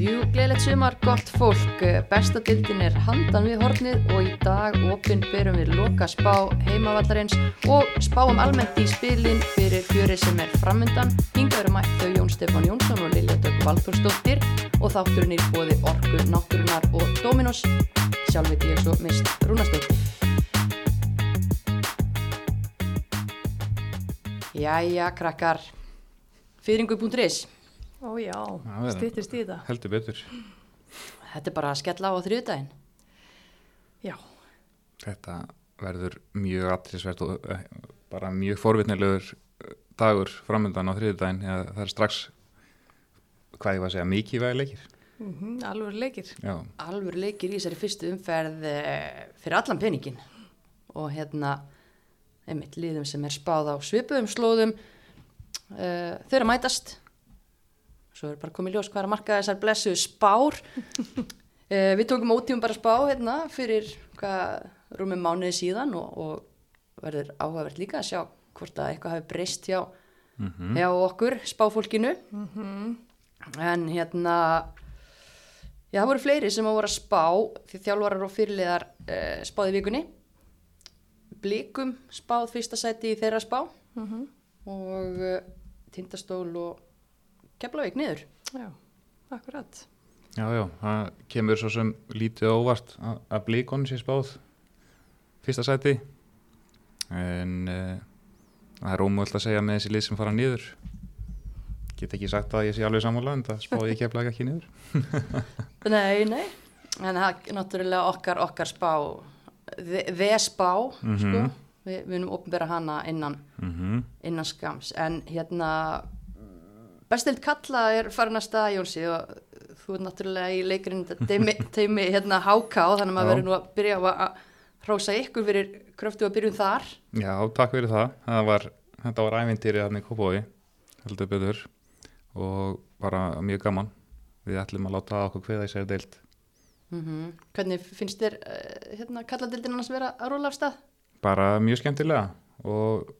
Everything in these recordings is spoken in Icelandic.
Jú, gleðilegt sumar, gott fólk. Besta dildin er handan við hornið og í dag opinn berum við loka spá heimavallarins og spáum almennt í spilin fyrir fjörið sem er framöndan. Hinga eru mætt þau Jón Stefán Jónsson og Lilja Dögg Valþórsdóttir og þátturinn í bóði Orku, Náttúrunar og Dominos. Sjálf veit ég svo mist Rúnastóttir. Jæja, krakkar. Fyrringu.is Ó já, Það er- stýttist í þetta. heldur betur Þetta er bara að skella á á þriðdægin. Já, þetta verður mjög aðtilsvert og eh, bara mjög forvitnilegur eh, dagur framöndan á eða það er strax hvað ég var að segja, mikið vægi leikir mm alveg leikir. já, alvöru leikir í þessari fyrstu umferð eh, fyrir allan peningin og hérna einmitt liðum sem er spáð á svipuðum slóðum uh, þau eru að mætast svo er bara komið ljós hvað er að marka þessar blessu spár. Uh, við tókum ótíum bara spá hérna fyrir hvað rúmum mánuði síðan og, og verður áhugavert líka að sjá hvort að eitthvað hafi breyst hjá, mm hjá okkur spáfólkinu. En hérna Já, það voru fleiri sem að voru að spá því þjálfarar og fyrirliðar uh, spáði í vikunni. Blikum spáð fyrsta sæti í þeirra spá. Mm og uh, Tindastól og Keflavík niður. Já, akkurat. já, já, það kemur svo sem lítið óvart að, að blíkon sé spáð fyrsta sæti en uh, það er ómöld að segja með þessi lið sem fara niður get ekki sagt að ég sé alveg sammála en það spáði ég keflaði ekki niður Nei, nei. En það er náttúrulega okkar, okkar spá, við spá, Mhm. sko. Vi, við munum opnbera hana innan, mm innan skams. En hérna, bestild kalla er farin að Jónsi og þú er náttúrulega í leikurinn teimi, hérna háká þannig að maður verður nú að byrja á að hrósa ykkur fyrir kröftu að byrjum þar. Já, takk fyrir það. það var, þetta var ævintýri hann í Kópói, heldur betur og bara mjög gaman. Við ætlum að láta okkur hveða í sér deilt. Mm Hvernig finnst þér uh, hérna kalladildin annars vera að róla af stað? Bara mjög skemmtilega og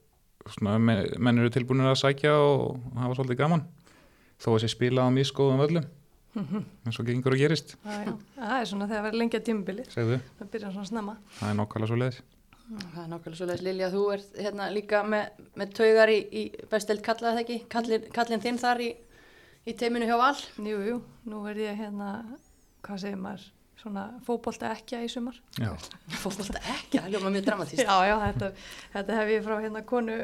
svona, me- menn eru tilbúinir að sækja og hafa svolítið gaman. Þó að sé spila á mjög skoðum völlum, eins og gengur og gerist, Það er, það er svona þegar verður lengja tímubili. segðu. Það byrjar svona snemma. Það er nokkala svo leiðis. Það er nákvæmlega svoleiðis Lilja, þú ert hérna líka með, með taugar í, í bestild kalla það ekki, kallin, kallin þinn þar í, í teiminu hjá Val. Jú, jú, nú verð ég hérna, hvað segir maður, svona fótbolta ekki í sumar. Fólkvölda ekki, það ljóma mjög dramatíst. Já, já, þetta, þetta hef ég frá hérna konu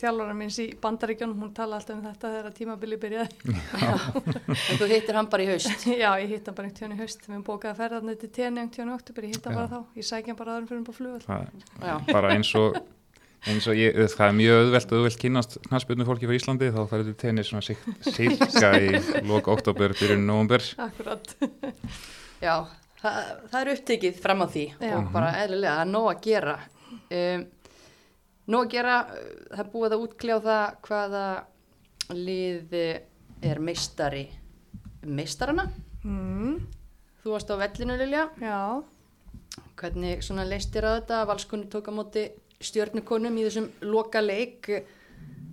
þjálfara minns í bandaríkjónum, hún tala alltaf um þetta þegar tímabili byrjaði. En þú hittir hann bara í haust. Já, ég hitt hann bara einhvern tíðan í haust, við erum bókað að ferða hann til tenni einhvern tíðan í oktober, ég hitt hann bara þá, ég sækja hann bara aðrum fyrir hann på er bara eins og, eins og ég, það er mjög auðvelt, auðvelt kynast knastbyrnu fólki frá Íslandi, þá færðu til tennis svona sirka í loka oktober, byrjun november. Akkurat. Já, það, það er upptekið fram á því Já. og bara eðlilega, það er nóg að gera. Um, nóg að gera, uh, það er búið að útkljá það hvaða lið er meistari meistarana. Mm, Þú varst á vellinu, Lilja. já, Hvernig svona leist þér að þetta? Valskunni tók á móti stjörnukonum í þessum loka leik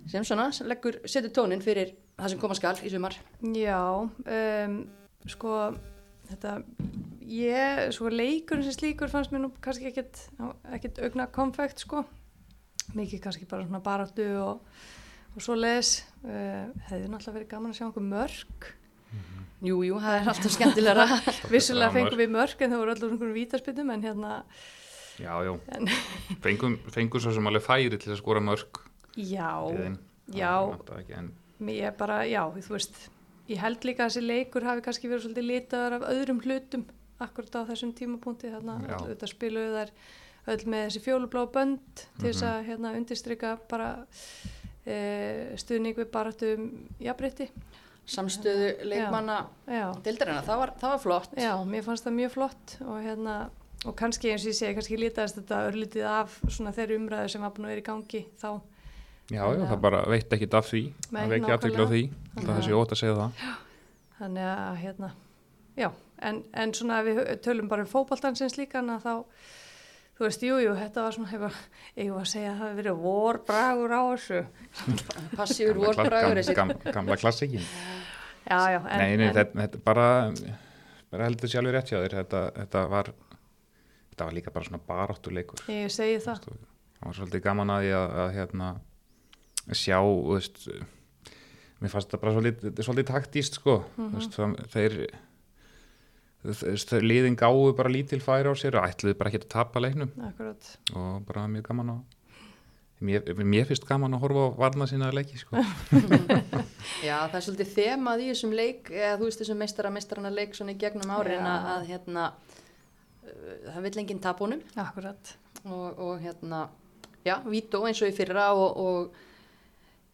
sem svona leggur, setur tónin fyrir það sem koma skal í sumar. já, um, sko, þetta, ég, sko, leikurinn sem slíkur fannst mér nú kannski ekkit, ekkit augna konfekt, sko. Mikið kannski bara svona baráttu og, og svo leis. Uh, hefði náttúrulega verið gaman að sjá einhver mörg. Jú, jú, það er alltaf skemmtilegra. Vissulega fengum við mörg en það voru allur einhverjum vítaspytum en hérna, Já, já, en, fengum, fengum svo sem alveg færi til að skora mörg já, liðin. já, Ég bara, já, þú veist, ég held líka að þessi leikur hafi kannski verið svolítið litaðar af öðrum hlutum akkurat á þessum tímapunkti, þarna, Já. þetta spiluðu þær öll með þessi fjólublá bönd til þess Mhm. að hérna undirstryka bara e, stuðning við baráttu um jafnrétti. Samstöðu leikmanna dildarina, það var, það var flott. já, mér fannst það mjög flott og hérna, og kannski eins og ég segi, kannski litaðist þetta örlítið af svona þeirri umræðu sem var búin að vera í gangi þá. Já, já, það bara veit ekki af því, Nei, það veit ekki aðtökla á því, það þessi ótt að segja það. Þannig að hérna, já, en, en svona ef við tölum bara um fótballtansins líka þá, þú veist, jú, jú, þetta var svona, hefur, ég var að segja að það hefur verið vorbragur á þessu. Passífur Gamla vorbragur þessi. gam- Gamla klassikin. Já, já, en, Nei, nei, en þetta, þetta er bara, bara heldur sjálfur rétt hjá þér, þetta, þetta var, þetta var líka bara svona baráttuleikur. ég segi það. Það var svolítið gaman að ég að, að hérna, sjá, veist, mér fannst þetta bara svolítið, svolítið taktíst, sko, þú veist, það, þeir, liðin gáðu bara lítil færi á sér og ætluðu bara ekki að tapa leiknum Akkurat. og bara mjög gaman að, mér, mér finnst gaman að horfa á varna sína leiki, sko. Já, það er svolítið þemað í þessum leik, eða þú veist þessum meistara meistarana leik svona í gegnum árin Já. að, hérna, uh, það vill enginn tapunum og, og hérna, já, Vító eins og í fyrra og, og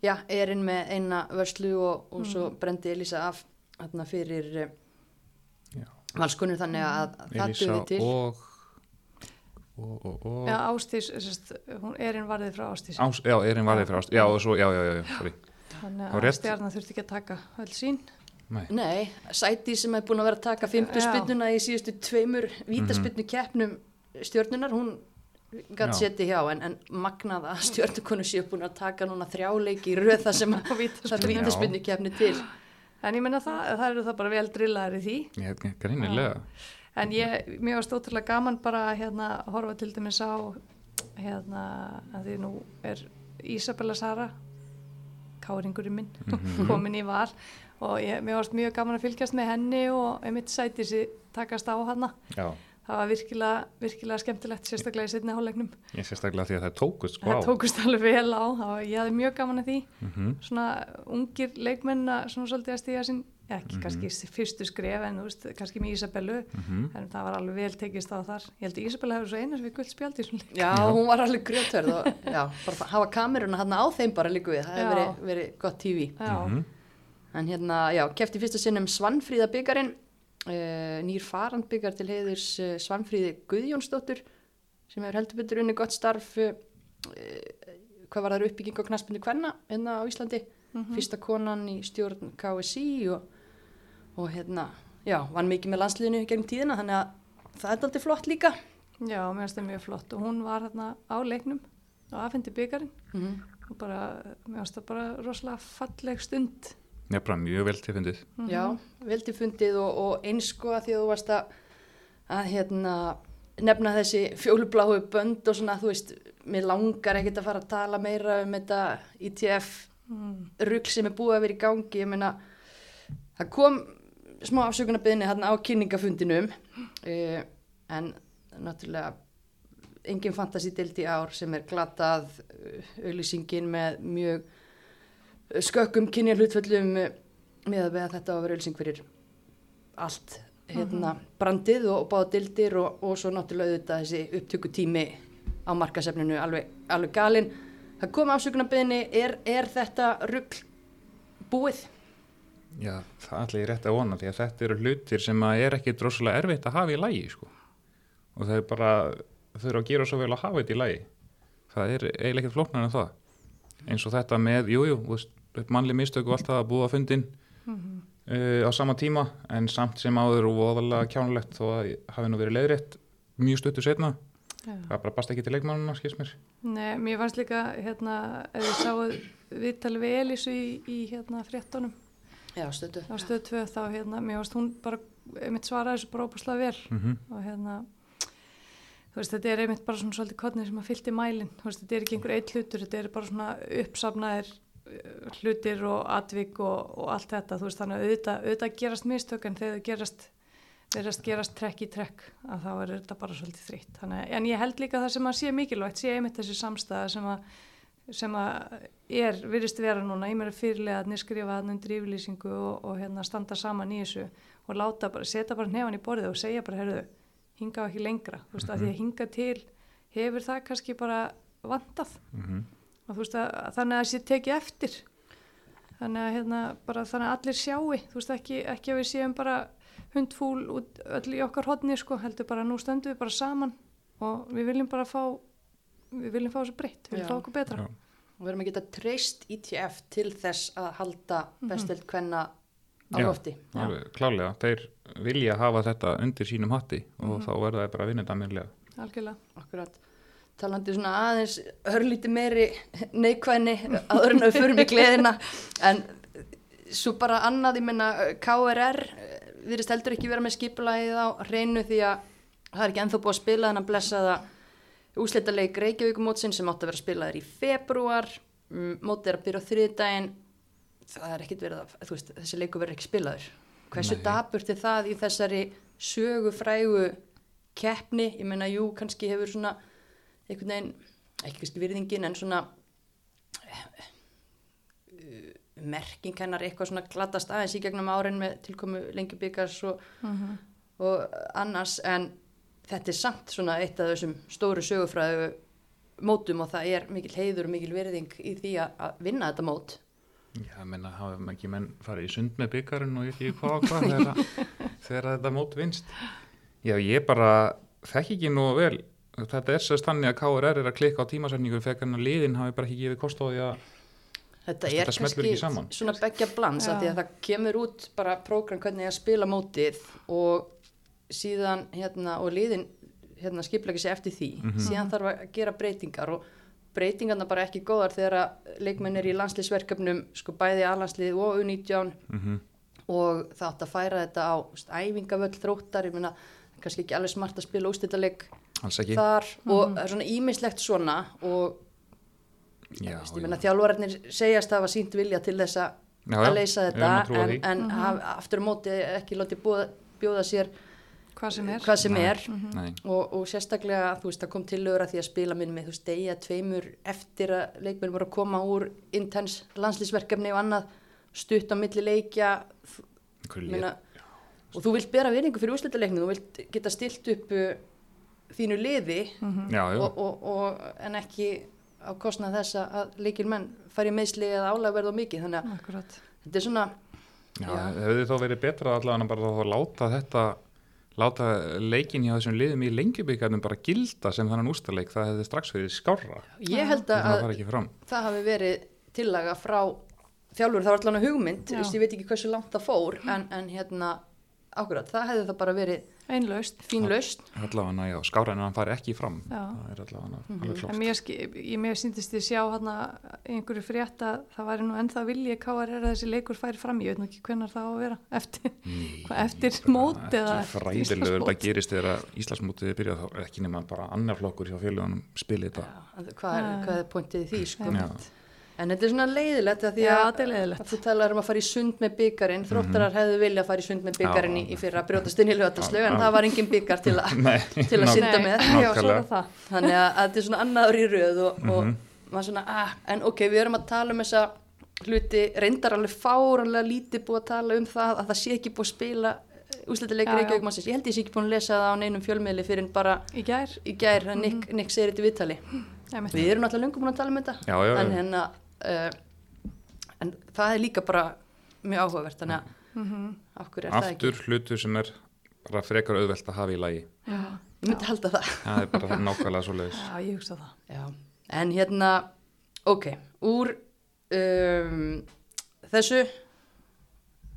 já, erinn með eina vörslu og, og svo brendi Elisa af hérna fyrir Já. valskunur þannig að, að það duði til. og, og, og, og, Já, Ástís, sérst, hún erinn varðið frá Ástís. Ás, já, Erin varðið fyrir ást, já, og svo, já, já, já, já, sorry. Þannig að rétt. stjarnan þurfti ekki að taka öll sín. Nei. Nei, Sæti sem er búin að vera að taka fymtu Já. spinnuna í síðustu tveimur vítaspinnu keppnum stjörnunar, hún gætt Já. seti hjá en, en magnað að stjörnukonu séu búin að taka núna þrjáleiki í röð það sem að það er vítaspinnu keppni til. En ég menna það, það eru það bara vel drillaðir í því. Ég, greinilega. En ég, mér varst ótrúlega gaman bara að hérna, horfa til dæmis á hérna, að því nú er Ísabella Sara káringurinn minn Mhm. komin í val og ég, mér varst mjög gaman að fylgjast með henni og einmitt sæti sér takast á hana Já, það var virkilega, virkilega skemmtilegt sérstaklega í setni hálfleiknum. Ég sérstaklega því að það tókust, sko. það tókust alveg vel á. Var, ég hafði mjög gaman að því. Mm svona ungir leikmenn að svona svolítið að stíða sín ekki kannski fyrstu skref en þú veist, kannski með Ísabellu Mhm. en það var alveg vel tekist á þar. Ég held að Ísabella hefur svo einu sem við guld spjaldi í svona leik. Já, hún var alveg grjótverð og já, bara hafa kameruna hann á þeim bara líka við, það hefur verið, verið gott tífi. Já, Mhm. En hérna, já, kefti fyrsta sinnum Svanfríða byggarinn, uh, nýr farand byggar til heiðurs uh, Svanfríði Guðjónsdóttur sem hefur heldur betur unni gott starf, uh, hvað var það uppbygging á knaspinu kvenna hérna á Íslandi, Mhm. fyrsta konan í stjórn KSI og, og hérna, já, vann mikið með landsliðinu gegn tíðina, þannig að það er aldrei flott líka. já, mér finnst það mjög flott og hún var hérna á leiknum og afhendi byggarinn Mm og bara, mér finnst það bara rosalega falleg stund Ég er bara mjög vel tilfindið. Já, veldi fundið og, og eins sko að því að þú varst að, að hérna, nefna þessi fjólubláu bönd og svona, þú veist, mér langar ekkert að fara að tala meira um þetta ITF mm. rugl sem er búið að vera í gangi, ég meina, það kom smá afsökunarbyðinni hérna á kynningafundinum, uh, en náttúrulega engin fantasi deild í ár sem er glatað uh, auðlýsingin með mjög skökkum kynja hlutföllum uh, með að þetta var að vera auðlýsing fyrir allt hérna brandið og, og báða deildir og, og svo náttúrulega auðvitað þessi upptökutími á markasefninu alveg, alveg galinn. Það kom afsökunarbyðinni, er, er þetta rugl búið? Já, það ætla ég rétt að vona því að þetta eru hlutir sem að er ekki droslega erfitt að hafa í lægi, sko. Og það er bara, þau eru að gera svo vel að hafa þetta í lægi. Það er eiginlega ekkert flóknar en það. Eins og þetta með, jújú, jú, mannli mistök og allt það að búa að fundin Mhm. uh, á sama tíma, en samt sem áður og voðalega kjánulegt þó að hafi nú verið leiðrétt mjög stöttu setna. Já. Það bara bast ekki til leikmannuna, skils mér. Nei, mér fannst líka hérna, ef þið sáuð viðtalið við Elísu í, í hérna fréttonum Já, stötu. á stöð 2 þá hérna, mér fannst hún bara einmitt svaraði þessu bara óbúslega vel Mm og hérna veist, þetta er einmitt bara svona svolítið kodnið sem að fyllt í mælin, þú veist, þetta er ekki einhver eitt hlutur, þetta er bara svona uppsafnaðir uh, hlutir og atvik og, og allt þetta, veist, þannig að auðvitað, auðvitað gerast mistök en þegar gerast gerast trekk í trekk að þá er þetta bara svolítið þrýtt þannig, en ég held líka það sem að sé mikilvægt sé einmitt þessi samstæða sem að sem að er, virðist vera núna. Ég meira fyrirlega að skrifa hann undir yfirlýsingu og, og hérna standa saman í þessu og láta bara, setja bara nefan í borðið og segja bara, herðu, hinga á ekki lengra þú veist, að því að hinga til hefur það kannski bara vantað -hmm. og þú veist að, þannig að það sé tekið eftir þannig að hérna bara þannig að allir sjáu, þú veist ekki, ekki að við séum bara hundfúl út öll í okkar hodni sko, heldur bara nú stöndum við bara saman og við viljum bara fá við viljum fá þessu breytt, við viljum Já. fá okkur betra Já. Og við erum að geta treyst ITF til þess að halda bestöld hvenna á Já. lofti. Klálega, þeir vilja hafa þetta undir sínum hatti og Mhm. þá verða þeir bara að vinna þetta mérlega. algjörlega, Akkurat. Talandi svona aðeins örlíti meiri neikvæðni áður en að við förum í gleðina. En svo bara annað, ég menna KRR virðist heldur ekki vera með skipulagið á hreinu því að það er ekki ennþá búið að spila þennan blessaða úslitaleik Reykjavíkumótsin sem átti að vera spilaður í februar mm, mótið er að byrja á þriðdægin það er ekkit verið að, þú veist, þessi leiku verður ekki spilaður. Hversu Nei. daburt er það í þessari sögufrægu keppni, ég menna, jú, kannski hefur svona einhvern veginn, ekki kannski virðingin en svona uh, merking hennar eitthvað svona glatast aðeins í gegnum árin með tilkomu lengjubikars og, og annars en þetta er samt svona eitt af þessum stóru sögufræðu mótum og það er mikil heiður og mikil virðing í því að, að vinna þetta mót Já, ég menna, hafa ekki menn farið í sund með byggarinn og ekki hvað og hvað þegar, þegar þetta mót vinst. Já, ég bara þekki ekki nú vel. Þetta er sérst þannig að KRR er að klikka á tímasetningu fekar hann að liðin hafi bara ekki gefið kost á því að Þetta Þetta er smellur kannski ekki saman. svona begja blans að því að það kemur út bara prógram hvernig ég að spila mótið og síðan hérna og liðin hérna skiplega sér eftir því síðan þarf að gera breytingar og breytingarna bara ekki góðar þegar að leikmenn er í landsliðsverkefnum sko bæði A-landslið og U19 mm og það átt að færa þetta á veist, æfingavöll þróttar, ég meina kannski ekki alveg smart að spila ústættaleg alls ekki. þar. Og er svona ímislegt svona og Já, Veist, ég meina þjálfararnir segjast að hafa sínt vilja til þess að leysa þetta trúa en, því. en haf, aftur á móti ekki látið bjóða, bjóða sér hvað sem er. Hvað sem er. Nei, og, og sérstaklega þú veist það kom til lögur að því að spila minn með þú veist degja tveimur eftir að leikmenn voru að koma úr intens landslýsverkefni og annað stutt á milli leikja lið. og þú vilt bera vinningu fyrir úrslitaleiknum þú vilt geta stilt upp uh, þínu liði Já, já, og, og, og, en ekki á kostnað þess að- að leikir menn fari í meðsli eða álægverð og mikið þannig að Akkurat. þetta er svona já, já. hefði þá verið betra allavega bara þá að láta þetta láta leikin hjá þessum liðum í lengjubíkarnum bara gilda sem þannig ústaleik það hefði strax verið skárra. Ég held það að, fram. það hafi verið tillaga frá þjálfur, það var allan að hugmynd. Já. veist, ég veit ekki hversu langt það fór en, en hérna, ákveðat, það hefði það bara verið einlaust fín laust allavega, já, skárra en hann fari ekki fram. Já. það er allavega alveg en klart mér, ski- ég, mér síndist ég sjá hérna einhverju frétt að það væri nú ennþá vilji KRR að þessi leikur færi fram ég veit nú ekki hvenar það á að vera. Eftir, hvað, eftir mót eða fræðilegur það gerist þegar að Íslandsmótið byrja þá er ekki nema bara annar flokkur hjá félögunum spili þetta. Já, hvað, er, hvað er pointið því sko? En þetta er svona leiðilegt að því Já, að, að þú talar um að fara í sund með byggarinn þróttarar hefðu vilja að fara í sund með byggarinn í, Mhm. Í fyrra að brjótast inn í lögataslög en það var engin byggar til, til að synda með. Nei, já, þannig að, að þetta er svona annaður í röð og, Mhm. og maður svona, ah, en ok, við erum að tala um þessa hluti, reyndar alveg fáranlega lítið búið að tala um það að það sé ekki búið að spila úslitilegur Já, ekki auðvitað ég held ég sé ekki búin að lesa það á neinum fjölmiðli fyrir en bara í gær. í gær að Nick, Nick segir þetta í viðtali. Við erum náttúrulega lungum búin að tala um þetta. Já, já, já. en hérna uh, en það er líka bara mjög áhugavert þannig að Mhm. af hverju er það aftur ekki hlutur sem er bara frekar auðvelt að hafa í lagi Já, ég myndi halda það það er bara nákvæmlega svo leiðis já, ég hugsa það Já, en hérna, ok, úr um, þessu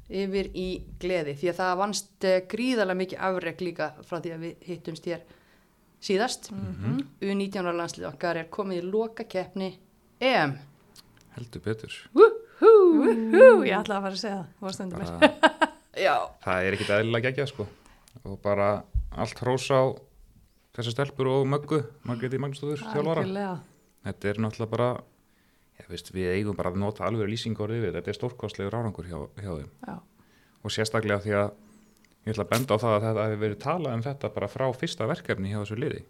yfir í gleði, því að það vannst uh, gríðarlega mikið afreg líka frá því að við hittumst hér síðast. Mhm. U19 ára landslið okkar er komið í loka keppni EM. Heldur betur. Hú, ég ætlaði að fara að segja það, þú var stundum mér. Það er ekkit eðlilega geggjað sko. Og bara allt hrós á þessar stelpur og möggu Margreti Magnúsdóður Algjörlega. þetta er náttúrulega bara ég veist, við eigum bara að nota alveg lýsingur yfir þetta er stórkostlegur árangur hjá, hjá þeim. Já, og sérstaklega því að ég ætla að benda á það að þetta hefur verið talað um þetta bara frá fyrsta verkefni hjá þessu liði.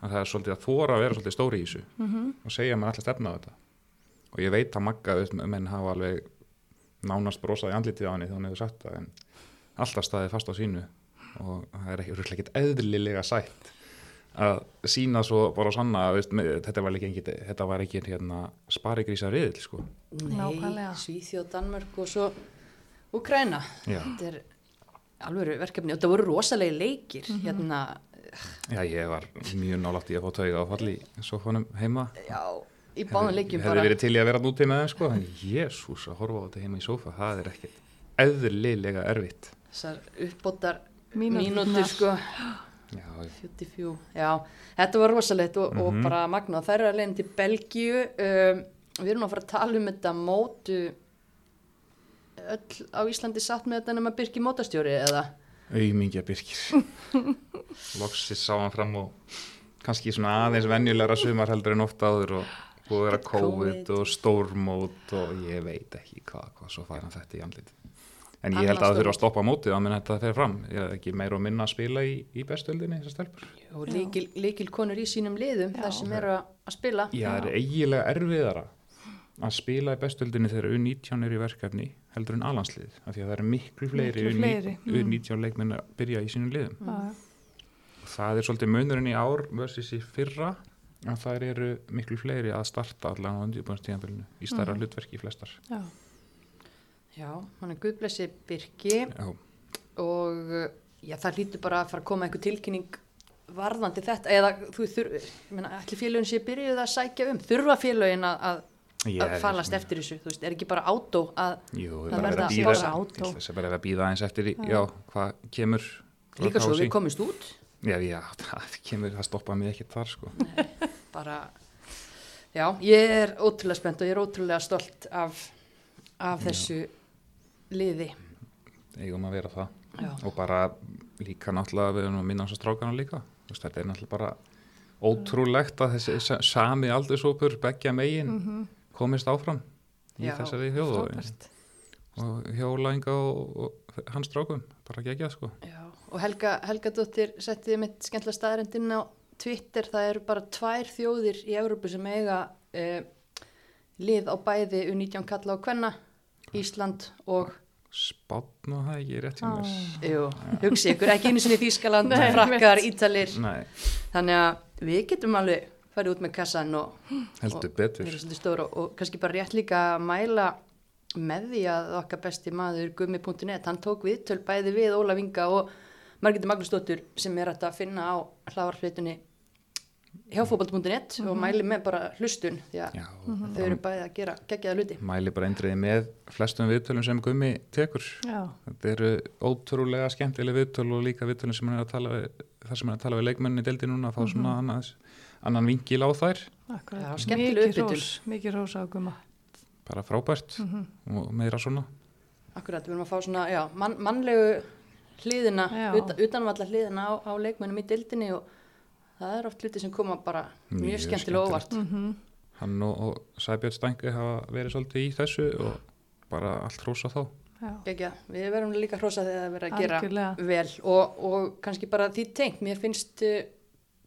Að það er svolítið að þóra að vera svolítið stóri í þessu Mhm. og segja að ætla að stefna á þetta og ég veit að Magga, menn hafa alveg nánast brosað í andlitið á henni þá hann hefur sagt það en alltaf staðið fast á sínu. Og það er ekki örugglega ekkert eðlilega sætt að sína svo bara sanna að veist, með, þetta var ekki þetta var ekki hérna sparigrísa riðil sko. Nei. Svíþjóð, Danmörk og svo já, Þetta er alveg verkefni og þetta voru rosalegi leikir hérna, já ég var mjög nálátt í að fá tauga á falli í sofanum heima. Já, í báðum leikjum hefði bara. verið til í að vera núti með þeim sko en jésús að horfa á þetta heima í sofa það er ekkert eðlilega erfitt Þessar uppbótar mínútur sko. já, já. 44, já, þetta var rosalegt og, og Mhm. bara magna, þær eru að leiðin til Belgíu um, við erum að fara að tala um þetta mótu öll á Íslandi satt með þetta nema Birki mótastjóri eða? auðmingja Birkir loksis sá hann fram og kannski svona aðeins venjulegra sumar heldur en ofta áður og búið að vera COVID, og stórmót og ég veit ekki hvað, hvað svo fær hann þetta í andlit en ég held að það stórmót. að stoppa mótið á minn þetta fer fram ég er ekki meira og minna að spila í, í bestöldinni þessar stelpur Og líkil, líkil konur í sínum liðum Já. þar sem eru að, að spila. ég er eiginlega erfiðara að spila í bestöldinni þegar U19 er í verkefni heldur en alanslið af því að það eru miklu fleiri fleiri, mm. U19 leikmenn að byrja í sínum liðum Já, já. það er svolítið munurinn í ár versus í fyrra að það eru miklu fleiri að starta allan á undirbúinstíðanbylunu í stærra Mhm. hlutverki flestar. Já. Já, hann er guðblessi Birki. Já, og já, það hlýtur bara að fara að koma einhver tilkynning varðandi þetta eða þú þurf, ég meina, allir félögin sé byrjuð að sækja um, þurfa félögin að, að, falast eftir þessu, þú veist, er ekki bara átó að Jú, Það verða að að býða svara átó. þess að bara verið að býða eins eftir já, hvað kemur líka svo við komist út Já, já, það kemur, það stoppaði mig ekkert þar sko. Bara, já, ég er ótrúlega spennt og ég er ótrúlega stolt af, af Já. þessu liði. Eigum að vera það. Já, og bara líka náttúrulega við erum að minna á þess að strákana líka. Þetta er náttúrulega bara ótrúlegt að þessi sa- sami aldursópur beggja megin Mhm. komist áfram í Já, þessari þjóð og, Frábært. og og, hans strákum, bara geggjað sko. Já og Helga, Helga Dóttir setti mitt skemmtilega staðarendinn á Twitter, það eru bara tvær þjóðir í Európu sem eiga eh, lið á bæði U19 kalla og kvenna Ísland og Spátn og það ekki rétt hjá mér. Jú, hugsi ykkur, ekki einu sinni Þískaland, frakkar, ítalir. Nei, þannig að við getum alveg farið út með kassan og heldur og og, og kannski bara rétt líka að mæla með því að okkar besti maður gummi.net, hann tók viðtöl bæði við Ólaf Inga og Margreði Magnúsdóttur sem er að finna á hlavarfleitunni hjá fótbolt.net og mæli með bara hlustun því að Já, þau eru bæði að gera geggjaða hluti. mæli bara eindriði með flestum viðtölum sem gummi tekur Já. þetta eru ótrúlega skemmtileg viðtöl og líka viðtölum sem hann er að tala við þar sem hann er að tala við leikmennin í deildi núna að fá svona annars, annan vingil á þær. Já, skemmtileg Mikið upphitun. hrós, Mikið rós á gumma. bara frábært Mhm. og meira svona Akkurat, við erum að fá svona, já, mann, mannlegu hliðina, utan, utanvalla hliðina á, á leikmennum í dildinni og það er oft hluti sem koma bara mjög, Mjög skemmtilega óvart. Mm hann og, og Sæbjörn Stængi hafa verið svolítið í þessu og bara allt hrósa þá Já. Gekja, við verðum líka hrósa þegar það verður að gera Algjörlega. vel og, og kannski bara því tengt, mér finnst uh,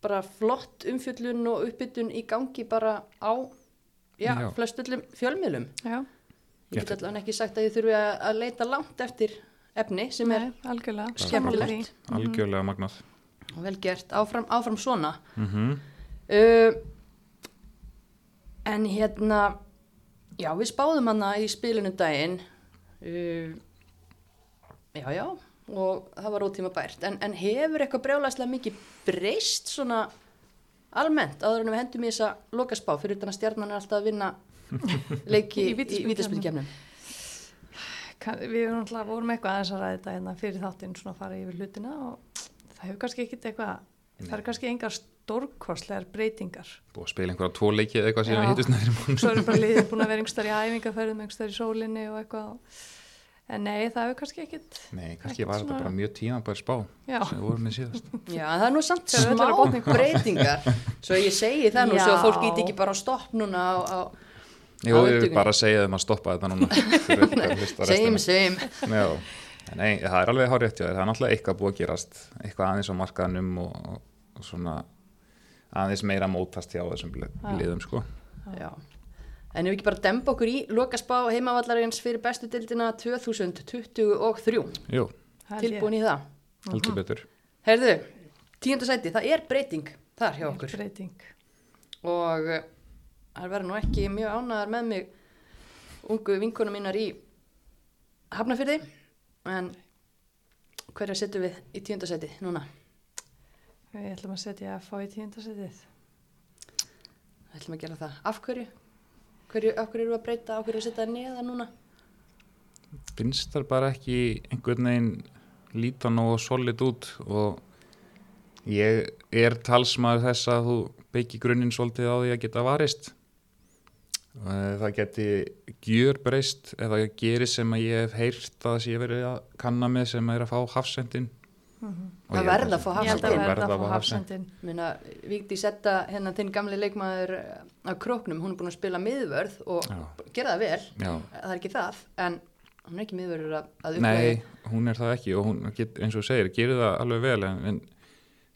bara flott umfjöllun og uppbytun í gangi bara á já, Já. flestullum fjölmiðlum. Já. Ég get allavega ekki sagt að ég þurfi að, að leita langt eftir efni sem er Nei, algjörlega. skemmtilegt algjörlega magnað vel gert, áfram, áfram svona. mm Uh, en hérna, já, við spáðum hana í spilinu daginn, uh, já, já, og það var ótíma bært. En, en hefur eitthvað brjálæslega mikið breyst svona almennt áður en við hendum í þessa lokaspá fyrir utan að stjarnan er alltaf að vinna leiki Í í vítaspyrnukefnum. Við alltaf vorum eitthvað aðeins að ræða þetta hérna fyrir þáttinn svona að fara yfir hlutina og það hefur kannski ekkit eitthvað, það er kannski engar stórkostlegar breytingar. búið að spila einhverja tvo leiki eða eitthvað síðan við hittust næri múl Svo erum bara liðið búin að vera einhverstaðar í æfingaferðum, einhverstaðar í sólinni og eitthvað. En nei, það hefur kannski ekkit, nei, kannski var þetta svona- bara mjög tímabær spá já, sem við vorum með síðast Já, það er nú samt smá breytingar. Svo ég segi það nú, svo að fólk ít ekki bara á stopp núna á, á Jú, ég vil bara segja þeim að stoppa þetta núna. Já, en nei, það er alveg hárétt hjá þér, það er náttúrulega eitthvað búið að gerast, eitthvað aðeins á markaðnum og, og, svona aðeins meira mótast hjá þessum li- Já. liðum, sko. Já. En ef við ekki bara demba okkur í lokaspá heimavallarins fyrir bestu dildina 2023. Jú. Tilbúin í það. heldur betur. Herðu, tíundasæti, það er breyting þar hjá okkur. Breyting. Og það verður nú ekki mjög ánæðar með mig ungu vinkunum mínar í Hafnafyrði. En hverja setjum við í tíundasæti núna? Við ætlum að setja að fá í tíundasettið. Það ætlum að gera það. Af hverju? hverju af hverju eru að breyta? Af hverju að setja það neða núna? Finnst þar bara ekki einhvern veginn líta nógu solid út og ég er talsmaður þess að þú beiki grunninn svolítið á því að geta varist Það geti gjör breyst eða gerir sem að ég hef heyrt að sé verið að kanna með sem er að fá hafsendin Og Það ég held verða að fá Ég held Hafsendin. að verða að fá hafsendin. Víkti setta hérna þinn gamli leikmaður eh, á króknum, hún er búin að spila miðvörð og Já. gera það vel, Já, það er ekki það, en hún er ekki miðvörður að, að nei, hún er það ekki og hún, get, eins og segir, gerir það alveg vel en, en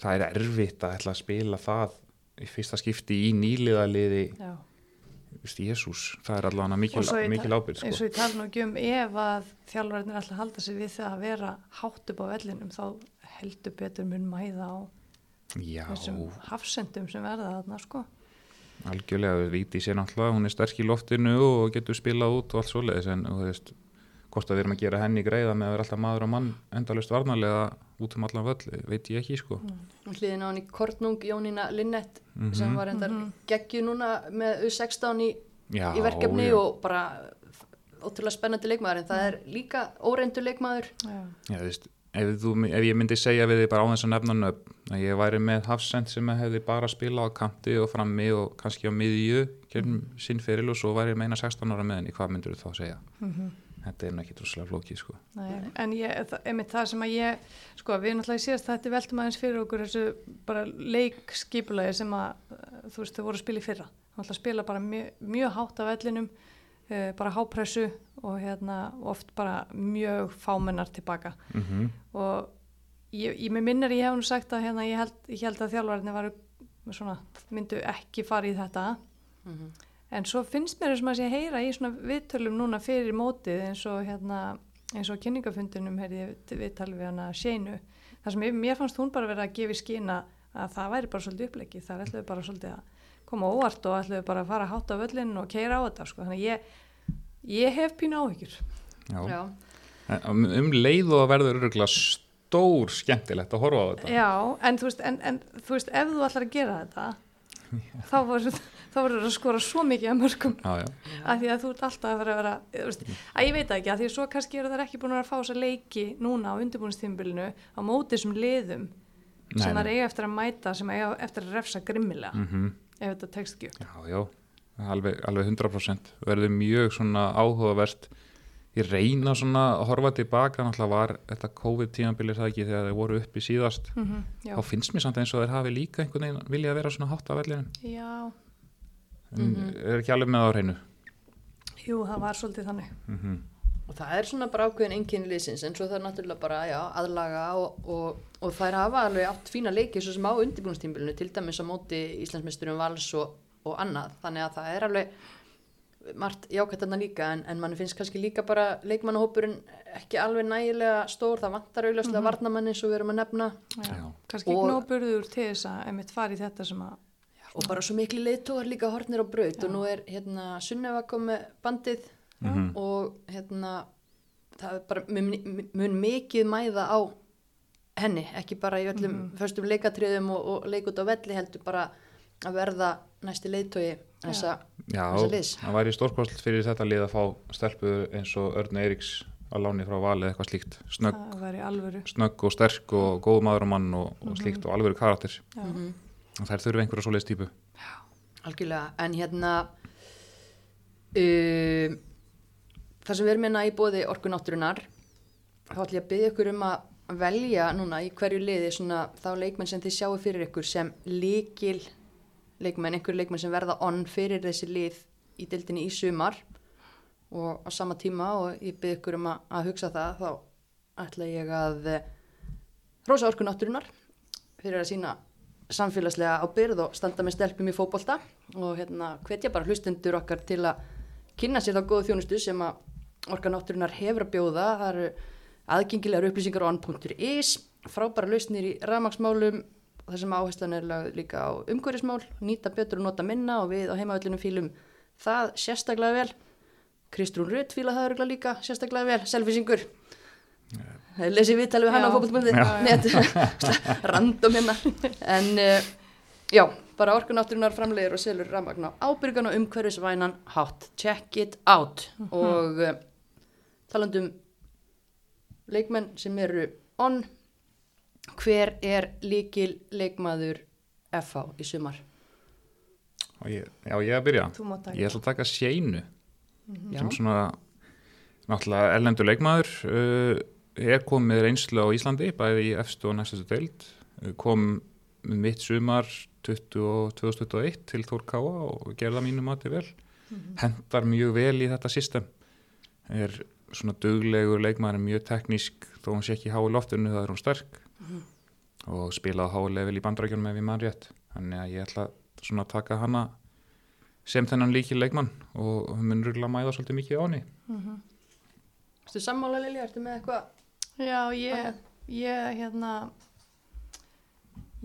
það er erfitt að ætla að spila það í fyrsta skipti í nýliðaliði Já. Jésús, það er allavega mikil, ábyrg eins sko. og ég tala nú ekki um ef að þjálfarinnir ætla að halda sig við það að vera hátt upp á vellinum þá heldur betur mun mæða á Já, þessum hafsendum sem verða þarna sko algjörlega, Víti sé náttúrulega, hún er sterk í loftinu og getur spilað út og allt svoleiðis en þú veist, hvort að við erum að gera henni greiða með að vera alltaf maður og mann endalust varnarlega út um allan völl, veit ég ekki sko. Hún hliðin á hann í Kortnung, Jónína Linnett Mhm. sem var endar Mhm. geggju núna með U16 í, Já, í verkefni já. og bara ótrúlega spennandi leikmaður en það er líka óreindur leikmaður Já. Já, þú veist, ef, þú, ef ég myndi segja við þið bara á þess að nefna nöfn að ég væri með Hafsend sem hefði bara spilað á kanti og frammi og kannski á miðju gegnum Mhm. sinn feril og svo væri ég meina 16 ára með henni, hvað myndur þú þá segja? Mhm. Þetta er nú ekki droslega flókið sko. Nei, en ég, það, einmitt það sem að ég, sko, við náttúrulega í síðast þetta veltum aðeins fyrir okkur þessu bara leikskipulagi sem að, uh, þú veist, þau voru að spila í fyrra. Náttúrulega spila bara mjög, mjög hátt af vellinum, uh, bara hápressu og hérna oft bara mjög fámennar tilbaka. Mm Og ég, ég með minnir ég hef nú sagt að hérna, ég held, ég held að svona, myndu ekki fara í þetta. Mhm. En svo finnst mér þessum að sé heyra í svona viðtölum núna fyrir mótið eins og hérna, eins og kynningafundunum heyrði ég viðtalið við hana Sheinu. Það sem ég, mér fannst hún bara verið að gefa í skina að það væri bara svolítið uppleggi. Það ætluðu bara svolítið að koma óvart og ætluðu bara að fara hátt á völlin og keira á þetta. Sko. Þannig að ég, ég hef pínu áhyggjur. Já. Já. En Um, um leið og að verður örgulega stór skemmtilegt að horfa á þetta. Já, en þú veist, en, en, þú veist ef þú ætlar að gera þetta, þá voru þá voru að skora svo mikið að mörgum. Já, já. að því að þú ert alltaf að vera að veist, að ég veit það ekki, að því að svo kannski eru þær ekki búin að fá þessa leiki núna á undirbúinstímbilinu á móti þessum liðum Nei, sem það eiga eftir að mæta sem eiga eftir að refsa grimmilega Mm ef þetta tekst ekki upp. Já, já, alveg, alveg 100% verður mjög svona áhugavert. Ég reyna svona að horfa tilbaka. Náttúrulega var þetta COVID-tímabilið það ekki þegar þeir voru uppi síðast? Mm já. þá finnst mér samt eins og þeir hafi líka einhvern veginn vilja að vera svona hátt af vellinum. Já, en Mhm. er ekki alveg með það á hreinu jú, það var svolítið þannig. mm Og það er svona bara ákveðin einnkynni liðsins en svo það er náttúrulega bara já, aðlaga og, og, og þær hafa alveg átt fína leiki svo sem á undirbúinnstímbilinu til dæmis á móti Íslandsmeisturum Vals og, og annað þannig að það er alveg margt jákvæmt þarna líka en, en mann finnst kannski líka bara leikmannahópurinn ekki alveg nægilega stór það vantar auðvitað mm varnamanni svo við erum að nefna Já. Já. Kannski Og- ekki nóg burður til þess að einmitt fara í þetta sem að, og bara svo miklu leiðtógar líka hornir á braut og nú er hérna Sunneva komið bandið Mhm. og hérna það er bara mun, mun mikið mæða á henni, ekki bara í öllum Mhm. föstum leikatriðum og, og leikut á velli heldur bara að verða næsti leiðtói þessa, Já, Þessa liðs. það væri stórkost fyrir þetta lið að fá stelpu eins og Örn Eiríks að láni frá vali eitthvað slíkt snögg, það væri alvöru. snögg og sterk og góð maður og mann og, og slíkt og alveg karakter Já. Þær þurfi einhverja svoleiðis típu. Algjörlega, en hérna um, það sem við erum hérna í bóði orkunátturunar þá ætlum ég að byggja ykkur um að velja núna í hverju liði svona þá leikmenn sem þið sjáu fyrir ykkur sem líkil leikmenn, einhverju leikmenn sem verða onn fyrir þessi lið í dildinni í sumar. Og á sama tíma og ég byrð ykkur um að, að hugsa það þá ætla ég að eh, rosa orkunátturunar fyrir að sína samfélagslega ábyrð og standa með stelpum í fótbolta og hérna hvetja bara hlustendur okkar til að kynna sér þá góðu þjónustu sem að orkanátturunar hefur að bjóða. Það eru aðgengilegar upplýsingar á on.is frábæra lausnir í rafmaksmálum þar sem áherslan er líka á umhverfismál nýta betur og nota minna og við á heimavöllinu fílum það sérstaklega vel. Kristrún Rutt fíla það örgulega líka sérstaklega vel, selfisingur lesið viðtalið við hann á Já. fókbaltbúndi random hérna. En uh, já, bara orkunátturinnar framlegir og selur rafmagn á ábyrgan og umhverfisvænan hátt, check it out. Og uh, talandum leikmenn sem eru on hver er líkil leikmaður FH í sumar? Og ég, já, ég að byrja. Ég ætla að taka Seinu Já. sem svona náttúrulega erlendur leikmaður uh, er komið með reynslu á Íslandi bæði í efstu og næstustu deild. Kom með mitt sumar 20 og 2021 til Þór Káa og gerða mínu mati vel. Hendar mjög vel í þetta system. Er svona duglegur leikmaður er mjög teknísk þó hún sé ekki há í loftinu það er hún sterk. Og spilaði há level í bandrækjunum ef ég mann rétt. Þannig að ég ætla svona að taka hana sem þennan líki leikmann og hún mun rúglega mæða svolítið mikið á henni. Ertu sammála Lilja, ertu með eitthvað? Já, ég, ég, hérna,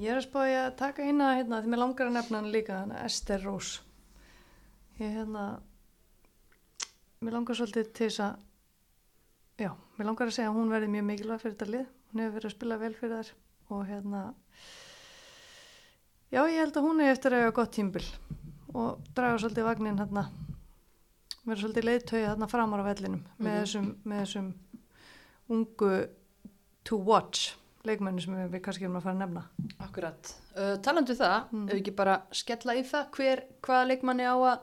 ég er að spáði að taka eina, hérna, því mér langar að nefna hann líka, hann Esther Rós. Ég, hérna, mér langar svolítið til þess að, já, mér langar að segja að hún verði mjög mikilvæg fyrir þetta lið. Hún hefur verið að spila vel fyrir þær og, hérna, já, ég held að hún hefur eftir að eiga gott tímbil og draga svolítið vagnin, hérna, verður svolítið leiðtögi þarna framar á vellinum með, Mhm. þessum, með þessum ungu to watch leikmennu sem við, kannski erum að fara að nefna Akkurat. Uh, talandu það, Mm. ekki bara skella í það, hver, hvaða leikmanni á að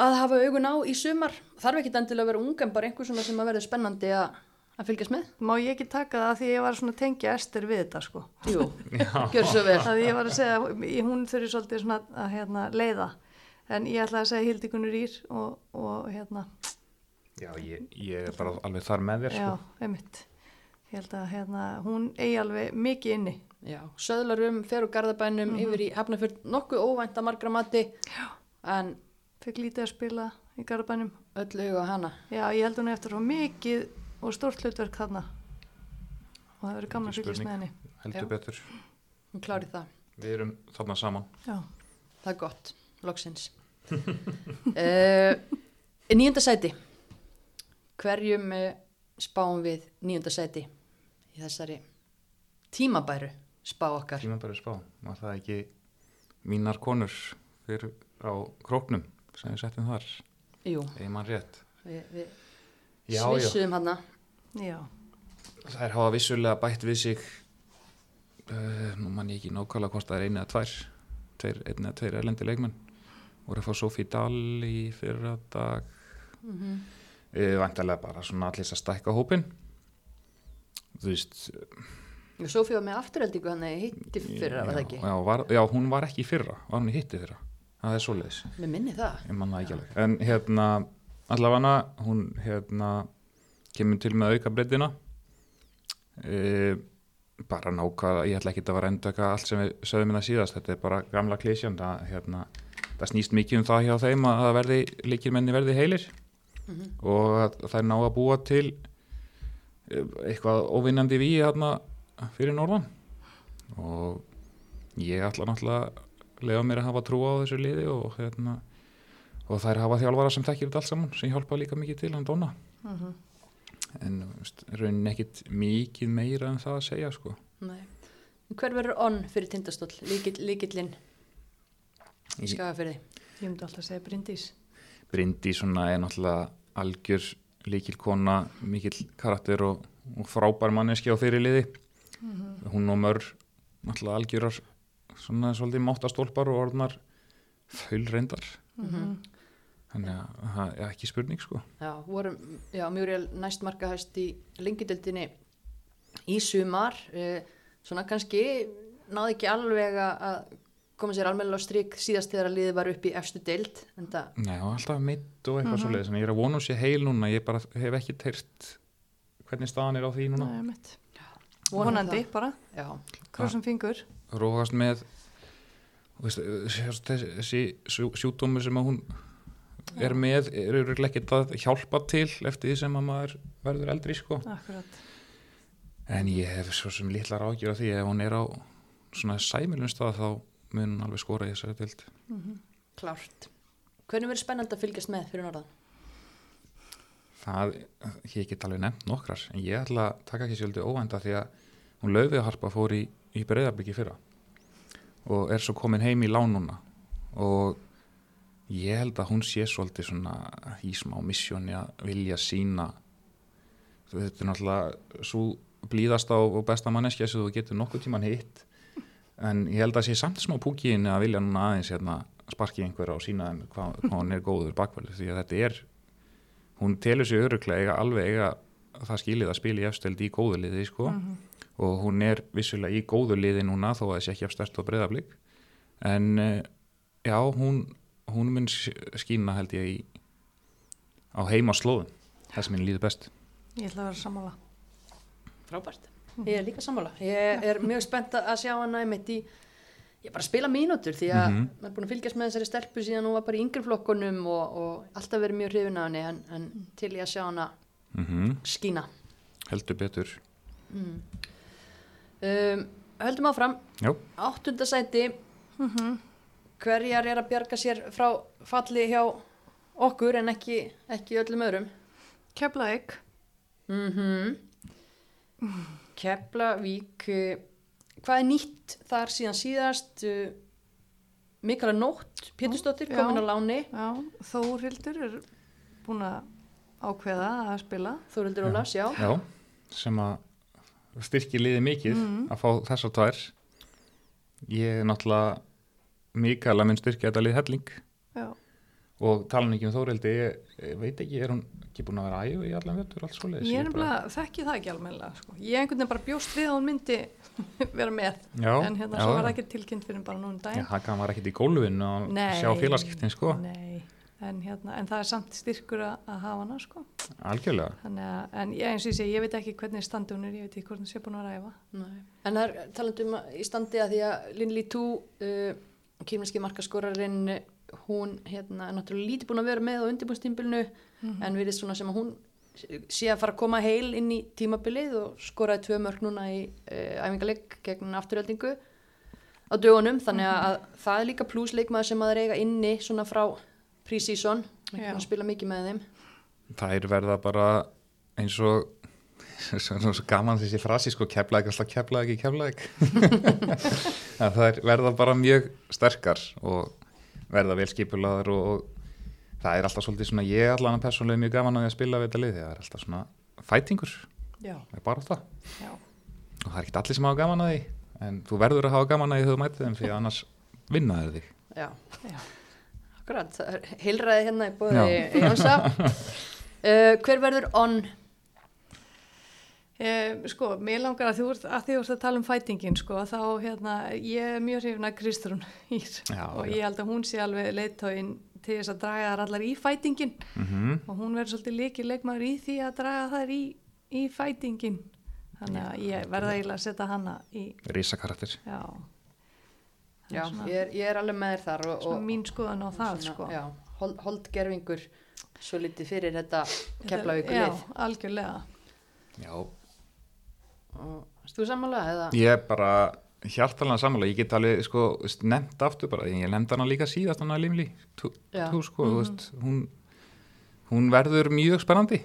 að hafa augun á í sumar. Þarf ekki endilega að vera ung en bara einhver svona sem að verður spennandi að, að fylgjast með. má ég ekki taka það því ég var svona tengja Ester við þetta sko Jú, gjör svo vel. að ég var að segja að hún þurfi svolítið svona að hérna, leiða en ég ætla að segja Hildikunur Ír og, og hérna, Já, ég, ég er bara alveg þar með þér já, sko. einmitt ég held að hérna, hún eigi alveg mikið inni Já, söðlarum, fer úr garðabænum, Mhm. yfir í Hafnarfjörð, nokkuð óvænt að margra mati, Já. en fekk lítið að spila í Garabænum öllu huga hana. já, ég held hún eftir að fá mikið og stórt hlutverk þarna og það verður gaman að fylgjast með henni heldur Já. betur Hún klári það. Við erum þarna saman já, Það er gott, loksins. uh, nýjunda sæti. Hverjum uh, spáum við nýjunda sæti í þessari tímabæru spá okkar? Tíma bara spá. Var það ekki mínar konur fyrir á króknum sem við settum þar? Jú, Eða mann rétt. Við, við Já, já. svissuðum hana. já, Þær hafa vissulega bætt við sig uh, nú mann ég ekki nákvæmlega hvort það er einu eða tvær tveir, einn eða tveir erlendi leikmenn. Voru að fá Sofí Dahl í fyrra dag Mm -hmm. Vantarlega bara svona allir að stækka hópin þú veist Sofí var með afturheldingu hann eða hitti fyrra, var það ekki? já, var, já, hún var ekki fyrra, var hún hitti fyrra. Það er svoleiðis, Mér minni það. en hérna, allavega hún hérna kemur til með auka breytina uh, bara nákvæða, ég ætla ekki að vera að endaka allt sem við sögum minna síðast, þetta er bara gamla klísjan, það, hérna, það snýst mikið um það hjá þeim að verði, líkirmenni verði heilir Mm og að það er ná að búa til eh, eitthvað óvinnandi við hérna fyrir norðan og ég ætla náttúrulega að lega mér að hafa trú á þessu liði og hérna og þær hafa þjálfara sem þekkir þetta allt saman sem hjálpa líka mikið til hann dóna mhm en veist, raunin ekkit mikið meira en það að segja sko Nei. Hver verður onn fyrir tindastóll? Líkill, líkillinn í Í- skagafyrði? ég myndi alltaf að segja Bryndís Bryndi svona er náttúrulega algjör líkil kona, mikill karakter og, og frábær manneski á þeirri liði. Hún og mör náttúrulega algjörar svona svolítið máttastólpar og orðnar þaulreyndar Mhm. þannig að það er ekki spurning sko. Já, vorum, já, Mjúriel næst markahæst í lengjudeldinni í sumar, uh, svona kannski náði ekki alveg að- að koma sér almennilega á strik síðast þegar að liðið var upp í efstu deild, en það, Nei, og alltaf mitt og eitthvað svoleiðis þannig að ég er að vona hún sé heil núna ég bara hef ekki teirt hvernig staðan er á því núna. Nei, mitt. vonandi það. bara, Já, krossum fingur. Róast með þessi, þessi sjú- sjúkdómur sem að hún er með er örugglega ekkert að hjálpa til eftir því sem að maður verður eldri sko. Akkurat, En ég hef svo sem litlar ágjur af því ef hún er á svona sæmilum stað þá mun alveg skora í þessari dild. klárt. Hvernig verður spennandi að fylgjast með fyrir norðan? Það, ég get alveg nefnt nokkrar, en ég ætla að taka ekki svolítið óvænta því að hún löfið að harpa fór í, í breyðarbyggi fyrra og er svo komin heim í lán núna og ég held að hún sé svolítið svona í smá missjóni að vilja sína þetta er náttúrulega svo blíðasta og besta manneskja sem þú getur nokkuð tíman hitt en ég held að sé samt smá púkiðin að vilja núna aðeins hérna sparki einhver og sína þeim hvað, hvað hún er góður bakvöldu því að þetta er hún telur sig öruglega eiga, alveg eiga það skilið að spila í efstöld í góðu liði sko Mhm. og hún er vissulega í góðu liði núna þó að þessi ekki efstert og breyðablík en eh, já, hún hún mun sk- skína held ég í, á heima slóðum það sem minn líður best Ég ætla að vera sammála. Frábært. Ég er líka sammála. Ég er mjög spennt að sjá hana einmitt í, ég bara spila mínútur því að Mhm. maður er búin að fylgjast með þessari stelpu síðan hún var bara í yngri flokkunum og, og alltaf verið mjög hrifin af henni en, en til ég að sjá hana mm skína. heldur betur Mm. Um, höldum áfram. já, Áttundasæti, hverjar er að bjarga sér frá falli hjá okkur en ekki, ekki öllum öðrum? Keflavík. Mm Keflavík uh, hvað er nýtt þar síðan síðast? Uh, Mikala Nótt. Pétursdóttir komin á láni. Já, Þórildur er búin að ákveða að spila. Þórildur Ólafs, já, já, sem að styrkir liði mikið að fá þessar tvær. Ég er náttúrulega mikala minn styrkja þetta lið helling. Og tala ekki um Þórildi ég, ég veit ekki, er hún ekki búin að vera ægu í allan vettur alls svoleiðis Ég er bara- nefnilega, þekki það ekki almennilega, sko. Ég einhvern veginn bara bjóst við að hún myndi vera með. já, en hérna já, svo var það ekki tilkynnt fyrir bara núna daginn. Hakan var ekkit í gólfinu að Nei. sjá félagskiptin sko, Nei, en, hérna, en það er samt styrkur að, að hafa hana, sko. algjörlega Þannig að, en ég, eins og ég segi, ég veit ekki hvernig standi hún er, ég veit ekki hún sé búin að ræfa. Nei. En það er talandum í standi að því að Linli Tú uh, kýmneski markaskorarinn hún hérna, er náttúrulega lítið búin að vera með á undirbúinstímbilinu en við erum svona sem að hún sé að fara að koma heil inn í tímabilið og skoraði tvö mörg núna í uh, æfingaleg gegn afturöldingu á dögunum. Þannig að, að það er líka plusleikmaður sem að þeir eiga inni svona frá búin að spila mikið með þeim. Þær verða bara eins og svo, svo gaman þessi frasi sko keflaði ekki alltaf keflaði ekki keflaði ekki þær verða bara mjög sterkar og verða vel skipulaðar og, og það er alltaf svolítið svona ég allan að persónlega mjög gaman að því að spila við þetta lið það er alltaf svona fætingur það er bara já. og það er ekki allir sem hafa gaman að því en þú verður að hafa gaman að því þegar þú mætið þeim að annars vinna þeir þig Já, Já. akkurat, heilræði hérna í bóði Jónsa. Uh, hver verður on? Eh, sko, mér langar að þú ert að, því þú ert að tala um fætingin, sko, þá hérna, ég er mjög hrifin að Kristrún Ír Já, og já. ég held að hún sé alveg leiðtóin til þess að draga þar allar í fætingin mm og hún verður svolítið líki leikmaður í því að draga þar í, í fætingin. Þannig að ég verða eiginlega að setja hana í, risakarakter já. Já, svona, ég er, ég er alveg með þér þar og, og mín skoðan á það, svona, sko. Já, hold, holdgerfingur svo litið fyrir þetta keflavíku Já, algjörlega. já, þú sammála eða? Ég bara hjartalega sammála, ég get alveg sko, nefnt aftur bara, ég nefndi hana líka síðast hana Limli, tú, tú sko, mm veist, hún, hún verður mjög spennandi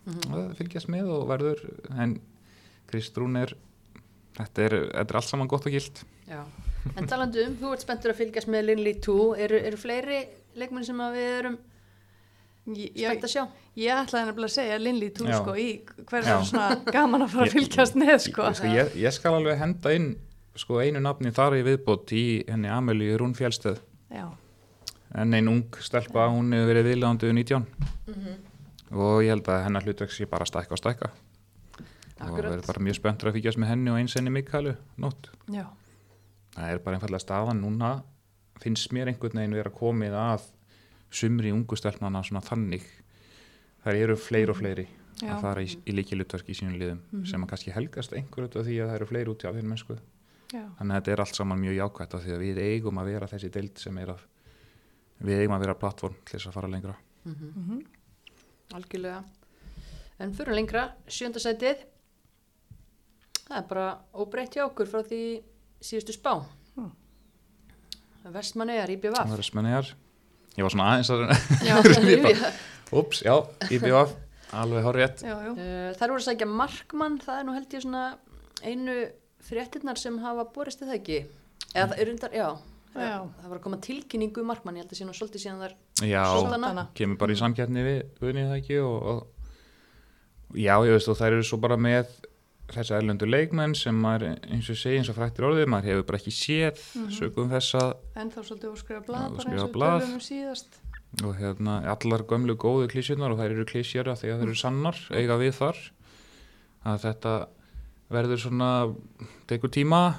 Mhm. að fylgjast með og verður, en Kristrún er, þetta er, er allt saman gott og gilt. Já. En talandu um, þú ert spenntur að fylgjast með Linley 2, eru, eru fleiri leikmenn sem að við erum spennt ég, að sjá? ég ætlaði nefnilega að segja Linli tú Já. sko í hversu Já. svona gaman að fara að Ég- fylgjast með sko. Sko, ég, ég skal alveg henda inn sko einu nafni þar í viðbót í henni Amelíu Rún Fjálstöð, Já, en ein ung stelpa, hún hefur verið viðlandi 19 Mhm. og ég held að hennar hlutverk sé bara að stækka og stækka. og Akkurat. verður bara mjög spenntur að fylgjast með henni og eins enni Mikaelu nótt. já, Það er bara einfallega staðan núna finnst mér einhvern veginn vera komið að sumri ungu stelpnana svona þannig þar eru fleiri og fleiri Já. að fara í, í líkilutverk í sínum liðum sem að kannski helgast einhver út af því að það eru fleiri út í alveg mennsku já, þannig að þetta er allt saman mjög jákvætt af því að við eigum að vera þessi deild sem er að við eigum að vera plattform til þess að fara lengra Mhm. mhm, Algjörlega. En fyrir lengra, sjöndasætið, það er bara óbreytt hjá okkur frá því síðustu spá. Hmm. Vestmannegar, IBVF. það er smenniðar ég var svona aðeins að ups, já, IBF alveg hár rétt Uh, Það eru að sækja markmann, það er nú held ég svona einu fréttinnar sem hafa borist eða ekki. Eða það er undar, já, Já. það var að koma tilkynningu um markmann, ég held að sé nú svolítið síðan þar já, Sóldana. kemur bara í samkjarni við Guðni það ekki og, og já, ég veist og þær eru svo bara með þessi erlendu leikmenn sem maður eins og segi eins og frættir orðið, maður hefur bara ekki séð Mhm. sögum þess að En þá svolítið óskrifa blað, Já, bara eins og tölum um síðast. og hérna allar gömlu góðu klísjunar og þær eru klísjara þegar þær eru sannar eiga við þar að þetta verður svona tekur tíma.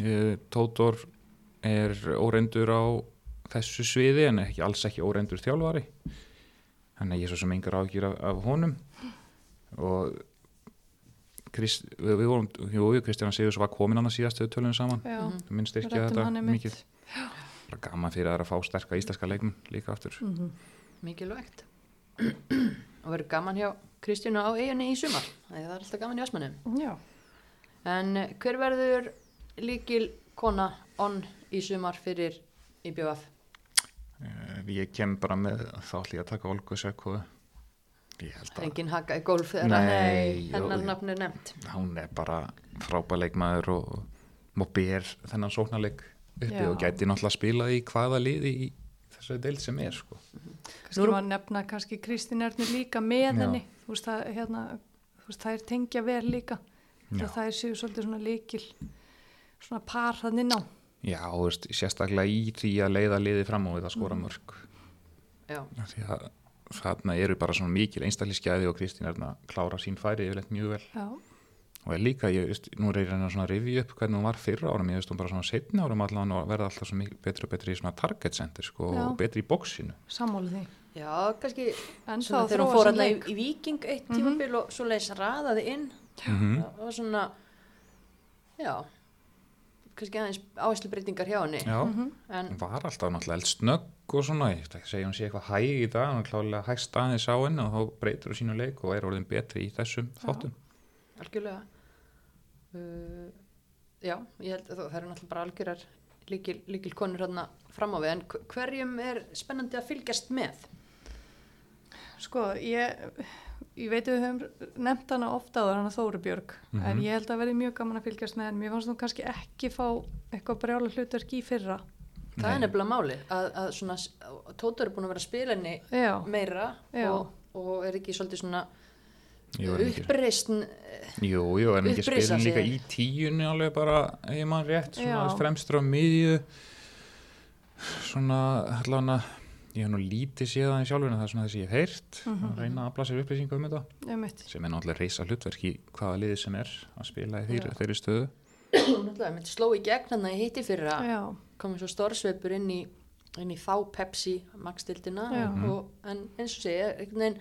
Eh, Tótor er óreindur á þessu sviði en ekki alls ekki óreindur þjálfari. Þannig að ég er svo sem engar ágjur af, af honum. Og Krist, við, við vorum, jú, Kristján Sigurs var komin annars síðast við tölum saman. Mhm. að rættum þetta hann mikið. Bara gaman fyrir það að fá sterka íslenska leikmenn líka aftur. Mhm. mikilvægt. Og verður gaman hjá Kristjánu á eiginni í sumar það er alltaf gaman í Asmannum Já, en eh, hver verður líkil kona onn í sumar fyrir IBF Eh, ég kem bara með þá ætlum ég að taka Olgu Sökku ég held að engin haka í golf þegar Nei, hennar jú. nafn er nefnt hún er bara frábæð leikmaður og má ber þennan sóknarleik uppi Já. og gæti náttúrulega spila í hvaða liði í þessari deild sem er sko. kannski maður nefna kannski Kristín Ernir líka með Já. henni. Þú veist, það, hérna, þú veist, það er tengja vel líka. Það er séu svolítið svona líkil, svona par þannig ná. Já, þú veist, sérstaklega í því að leiða liði fram og við að skora mörg já, því að þarna eru bara svona mikil einstakliskeiði og Kristín er að klára sín færi yfirleitt mjög vel. Já, og er líka, ég veist, nú er ég reyna svona að rifja upp hvernig hún var fyrra árum, ég veist hún bara svona setna árum allan og verða alltaf svo mikið betri og betri í svona target center sko Já. og betri í bóksinu sammála því. já, kannski En svona þá þegar hún fór alltaf í, Viking eitt Mhm. tímabil og svo leiðis raðaði inn. Mm það var svona já kannski aðeins áherslu breytingar hjá henni. Já, Mhm. en hún var alltaf náttúrulega eldsnögg og svona, ég ætla ekki að segja hún sé eitthvað hæg í dag, hún er klálega hægst aðeins á henni og þá breytur hún sínu leik og er orðin betri í þessum þáttum. algjörlega. Uh, já, ég held að það, eru náttúrulega bara algjörar líkil, líkil konur hérna fram á við. En hv- hverjum er spennandi að fylgjast með? Sko, ég, ég veit að við höfum nefnt hana ofta áður hana Þóru Björg, en Mhm. ég held að verði mjög gaman að fylgjast með henn. Mér fannst hún kannski ekki fá eitthvað brjála hlutverk í fyrra. það er Nei. nefnilega máli að, að svona, Tóta er búin að vera að spila henni Já, meira Já. og, og er ekki svolítið svona Jú, er ekki- uppreisn Jú, jú, en ekki Upprisa spilin líka í tíunni alveg bara, ef mann rétt, svona Já. fremstur á miðju, svona, allavega, ég hef nú lítið séð það í sjálfur en það er svona þess að ég hef heyrt, Mhm. að reyna að afla sér upplýsingu um þetta, einmitt. sem er náttúrulega reysa hlutverk í hvaða liði sem er að spila í þeirri, þeirri stöðu. náttúrulega myndi sló í gegn hann að hitti fyrra. Já, komið svo stórsveipur inn í, inn í þá Pepsi magstildina og, en eins og segja einhvern veginn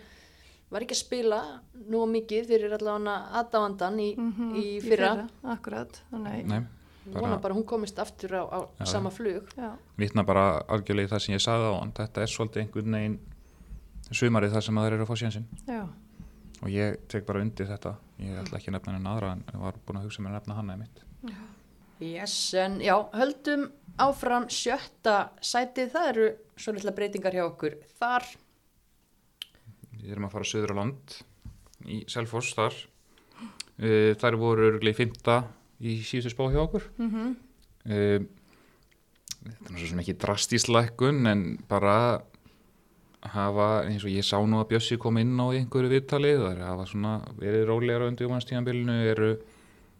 var ekki að spila nú mikið fyrir allavega aðdáandan í, mhm, í fyrra, Akkurat, þannig, Nei, vona bara- hún komist aftur á, á Já, sama flug. Já, vitna bara algjörlega í það sem ég sagði á hann, þetta er svolítið einhvern veginn sumarið þar sem að þeir eru að fá já, og ég tek bara undir þetta. Ég ætla ekki að nefna henni aðra en var búin að hugsa mér að nefna hana einmitt. Yes, en já, höldum áfram sjötta sætið, það eru svo litla breytingar hjá okkur þar, við erum að fara söður á land í Selfoss þar. Uh, þær voru örglega í fymta í síðustu spá hjá okkur mhm, uh, þetta er svo sem ekki drastísk lækkun en bara hafa eins og ég sá nú að Bjössi kom inn á í einhverju viðtali það er að hafa svona verið rólegar á undir jómanstíðanbylnu eru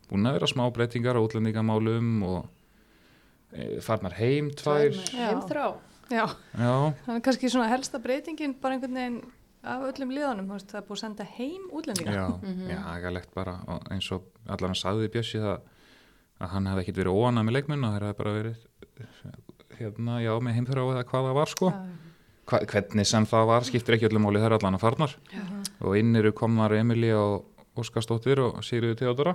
búin að vera smá breytingar á útlendingamálum og uh, farnar heim tvær heimþrá já. já, Þannig kannski svona helsta breytingin bara einhvern veginn af öllum liðanum, það er búið að senda heim útlendinga. Já, Mhm. já, agalegt bara og eins og allan sagði Bjössi það að hann hefði ekkit verið óanað með leikmenn og það hefði bara verið hérna, já, með heimþrá eða hvað það var sko Já, Hva, hvernig sem það var, skiptir ekki öllum máli það er allan að farnar mhm, og inn eru komnar Emilía og Óskarsdóttir og Sigriður Theodora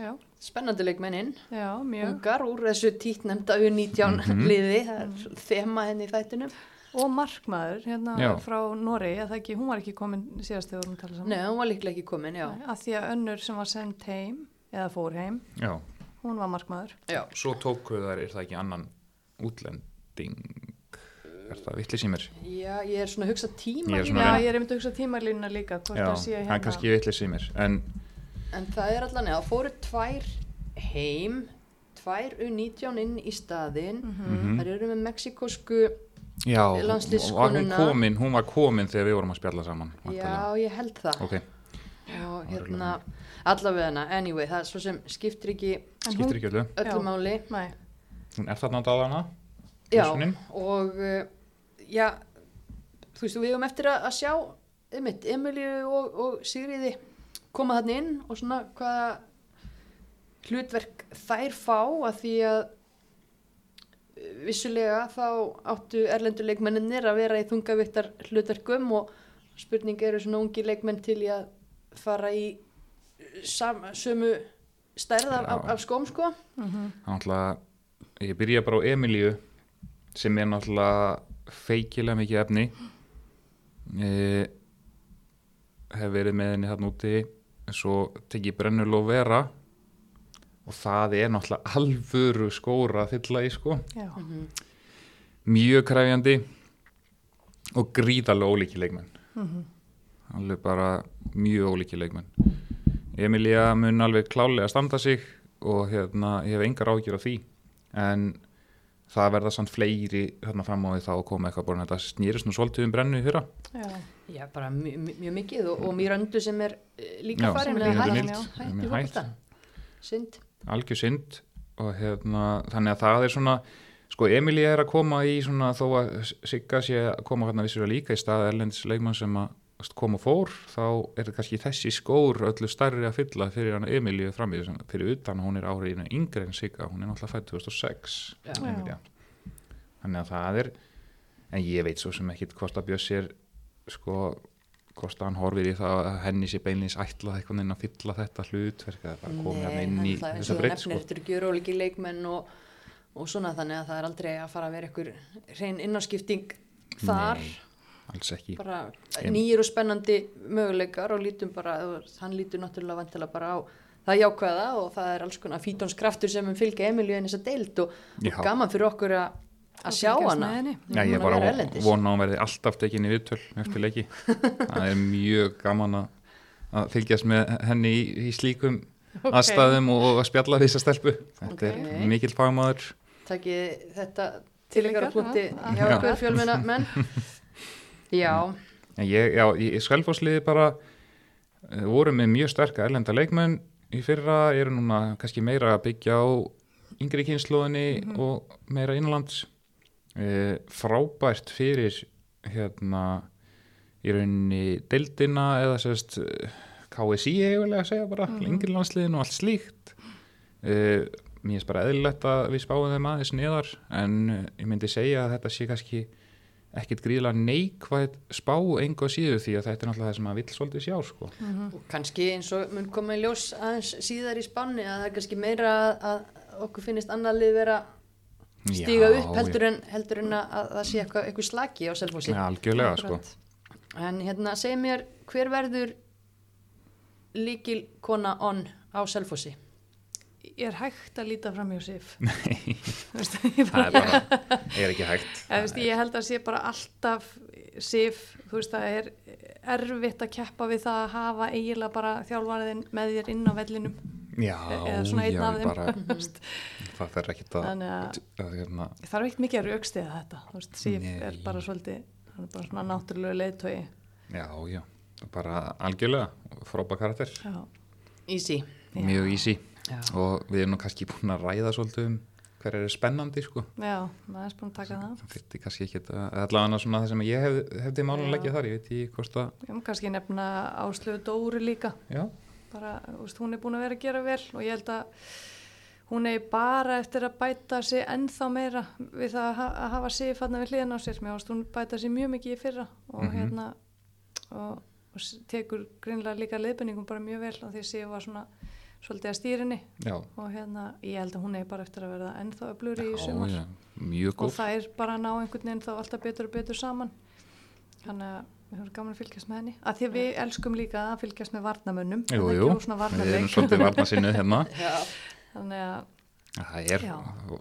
já, spennandi leikmennin já, mjög. ungar úr þessu títnemnda U19 Mhm. liði, það er þema henni í þættinum Og markmaður, hérna Já. frá Noregi, að það ekki, hún var ekki komin síðast þegar við vorum að tala saman. Nei, hún var líklega ekki komin, já. Nei, Að því að önnur sem var sendt heim, eða fór heim, Já, hún var markmaður. Já, svo tóku þær, er það ekki annan útlending er það vittlis í mér? já ég er svona að hugsa tíma Ég er Já, ég er einmitt að hugsa tímalínuna líka, hvort Já, það sé hérna. er kannski vittlis í mér en En það er allan, eða fóru tvær heim, tvær U19 inn í staðinn. Mhm. Það eru með mexikosku, já, var hún Landsliðskonuna. komin hún var komin þegar við vorum að spjalla saman já væntanlega. ég held það. ok, Og hérna, allavega hana, anyway, það er svo sem skiptir ekki skiptir ekki öllu. öllu máli. Nei, hún er þarna á dagana Já, Húsunin. og uh, já, þú veist, við höfum eftir að, að sjá einmitt, Emilíu og, og Sigriði koma þarna inn og svona hvaða hlutverk þær fá að því að uh, vissulega þá áttu erlendur leikmenninir að vera í þungavittar hlutverkum og spurning eru svona ungi leikmenn til í að fara í sam, sömu stærð af, af, af skóm sko. Náttúrulega ég byrja bara á Emilíu sem er náttúrulega feikilega mikið efni. Ég hef verið með henni þarna úti svo tekið brennul og vera. Og það er náttúrulega alvöru skóra að fylla í sko. Já, mjög kræfjandi og gríðarlega ólíki leikmenn. Mhm. alveg bara mjög ólíki leikmenn Emilía mun alveg klálega standa sig og hérna, ég hef engar ágjur á því en það verða samt fleiri þarna fram á því þá að koma eitthvað bara þetta snýrist nú svolítið um brennu í fyrra já, Já, bara mjög, mjög- mjög mikið og, og Mýrandu sem er eh, líka Já, farin sem er að líka hætt, farin, já. hætt Sem í er hætt. fólkvöldan. Synd. algjör synd og hérna, þannig að það er svona sko Emilía er að koma í svona þó að Sigga sé að koma hérna vissulega líka í stað erlendis leikmann sem að kom og fór, þá er kannski þessi skór öllu stærri að fylla fyrir hann Emilíu framvið, sem- fyrir utan hún er áriðinu yngri en Sigga, hún er náttúrulega fætt 2006 Já. Emilía þannig að það er en ég veit svo sem ekkit hvort að Bjössi er sko, hvort að hann horfir í það að henni sé beinlýns ætlað eitthvað inn að fylla þetta hlutverk eða bara komið hann inn í er svo breytt sko. eftir gjöróliki leikmenn og, og svona þannig að það er aldrei að fara að vera ykkur hrein innáskipting þar. Nei, alls ekki nýjir og spennandi möguleikar og lítum bara, hann lítur náttúrulega vantilega bara á það jákvæða og það er alls konar fítónskraftur sem fylgja Emilíu en þess að deild og, og gaman fyrir okkur að að sjá hana. Já, ég að bara vona að hún verði alltaf tekin í viðtöl eftir leiki. Það er mjög gaman að, að fylgjast með henni í, í slíkum Ok. aðstæðum og, að spjalla því þessa stelpu. Þetta Ok. er mikill fagmaður. Takið þetta Til ykkar ykkar, punkti já. hjá Já. okkur fjölmenna menn. Já, En ég, já, í Svelfosliði bara uh, voru með mjög sterka erlenda leikmenn í fyrra, eru núna kannski meira að byggja á yngri kynnslóðinni og meira innlands. Uh, frábært fyrir hérna í rauninni deildina eða sérst uh, KSI eiginlega að segja bara, mm yngri landsliðin og allt slíkt. Uh, mér finnst bara eðlilegt að við spáum þeim aðeins neðar en ég myndi segja að þetta sé kannski ekkit gríðlega neikvæð spá engu að síðu því að þetta er náttúrulega það sem maður vill svolítið sjá sko. og kannski eins og mun koma í ljós aðeins síðar í spanni að það er kannski meira að, að okkur finnist annar lið vera stiga Já, upp heldur en, heldur en að, að það sé eitthvað, eitthvað slaki á selfhósi. Já, algjörlega sko. En hérna, segi mér, hver verður líkil kona on á selfhósi? Er hægt að líta fram hjá Sif. Nei, Veist, ég, það bara, er bara, er ekki hægt. ég, veist, ég held að sé bara alltaf Sif, þú veist, það er erfitt að keppa við það að hafa eiginlega bara þjálfariðin með þér inn á vellinum Já, eða svona einn já, af þeim. bara, það fer ekki að, Þannig að að hérna, þarf ekkert mikið að raukstiða þetta. Þú veist, Sif Nei. er bara svolítið, hann er bara svona náttúrulega leiðtói. já, já, bara algjörlega, frábæð karakter, Já. Easy. Mjög easy Já. og við erum nú kannski búin að ræða svolítið um hver er spennandi sko. Já, maður er spún að taka það. Það fyrir kannski ekki að, allavega svona það sem ég hef, hefði Já. málulegja þar, ég veit ekki hvort að, má kannski nefna Áslöfu Dóru líka. já, bara, veist, hún er búin að vera að gera vel og ég held að hún er bara eftir að bæta sig ennþá meira við það að, ha að hafa sig fann við hliðan á sér mér ást hún bæta sig mjög mikið í fyrra og Mhm. hérna og, og tekur greinlega líka leiðbenningum bara mjög vel og því að sig var svona svolítið að stýrinni já, og hérna ég held að hún er bara eftir að verða ennþá öflur í sumar já, mjög og góð. það er bara að ná einhvern veginn þá alltaf betur og betur saman þannig að við höfum gaman að fylgjast með henni að því að við elskum líka að fylgjast með varnamönnum Jú, það er jú, við erum svolítið varnarsinnuð hérna. Já. þannig að Það er, Já.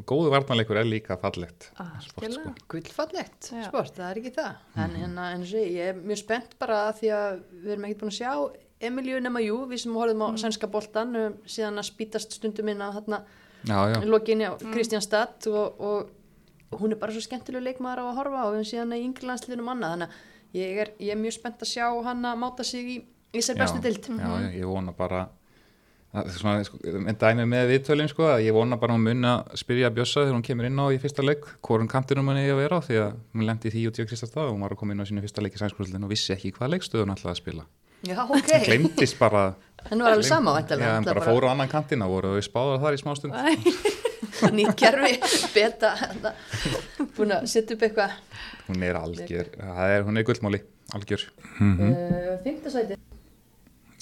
góðu varnarleikur er líka fallegt. sko. Gullfallegt sport, það er ekki það. En hérna, eins og ég, ég er mjög spennt bara að því að við erum ekkert búin að sjá Emilíu nema jú, við sem horfum á sænska boltan um, síðan að spýtast stundum inn á þarna Já, já, lokinni á Kristjánstad og, og hún er bara svo skemmtileg leikmaður á að horfa og síðan í yngirlandsliðnum annað þannig að ég er, ég er mjög spennt að sjá hann að máta sig í, í sér bestu dild já, já, ég vona bara Það er svona, sko, en dæmi með viðtölinn sko, að ég vona bara að hún mun að spyrja Bjössa þegar hún kemur inn á í fyrsta leik hvorum kantinum hann eigi að vera á því að hún lendi því út í okkur stað og hún var að koma inn á sínu fyrsta leik í sænskúrlinn og vissi ekki hvað leikstöðun ætlaði að spila Já, ok. glemdist bara Henni var alveg sama, Já, en bara fóru á annan kantina voru við spáðum þar í smástund Nýtt kerfi, beta, hérna, búin að setja upp eitthvað. hún er algjör, það er, hún er gullmáli algjör mm Mm. Uh, Fymtasæti.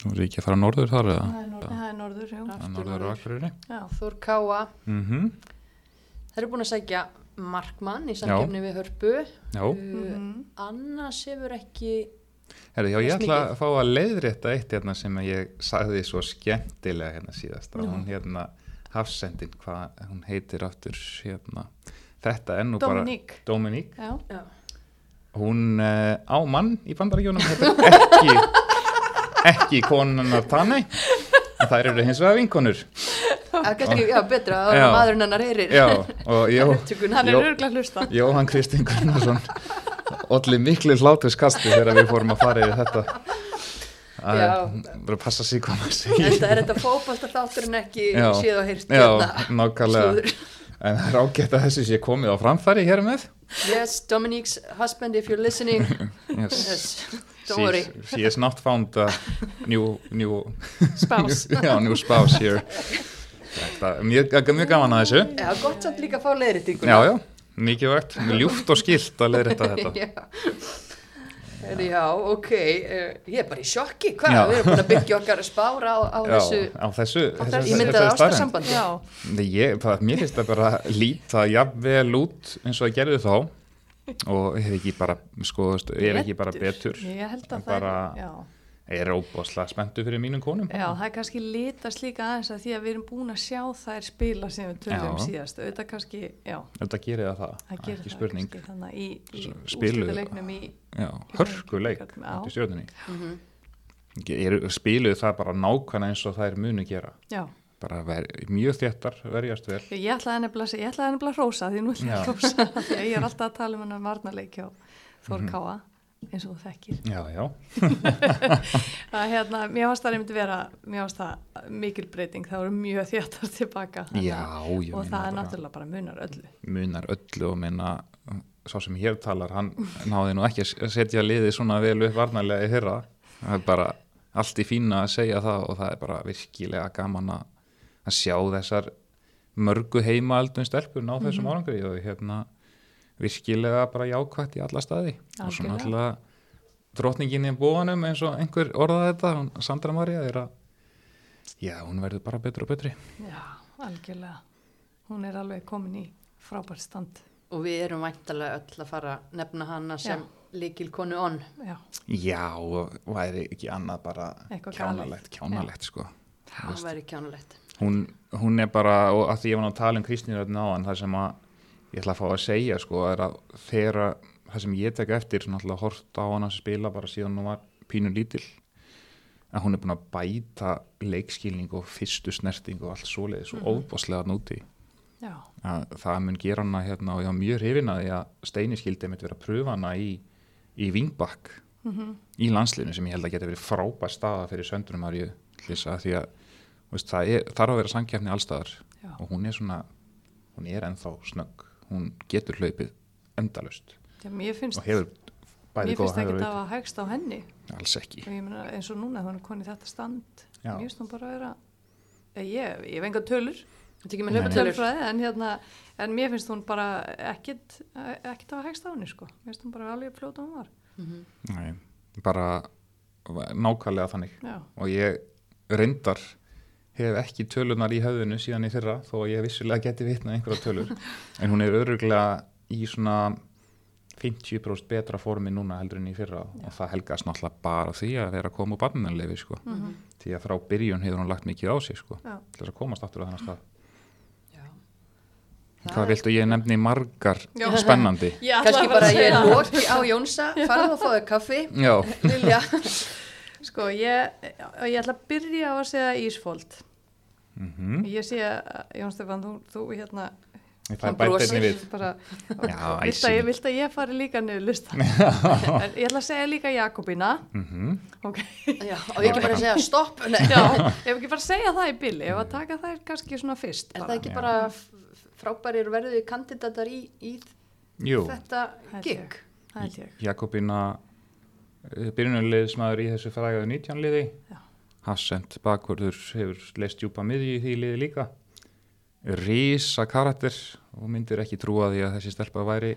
Þú er ekki að fara norður þar eða? Það er norður, það er norður, já. Og akkurýri Já, Þór Káa. mm Þeir eru búin að sækja markmann í samkefni við hörpu. Já, Uh, Mhm. annars hefur ekki, Herri, já, ég ætla að fá að leiðrétta eitt hérna sem að ég sagði svo skemmtilega hérna síðast að hún hérna hafsendin, hvað hún heitir aftur hérna, þetta er nú Dominique. bara já, hún uh, á mann í bandaríkjónum, þetta er ekki ekki konunnar tanni en þær eru hins vegar vinkonur. Það er kannski, já, betra að maðurinn hennar heyrir. já, og jó, hann er Jó. hlusta. Jóhann Kristinn Gunnarsson allir miklu hlátuskasti þegar við fórum að fara yfir þetta að Já. bara passa sig hvað maður segir Þetta er þetta fókbalta þáttur en ekki Já. síð og heyrt Já, hérna. En það er ágætt að þessu sé komið á framfæri hér með Yes, Dominique's husband, if you're listening. yes. Yes, don't worry. She, she has not found a new, new, Spás. já, new spouse here Þetta, er mjög, mjög gaman að þessu Já, gott samt líka að fá leiðréttinguna. Já, já, mikið vægt, ljúft og skilt að leiðrætta þetta já. Já, ok, uh, ég er bara í sjokki, hvað, Já. við erum búin að byggja okkar spára á, á Já, þessu á þessu, þessu, að ástarsambandi. Já, Nei, Ég, það, mér finnst það bara líta jafnvel út eins og það gerði þá og er ekki bara, sko, er ekki bara betur Ég held að það er, já. Er óbáslega spenntu fyrir mínum konum Já, það er kannski litast líka aðeins að því að við erum búin að sjá þær spila sem við tölum Já. síðast. Auðvitað kannski, já, Þetta gerir það það, það gerir ekki það spurning kannski þannig að í, í úrslitaleiknum í, Já, hörkuleik átti stjórnunni Mhm. er, spiluðu það bara nákvæmlega eins og þær munu gera já. bara ver, mjög þéttar, verjast vel Ég ætlaði nefnilega, að að hrósa því nú ætlaði að hrósa því að ég er alltaf að tala um hennar varnarleik hjá Þór Mhm. Káa eins og þú þekkir. Já, já, Það hérna, mér varst það einmitt vera, mér varst það mikil breyting, það voru mjög þéttar tilbaka. já að- Og það er náttúrulega bara munar öllu. munar öllu og minna sá sem hér talar, hann náði nú ekki að setja liðið svona vel upp varnarlega í fyrra, það er bara allt í fína að segja það og það er bara virkilega gaman að, að sjá þessar mörgu heimaaldum stelpur ná þessum árangri og hérna virkilega bara jákvætt í alla staði og svo Algjörlega. náttúrulega drottningin í búanum eins og einhver orðaði þetta, hún, Sandra Maria er að já, hún verður bara betri og betri Já, algjörlega. Hún er alveg komin í frábært stand. Og við erum væntalega öll að fara nefna hana sem líkil konu on. Já, Já, og væri ekki annað bara Eitthvað kjánalegt, kjánalegt sko. Hún, hún er bara, og að því ég var að tala um Kristínu hérna áðan, það sem að ég ætla að fá að segja sko, er að þegar það sem ég tek eftir, svona alltaf hort á hana sem spila bara síðan hún var pínu lítil, að hún er búin að bæta leikskilning og fyrstu snerting og allt svoleiðis og óbáslega núti. já, Að það mun gera hana hérna og ég var mjög hrifin að því að Steini skildi mitt vera að pröfa hana í, í Vingbakk mhm, í landslinu sem ég held að geta verið frábær staða fyrir söndunum Marju Lisa því að veist, það er, þarf að vera samkjafni allstaðar já. og hún er svona hún er ennþá snögg hún getur hlaupið endalust Já, mér finnst, og hefur bæði mér finnst góða ekki það að hægst á henni. alls ekki Og ég meina eins og núna, hún er konið þetta stand. Já. Mér finnst hún bara að vera, Eh, ég, ég hef enga tölur, Þetta ekki með Nei. hlaupatölur. tölfræði, en hérna, en mér finnst hún bara ekkit, ekkit að hægst á henni, sko. Mér finnst hún bara alveg fljóta hún var. Mhm. Nei, bara nákvæmlega þannig Já, og ég reyndar hef ekki tölunar í höfðinu síðan í fyrra þó að ég vissulega geti vitnað einhverja tölur en hún er öruglega í svona 50% betra formi núna heldur en í fyrra og það helgast náttúrulega bara því að vera að koma úr barnanlefi sko. Mhm. því að frá byrjun hefur hún lagt mikið á sig sko, já. til þess að komast aftur á þennan stað Já. hvað viltu ég nefni margar Já. spennandi að bara ég það. loki á Jónsa, farðu og fáðu kaffi. já, Lilja. Sko, ég, ég ætla að byrja á að segja Ísfold. mm Ég sé að, Jón Stefán, þú, þú hérna Ég fæ æsi. að, ég, vilt að ég fari líka niður lista en ég ætla að segja líka Jakobína. Mhm. ok, Já, og ég ekki bara að segja stopp. Nei, já, ef ekki bara segja það í bili ef að taka þær kannski svona fyrst Er það ekki bara frábærir verðið kandidatar í, í Jú, þetta Held gig? ég. Jakobína byrjunarliðsmaður í þessu frægaðu 19 liði. Hassend bakvörður hefur leist djúpa miði í því liði líka Rísa karakter og myndir ekki trúa því að þessi stelpa væri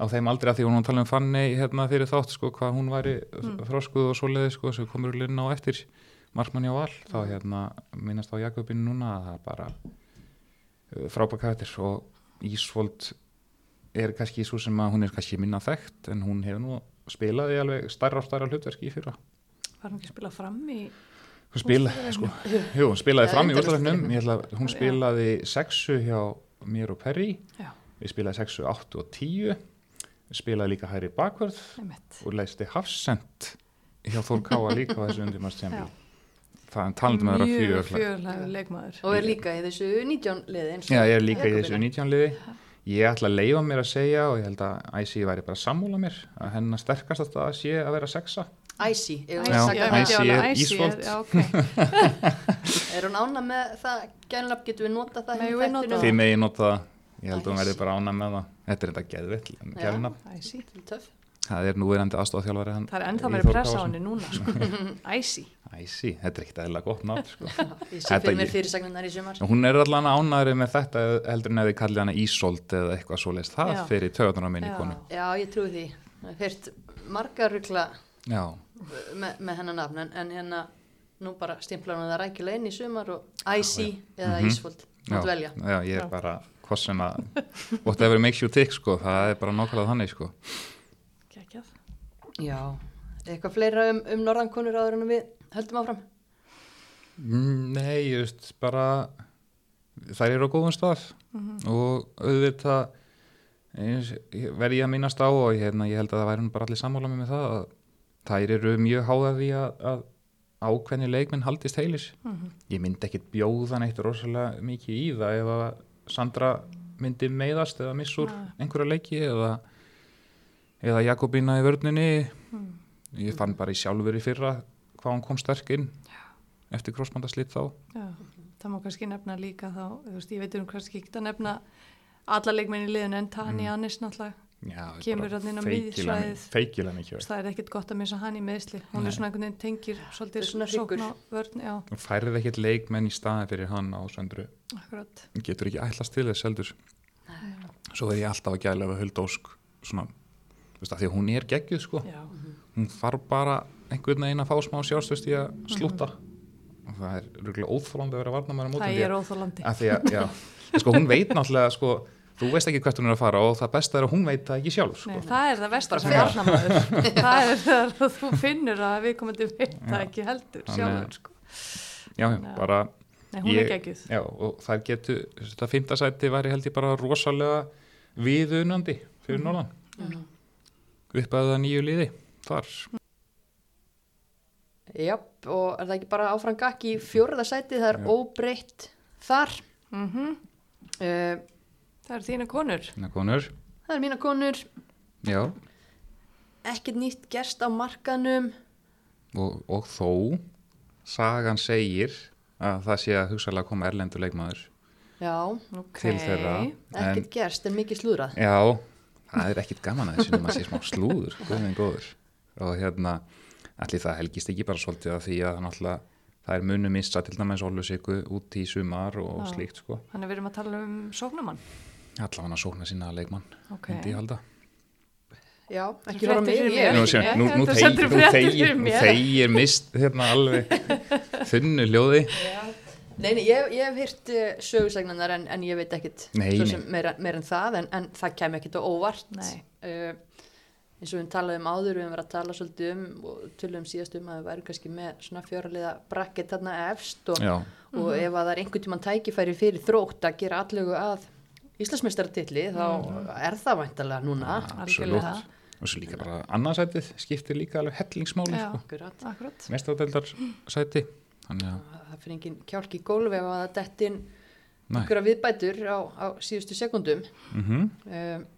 á þeim aldrei að því hún var að tala um fanni hérna fyrir þátt sko hvað hún væri Mm. þróskuð og svoleiði sko sem komur liðin á eftir markmanni á val þá hérna minnast á Jakobínu núna að það er bara frábæð karakter og Ísvold er kannski svo sem að hún er kannski minna þekkt en hún hefur nú spilaði alveg stærra og stærra hlutverki í fyrra. Var hún ekki að spila fram í hún spilaði, sko, jú, hún spilaði fram í úrslagafnum hún Já. spilaði sexu hjá mér og Perry. Já, við spilaði sexu, áttu og tíu. Við spilaði líka hæri bakvörð og leisti hafsend hjá Þór Káa líka á þessu undirmast Já. það er talandi með það fjögur fjörlega leikmaður. Og er líka í þessu 19 liði eins og Já, ég er líka í þessu 19 liði ég ætla að leifa mér að segja og ég held að Æsi væri bara að sammúla mér að hennar sterkast að það sé að vera sexa ég er ok. Er hún ána með það, gænlap getum við notað það nota þættinum? Þið megi nota það, ég held að hún verði bara ána með það Þetta er þetta. Æsi. Töff. Það er núverandi aðstofþjálfari hann það er ennþá Þór pressa á henni núna sko. Æsi þetta er ekkert eðla gott nátt sko. Ég sé Þetta fyrir mér fyrirsagnar í sumar. Hún er allan ánæri með þetta heldur en ef þið kallið hana Ísold eða eitthvað svoleiðist það Já. fyrir töðunar á minni konu Já, ég trúi því. Það er fyrt margar rugla Já, með, með hennar nafn en, en hérna nú bara stimplar hún það rækilega inn í sumar og Æsi eða Mhm. Ísfold. já, Mátt velja. já, ég er Já. bara hvað sem að whatever makes you tick sko, það er bara nákvæmlega þannig sko. Kekjað. Já. Eitthvað fleira um, um norðankonur áður en við höldum áfram? Mm, Nei, ég veist bara þær eru á góðum stað Mhm. og auðvitað eins, ég- að minnast á og ég, hérna, ég held að það væri bara allir sammála með það að þær eru mjög háða því að, að ákveðni leikminn haldist heilis Mhm. ég myndi ekkit bjóða neitt rosalega mikið í það ef að Sandra myndi meiðast eða missur Nei. einhverja leiki eða, eða Jakobína í vörninni Mm. ég fann bara í sjálfur í fyrra hvað hún kom sterk inn eftir krossbandaslitt þá. Já, það má kannski nefna líka þá, veist, ég veit um kannski ekki að nefna alla leikmenn í liðinu en Tani Mm. Annis náttúrulega, Já, Kemur þarna inn á miðsvæðið. það er ekkit gott að missa hann í meðsli, hún Nei. er svona einhvern veginn tengir svolítið svona sókn á vörn, já, Þú færið ekkit leikmenn í staðin fyrir hann á söndru akkurat. getur ekki ætlast til þess heldur. Svo er ég alltaf að gæla ef að Huldósk svona, þú veist að því að hún er geggjuð sko. Já, hún þarf bara einhvern veginn að fá smá sjálfstöðst í að slúta og það er rúglega óþólandi að vera varnamæra mótum það er óþólandi. að að, sko hún veit náttúrulega sko, þú veist ekki hvert hún er að fara og það besta er að hún veit það ekki sjálf sko. Nei, það er það Bara sem fer. varnamaður. það er þegar þú finnur að við komandi veit það ekki heldur að- sko. já, já, Já. bara Nei, hún Ég- er geggjuð. já, og það getur, þetta fymtasæti væri held ég bara rosalega viðunandi fyrir Mhm. norðan Mhm. upp að það nýju liði þar Jáp, og er það ekki bara áfram gakk í fjórða sæti, það er Já. óbreytt þar. Mm Uh, Það er þína konur. Að konur, það er mína konur, já, ekkert nýtt gerst á markanum. og, og þó sagan segir að það sé að hugsalega koma erlendur leikmaður Já, Ok. til þeirra ekkert gerst en mikið slúrað. já, það er ekkit gaman að þessu nema að sé smá slúður, góðin góður og hérna, allir það helgist ekki bara svolítið að því að náttúrulega það er munum missa til dæmis Ólusiku út í sumar og Já. slíkt sko Þannig að við erum að tala um sóknumann. allavega hann að sókna sína leikmann Ok. myndi ég halda Já, ekki fréttir fyrir Ég, mér. nú, Ég- sé, nú, nú, þegir mist hérna alveg þunnu hljóði Nei, nei, ég, ég hef hýrt uh, sögursagnanar en, en ég veit ekkit meira, meira en það en, en það kem ekkit á óvart Nei. uh, eins og við talaðum áður við höfum verið að tala svolítið um og tölum síðast um að við værum kannski með svona fjáraliða bracket þarna efst og, og ef að það er einhvern tímann tækifæri fyrir þrótt að gera allögu að Íslandsmeistaratilli þá er það væntalega núna Algjörlega. og svo líka bara annarsætið skiptir líka alveg hellingsmáli Já. sko. Akkurat. Akkurat. mestadeldar sæti þannig að það fyrir engin kjálk í gólfi ef að það dettin Nei. einhverja viðbætur á, á síðustu sekundum mm um,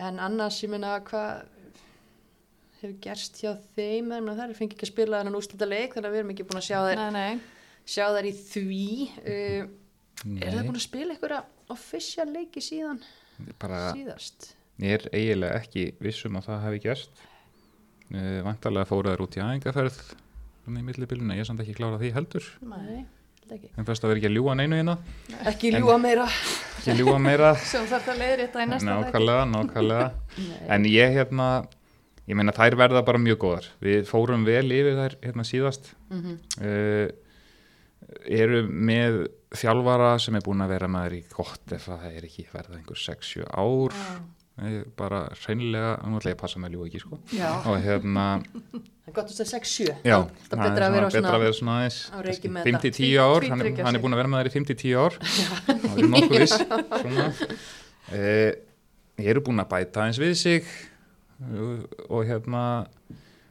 en annars ég meina hvað hefur gerst hjá þeim en það er fengið ekki að spila þennan úrslita leik þannig að við erum ekki búin að sjá þær, Nei, nei. sjá þær í því. Um, er það búin að spila einhverja official leiki síðan? Bara, síðast? Ég er eiginlega ekki vissum að það hefði gerst. Uh, vantarlega fóru þær út í aðingaferð í millibiluna, ég er samt ekki klárað því heldur. Nei, held ekki. en fyrst að vera ekki að ljúa neinu hérna. Ekki ljúa meira. ekki ljúa meira. Sem þarf það leiðir þetta í næsta þætti. nákvæmlega, nákvæmlega en ég hérna ég meina þær verða bara mjög góðar. Við fórum vel yfir þær hérna síðast. Mhm. uh, eru með þjálfara sem er búin að vera með þær í gott ef það er ekki verða einhver 6-7 ár. Eh, bara hreinlega, nú ætla ég að passa með ljú ekki sko. Og hérna, það er gott að segja 6-7 já. Það er betra að vera svona svona aðeins á reiki með 5-10 ár, hann, Tvítryggja hann er sig. búin að vera með þær í 5-10 ár. Það er nokkuð viss. Svona. Uh, ég eru búin að bæta eins við sig og hérna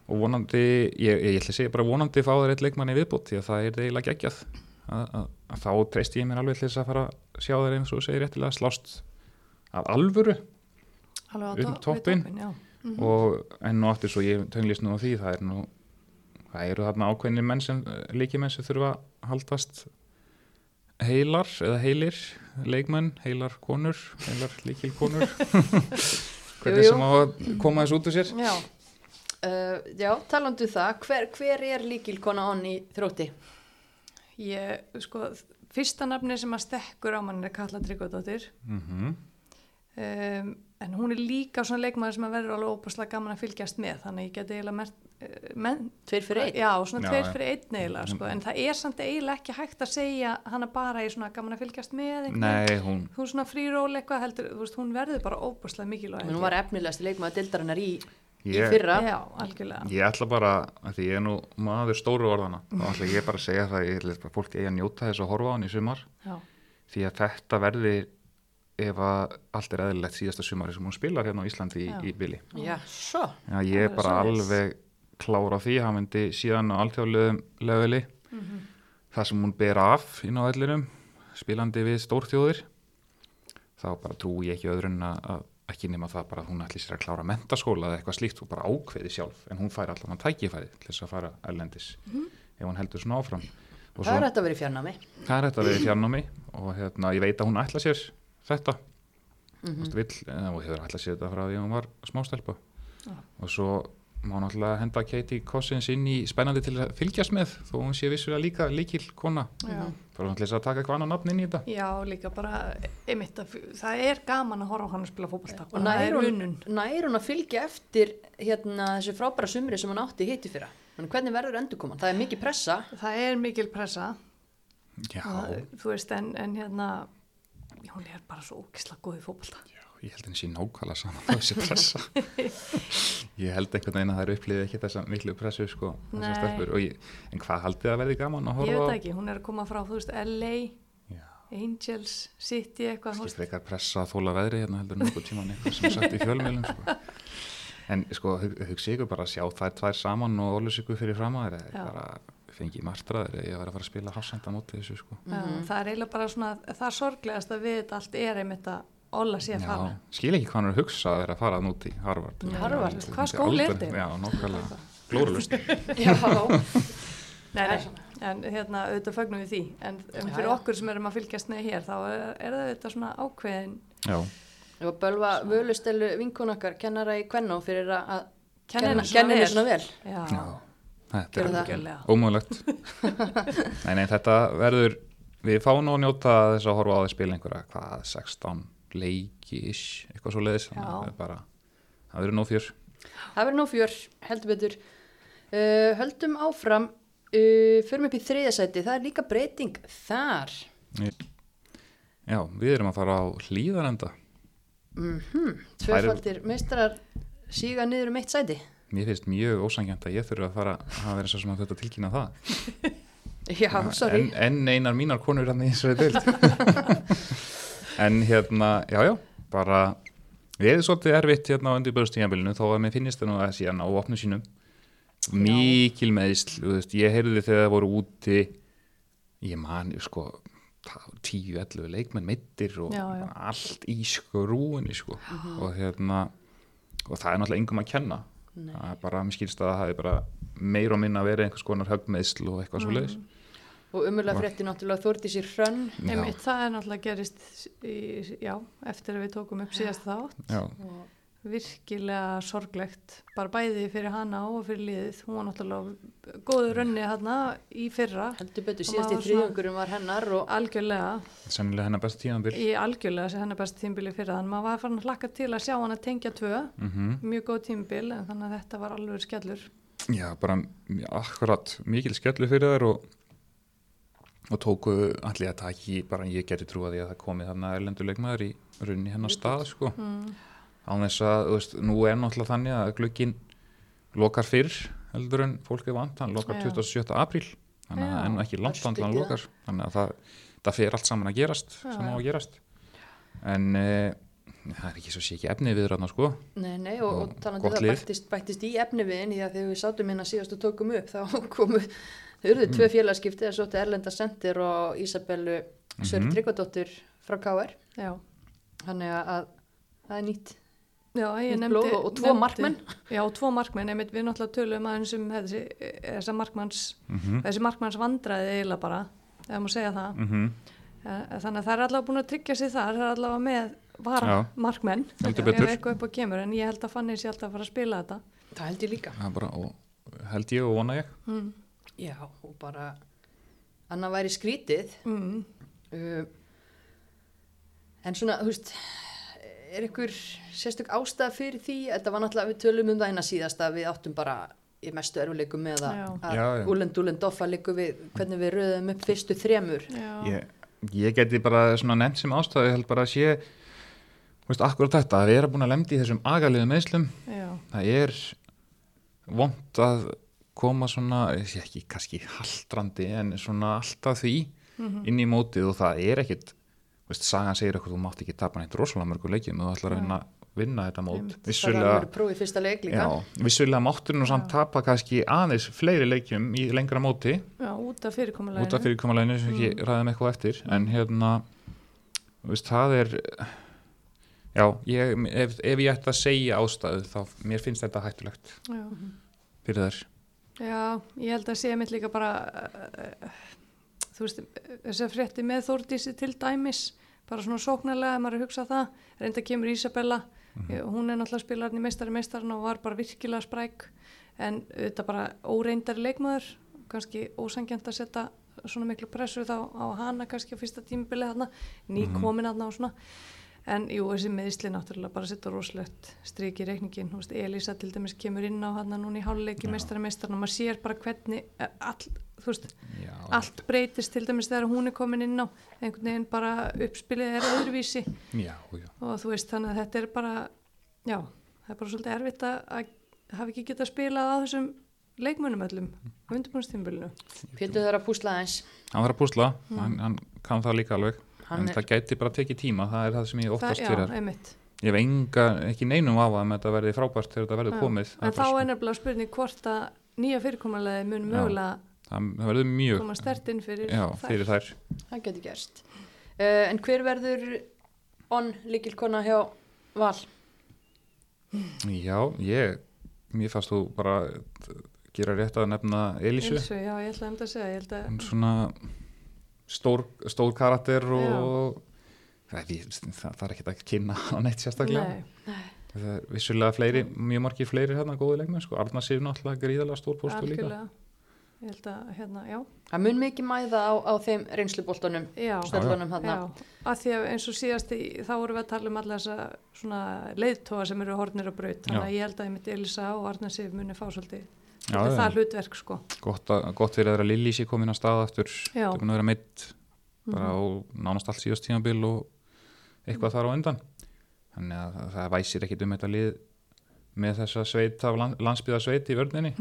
og vonandi, ég, ég ætla að segja bara vonandi fá þær eitt leikmann í viðbútt því að það er eiginlega geggjað að, þá treysti ég mér alveg til þess að fara að sjá þær eins og segir réttilega slást af alvöru Alveg um to- við toppinn. já. og enn og aftur svo ég tönglist nú á því það er nú það eru þarna ákveðni menn sem líkimenn sem þurfa að haldast heilar eða heilir leikmenn, heilar konur heilar líkil konur hvernig Jú, jú. sem að koma þess út úr sér Já. uh, Já, talandu það, hver, hver er líkilkona on í þrótti? Ég, sko, fyrsta nafni sem að stekkur á mann er Katla Tryggvadóttir. mm Um, en hún er líka svona leikmaður sem að verður alveg óbúslega gaman að fylgjast með. Þannig ég geti eiginlega menn, Tveir fyrir einn? Já, svona tveir fyrir einn eiginlega, sko. En það er samt eiginlega ekki hægt að segja hana bara í svona gaman að fylgjast með. Nei, hún Hún svona fríról eitthvað heldur, þú veist, hún verður bara óbúslega mikilvæg. Men hún var efnilegast leikmaður dildarinnar í, í fyrra. Já, algjörlega. ég ætla bara því ég er nú maður stóru orðana þá ætla ég bara að segja það ég ætla bara fólk eigi að njóta þess að horfa á hann í sumar Já, því að þetta verði ef að allt er eðlilegt síðasta sumari sem hún spilar hérna á Íslandi í, í Billy Já, svo. Já, ég er bara alveg klára því, hann myndi síðan á alltjóðlegum leveli Mhm. það sem hún ber af inn á vellinum spilandi við stórþjóðir þá bara trúi ég ekki öðru en að, ekki nema það bara að hún ætli sér að klára mentaskóla eða eitthvað slíkt og bara ákveði sjálf en hún fær allan að tækifæði til þess að fara erlendis ef hún heldur svona áfram og Það svo, er þetta að vera í fjarnámi. það er þetta að vera í fjarnámi og hérna, ég veit að hún ætla sér þetta Mm mm. vill, eða hún hefur ætla sér þetta frá því að hún var smástelpa Já. og svo má náttúrulega henda Katie Cossins inn í spennandi til að fylgjast með þó hún sé vissulega líka líkil kona já. bara hún til þess að taka eitthvað annan nafn inn í þetta Já, líka bara, einmitt, að, það er gaman að horfa á hann að spila fótballta. Og það er nær hún, nær hún að fylgja eftir hérna, þessu frábæra sumri sem hún átti hitti fyrra. Þannig hvernig verður endurkoman? Það er mikið pressa. Það er mikil pressa, já, og, þú veist, en, en hérna, hún er bara svo ógislega góð í fótballta. Ég held að henni sé nákvæmlega saman á þessi pressa ég held einhvern veginn að það er upplýðið ekki þessa miklu pressu sko, ég, en hvað haldið að verði gaman að Ég horfa veit á það ekki, hún er að koma frá, þú veist, LA, Já. Angels, City, eitthvað, veist. frekar pressa að þóla veðri hérna heldur nokkuð tíman eitthvað sem sagt í fjölmjölum sko. en sko hug- hugsi ykkur bara að sjá þær tvær saman og ólus ykkur fyrir fram að bara fengi martraður ég var að fara að spila hafsenda móti þessu sko. Já, það er eiginlega bara svona, það sorglegast að við þetta allt er einmitt að Olla sé að fara. Skil ekki hvað hann er að hugsa að vera að fara út í Harvard Harvard? Hvað skóli er þetta? Já, nákvæmlega, glórulust Já. Nei, nei, en hérna auðvitað fögnum við því, en, en Já, fyrir já. okkur sem erum að fylgjast með hér, þá er, er það auðvitað svona ákveðin Já, Og bölva völustelu vinkun okkar, kennara í Kvennó fyrir að- að henni svona svona vel. Já, já, þetta Gerðu er það. algjörlega. ómögulegt Nei, nei, þetta verður við fáum nú að njóta þess að horfa á því spila einhverja, hvað, 16 leiki-ish, eitthvað svo leiðis það er bara, það verður nóg fjör Það verður nú fjör, heldur betur. Uh, höldum áfram, uh, förum upp í þriðasæti, það er líka breyting þar. Já, við erum að fara á hlýðarenda Mm Tvöfaldir meistrar síga niður um eitt sæti. Mér finnst mjög ósangjant að ég þurfa að fara að vera svo sem að þetta tilkynna það Já, sorry. en, en einar mínar konur hann í þessari deild en hérna, já já bara, við erum svolítið erfitt hérna á undirbjörnstíðanbylunu þó að mér finnist það nú að síðan á opnu sínum mikil meðisl, veist, ég heyrði þegar það voru úti ég man, sko 10-11 leikmenn meittir og Já, já. allt í skrúinni sko. Mhm. og hérna og það er náttúrulega yngum að kenna Nei. það er bara, mér skilst að það hefði bara meir og minna verið einhvers konar högmeðsl og eitthvað svo leiðis og umurlega frétti náttúrulega Þórdísir Hrönn. Einmitt, það er náttúrulega gerist í, já, eftir að við tókum upp síðast þátt. Já, og virkilega sorglegt bara bæði fyrir hana og fyrir liðið. Hún var náttúrulega góðu rönni hana í fyrra, heldur betur síðast í þriðjungurum var hennar og algjörlega. Sennilega hennar besta tíðanbíl í algjörlega sem hennar best tímbili fyrir þann maður var farin að hlakka til að sjá hana tengja tvö. Mm mjög góð tímbil en þannig að þetta var alveg skellur. Já, bara akkurat mikil skellu fyrir þær og og tóku allir að taki bara ég geti trúa því að það komi þarna erlenduleikmaður í runni hennar stað sko. Mm. án þess að, þú veist, nú er náttúrulega þannig að glukkin lokar fyrr heldur en fólk er vant, hann lokar Já. 27. apríl. Þannig að enn ekki langt að hann lokar. þannig að það, það fer allt saman að gerast Já, sem á að gerast. En e, það er ekki svo sé ekki efni við þarna sko. Nei, nei, og, og Og talandi gott það bættist, bættist í efniviðin því að þegar við sátum hérna síðast og tókum upp þá komu, þau eruðu tvö félagskipti það sótti Erlenda Sendir og Ísabellu Sörg Mhm. Tryggvadóttir frá KR já, þannig að, að það er nýtt, já ég nýtt nefndi blóð og, og tvo nefndi- markmenn. Já, tvo markmenn, einmitt við náttúrulega tölum aðeins um þessi, þessi markmanns mm þessi markmanns vandræði eiginlega bara ef maður segja það. -hmm. Þannig að það er allavega búin að tryggja sig þar það er allavega með vara Já. markmenn. Heldur ef betur. eitthvað upp á kemur en ég held að Fanny sé alltaf að fara að spila þetta. Það held ég líka. Það er bara, og, held ég og vona ég. Mm. Já, og bara annað væri skrítið. Mm. uh, en svona, þú veist er einhver sérstök ástæða fyrir því? Þetta var náttúrulega, við tölum um það hérna síðast að við áttum bara í mestu erfuleikum með að, úlend, úlend, offa líku við hvernig við röðum upp fyrstu þremur. Ég, ég geti bara svona nefnt sem ástæðu, ég held bara að sé þú veist, akkurat þetta, að við erum búin að lemdi í þessum agaliðu meðslum það er vond að koma svona, ekki kannski haldrandi en svona alltaf því Mhm. inn í mótið og það er ekkit veist, sagan segir eitthvað, þú mátt ekki tapa neitt rosalega mörgu leikjum og þú ætlar að að vinna þetta mót. Vissulega, vissulega máttur nú samt tapa kannski aðeins fleiri leikjum í lengra móti. Já, út af fyrirkomuleginu út af fyrirkomuleginu sem ekki ræðum eitthvað eftir en hérna veist, það er já, ég, ef, ef ég ætti að segja ástæðu þá mér finnst þetta hættulegt. Já. fyrir þær Já, ég held að sé mitt líka bara uh, þú veist, þess að frétti með Þórdísi til dæmis bara svona sóknarlega, ef maður er að hugsa það. Reynda kemur Ísabella mm hún er náttúrulega spilarinn í meistari meistarinn og var bara virkilega spræk. En þetta bara óreindari leikmaður kannski ósangjant að setja svona miklu pressu þá á hana kannski á fyrsta tímabilið þarna, ný komin þarna og svona en jú, þessi meðisli náttúrulega bara setja rosalegt strik í reikningin Þú veist, Elisa til dæmis kemur inn á hann núna í háluleiki Já. meistari meistarinn og maður sér bara hvernig eh, all, þú veist, já, allt breytist til dæmis þegar hún er komin inn á einhvern veginn bara uppspilið er öðruvísi. Já, já. og þú veist þannig að þetta er bara já, það er bara svolítið erfitt að, að hafa ekki getað spilað á þessum leikmönnum öllum á undirbúinnstímbilinu Pétur þarf að púsla aðeins. Hann var að púsla, hann, hann kann það líka alveg en er- það gæti bara tekið tíma, það er það sem ég oftast já, fyrir ég hef enga, ekki neinum afa um að þetta verði frábært þegar þetta verður Já. komið. Það, en þá er nefnilega spurning hvort að nýja fyrirkomulega mun mögulega það það verður mjög koma stert inn fyrir fyrir þær. Það geti gerst. Uh, en hver verður onn líkilkona hjá Val? já, ég mér fannst þú bara gera rétt að nefna Elísu. Ilsu, já, ég ætla að segja ég held að, svona stór, stór karakter og það, það, það er ekkert að kynna á neitt sérstaklega. Nei, það er vissulega fleiri, mjög margir fleiri hérna góði leikmenn, sko, Arna Sif náttúrulega gríðalega stór postu líka. Ég held að, hérna, já. Það mun mikið mæða á, á þeim reynsluboltunum já, stöllunum hann að því að eins og síðast í, þá vorum við að tala um alla þessa svona leiðtóa sem eru hornir á braut. Þannig að ég held að Elisa og Arna Sif muni fá svolítið Já, svolítið já. það hlutverk sko. Gott, að, gott fyrir þeirra Lilli sé komin að stað aftur. Já. það er búin að vera meitt bara á nánast allt síðast tímabil og eitthvað þar á undan. Þannig að það, það væsir ekkit um þetta lið með þessa sveit af land, landsbyðasveit í vörninni.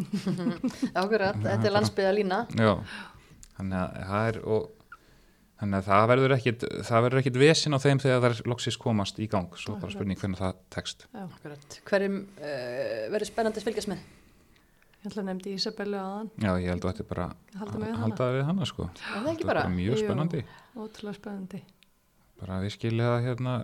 Akkurat, þetta er landsbyða lína já, þannig að það er og þannig að það verður ekkit það verður ekkit vesin á þeim þegar það er loksis komast í gang, svo bara spurning hvernig það tekst. Akkurat. Hverjum uh, verður spennandi að fylgjast með? Ég ætla að nefndi Ísabellu aðan, Já, ég held að þetta bara halda með hana. halda við hana sko Er það er bara? mjög Jú. spennandi Ótrúlega spennandi, bara við skilja hérna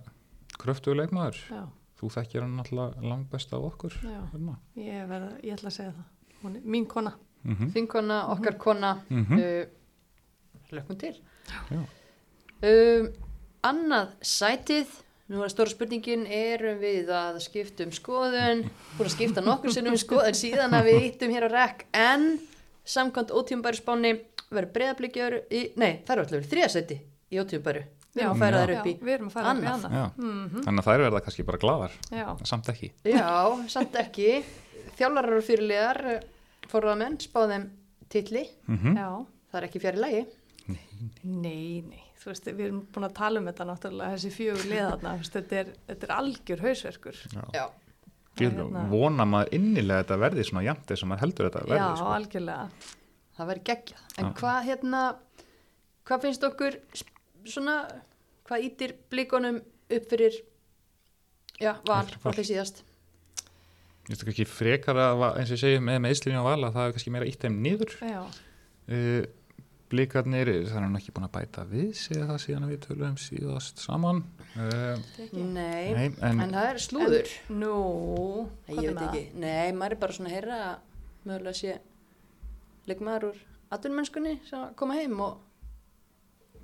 kröftuðu leikmaður já, þú þekkir hann alltaf langt best af okkur já, hérna. ég, verða, ég ætla að segja það. Hún er mín kona. mm -hmm. Þinkona, okkar kona Mhm. uh, lökum til Já. um, Annað sætið Nú er stóra spurningin, erum við að skipta um skoðun, búin að skipta nokkur sinnum um skoðun síðan að við hittum hér á rekk, en samkvæmt ótíumbæri spáni verður breyðablikkjör í, nei, það eru alltaf þriðasæti í ótíumbæri, við erum að færa þær upp í Já, við erum að færa upp í annað. Já. Mhm. þannig að þær verða kannski bara gladar Já, samt ekki Já, samt ekki. Þjálfarar og fyrirliðar, forðamenn, spáðum titli. mm já, Það er ekki fjari lagi. Nei, nei, þú veist, við erum búin að tala um þetta náttúrulega, þessi fjögur liðarna, þetta er, þetta er algjör hausverkur. Já. Ég Hérna. vona maður innilega að þetta verði svona jæmt þess að maður heldur þetta verði Já, sko. algjörlega. Það væri geggjað. En Já. hvað hérna, hvað finnst okkur svona, hvað ítir blikunum upp fyrir, já, Val. allir síðast. Ég veist ekki frekar að eins og ég segi með meðslunni á vala það er kannski meira ítt þeim niður Já, uh, blikarnir það er hann ekki búin að bæta við segja það síðan að við tölum síðast saman uh, Nei, nei, en, en það er slúður. nú, Nei, hvað ég er ekki. Nei, maður er bara svona að heyra að mögulega sé leikmaður úr atvinnmennskunni sem koma heim og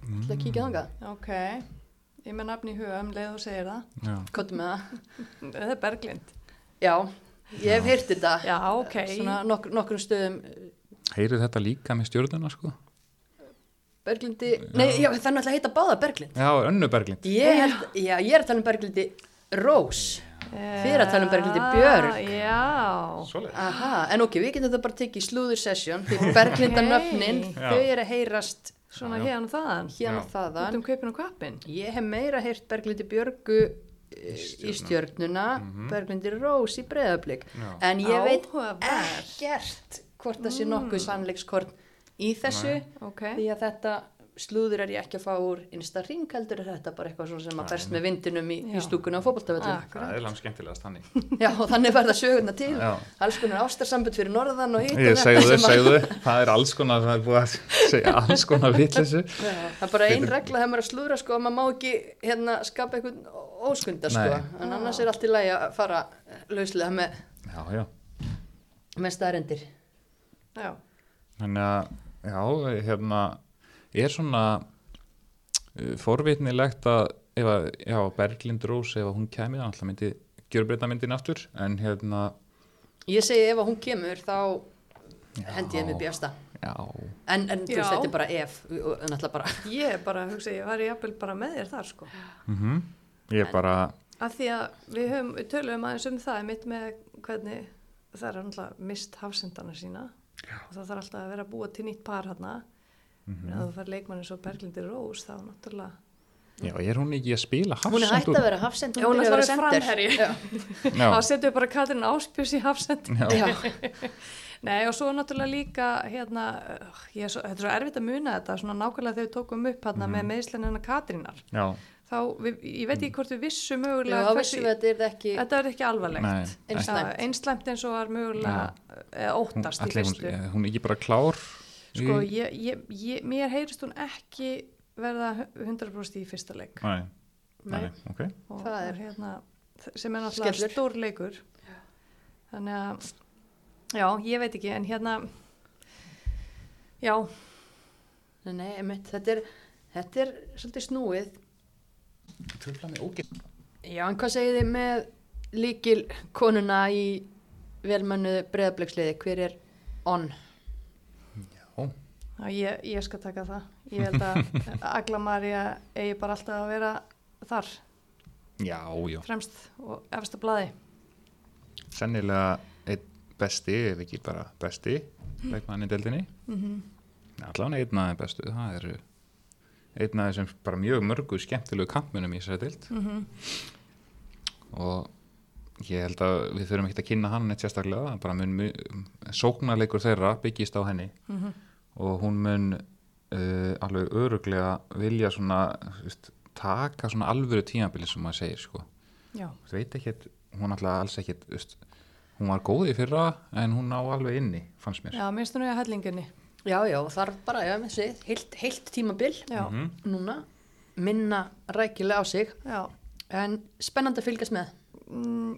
ætla að kíkja þangað. það? Ok, ég með nafni í huga um leið og segir það. já, Kottum með það. Það er Berglind. Já, ég hef heyrt þetta. Já, ok. Svona nokkur, nokkur stöðum heyrið þetta líka með stjórnuna sko Berglindi, nei, já, það er náttúrulega að heita báða Berglind. já, önnu Berglind Ég, held, já, ég er að tala um Berglindi Rós. Þið eru að tala um Berglindi Björg. Já. Aha, en ok, við getum þetta bara tekið í slúður sesjón, því Berglinda nöfnin, Já. þau eru að heyrast svona Já, já. hérna og þaðan. hérna Já. og Út þaðan. um kaupin og kappin. Ég hef meira heyrt Berglindi Björgu eh, í stjörnuna, Berglindi Rós í breðablík. Já. En ég veit ekkert hvort það sé nokkuð sannleikskorn í þessu, Ok. því að þetta slúður er ég ekki að fá úr innsta ring heldur er þetta bara eitthvað sem að berst með vindinum í, í Já. stúkunni á. Akkurat. það er langt skemmtilegast þannig Já, og þannig verða sögurna til. Já. Alls konar ástarsambund fyrir norðan og hitt og ég segðu, að- segðu, það er alls konar það er búið að segja alls konar vitleysu Já, það er bara ein regla þegar maður er að slúðra sko að maður má ekki hérna skapa einhvern óskunda sko Nei. en annars er allt í lagi að fara lauslega með, já, já með staðrendir. Já. Hérna, er svona uh, forvitnilegt að ef að, já, Berglind Rós, ef að hún kæmi, alltaf myndi gjörbreyta myndin aftur, en hérna, Ég segi ef að hún kemur þá já, hendi ég með bjasta. Já, En, en þú veist, þetta er bara ef, en alltaf bara, Ég er bara, hugsa, ég væri jafnvel bara með þér þar, sko. mhm, ég er bara, Af því að við, höfum, við töluðum aðeins um það mitt með hvernig það er náttúrulega mist hafsendana sína. Og það þarf alltaf að vera að búa til nýtt par hérna mhm. en að þú fær leikmanni svo Berglindi Rós þá náttúrulega já, er hún ekki að spila hún er hægt hafsend að vera hafsend, hún er byrjar að vera. Já, þá setjum við bara Katrin Áspjós í hafsend. Já, Já. Nei og svo náttúrulega líka hérna, ég er svo, þetta er svo erfitt að muna þetta svona nákvæmlega þegar við tókum upp hérna Mhm. með meðslenina Katrínar. Já, þá, við, ég veit ekki hvort við vissum Já, mögulega þá hversu- vissum við þetta er ekki, þetta er ekki alvarlegt. Já, einslæmt eins og var mögulega eða Hún, óttast í ætli hún, fyrstu. hún er ekki bara klár sko, ég, ég, ég, mér heyrist hún ekki verða 100% í fyrsta leik. Nei, Nei. nei, ok. Og, Það er- hérna, sem er náttúrulega Skellur. stór leikur. Þannig að já, ég veit ekki, en hérna já, nei, nei, einmitt, þetta er, þetta er svolítið snúið. Trufla mig ógeð. Já, en hvað segið þið með líkil konuna í velmennu breðablegsliði, hver er on? Ó, já ég, ég skal taka það. Ég held að Agla Maria eigi bara alltaf að vera þar. Já, já, fremst og efsta blaði. Sennilega einn besti, ef ekki bara besti leikmann í deildinni. Mm -hmm. allan einn þeim bestu það eru einn af þessum bara mjög mörgu skemmtilegu kampmunum í þessari deild Mhm. og ég held að við þurfum ekki að kynna hann eitt sérstaklega, bara mun mu- sóknarleikur þeirra byggist á henni Mhm. og hún mun uh, alveg öruglega vilja svona veist, taka svona alvöru tímabili sem maður segir sko þú veit ekki, hún alltaf alls ekki veist, hún var góð í fyrra en hún á alveg inni, fannst mér Já, minnst hún er að hellinginni. Já, já, þarf bara, já, með sig, heilt, heilt tímabil Já, Mhm. núna, minna rækilega á sig, já. en spennandi að fylgjast með. Mm,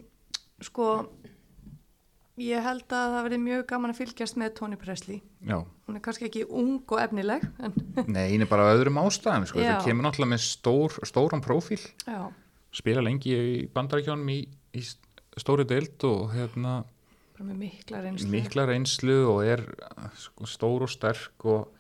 sko, ég held að það verði mjög gaman að fylgjast með Tony Presley. Já, Hún er kannski ekki ung og efnileg, en nei, hún er bara öðrum ástæðum sko. Það kemur náttúrulega með stór, stóran prófíl já, spila lengi í bandarækjónum í, í stóri deild og hérna bara með mikla reynslu. mikla reynslu og er sko, stór og sterk og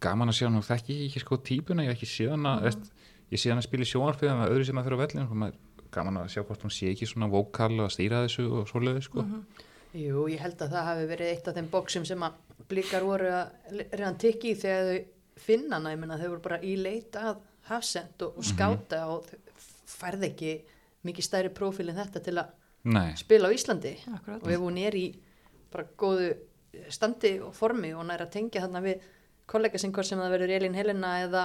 gaman að sjá hann. Og þekki ég ekki sko típuna, ég hef ekki síðan að mm. ég sé hann að spila í sjónarfið en öðru sem að fyrir á vellin og maður gaman að sjá hvort hún sé ekki svona vókal að stýra þessu og svoleiði sko. Jú, ég held að það hafi verið eitt af þeim bóksum sem að blikar voru að reyna tikki þegar þau finna hana, ég menna þau voru bara í leit að hafsend og, og skáta og þau færði ekki mikið stærri prófíl en þetta til að Nei, spila á Íslandi. Akkurat. og ef hún er í bara góðu standi og formi og næra að tengja þarna við kollega sem hvort sem það verður Elín Helena eða,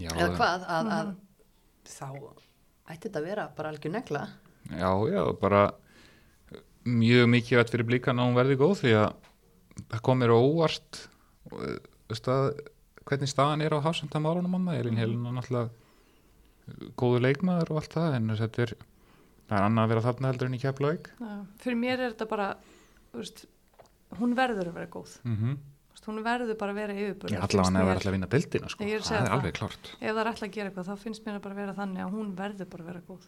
já, eða hvað að, að þá ætti þetta að vera bara algjör negla. Já, já, bara mjög mikið vett fyrir blíkan að hún verði góð því að það kom mér á óvart eh, stað, hvernig staðan er á hafsendamálunum manna, Elín Helena náttúrulega góðu leikmaður og allt það en þetta er, það er annað að vera þarna heldur en í keflaug fyrir mér er þetta bara, veist, hún verður að vera góð. mm -hmm. Veist, hún verður bara að vera yfirbúr. Já, allavega það er alltaf að vinna deildina sko. Það er það. alveg klart Ef það er alltaf að gera eitthvað, þá finnst mér að bara vera þannig að hún verður bara að vera góð.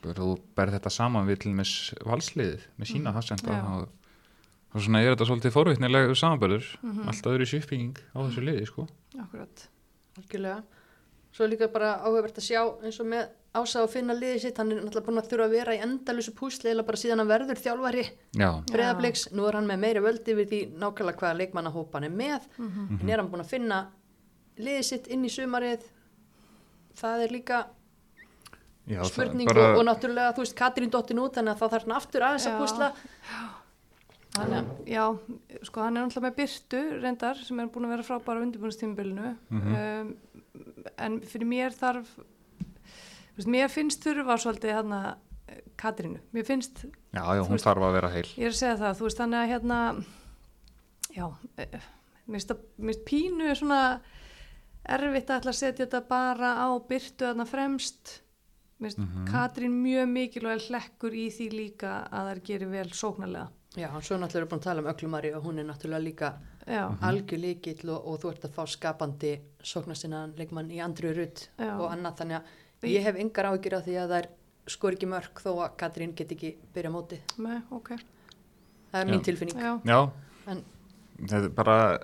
Þú berð þetta saman við til með valsliðið með sína hafsenda Já. og, og svona er þetta svolítið forvitnilega samanbörður Mhm. alltaf öðru sýppinging á þessu liði sko. Akkurat. algjörlega svo er líka bara áhugavert að sjá eins og með ása að finna liðið sitt. Hann er náttúrulega búin að þurfa að vera í endalusu púsli eða bara síðan hann verður þjálfari Já, breyðabliks, nú er hann með meiri völdi við því nákvæmlega hvaða leikmannahóp hann er með Mhm. en er hann búin að finna liðið sitt inn í sumarið? Það er líka já það- spurning bara, og, náttúrulega þú veist Katrín dottin út þannig að þá þarf hann aftur aðeins að Já. púsla. Þannig, að- já, sko hann er náttúrulega með Byrtu reyndar sem er búin að vera frábæra á undirbúinustímbilinu Mhm. um, en fyrir mér þarf veist, mér finnst þurfa svolítið hérna Katrínu, mér finnst, já, já, hún veist- þarf að vera heil. ég er að segja það þú veist þannig að hérna já, eh, mér finnst það- pínu svona erfitt að ætla að setja þetta bara á Byrtu þarna fremst. Mér finnst Mhm. Katrín mjög mikilvæg hlekkur í því líka að þær gerir vel sóknarlega. Já, svo náttúrulega er búin að tala um öglumari og hún er náttúrulega líka já, Mhm. algjör líkill og, og þú ert að fá skapandi sóknastinnan leikmann í Andriu Rutt og annað þannig að ég hef engar ágjur af því að það er skor ekki mörg þó að Katrín get ekki byrja móti. Með, ok. Það er Já. mín tilfinning. Já, Já, En- þetta er bara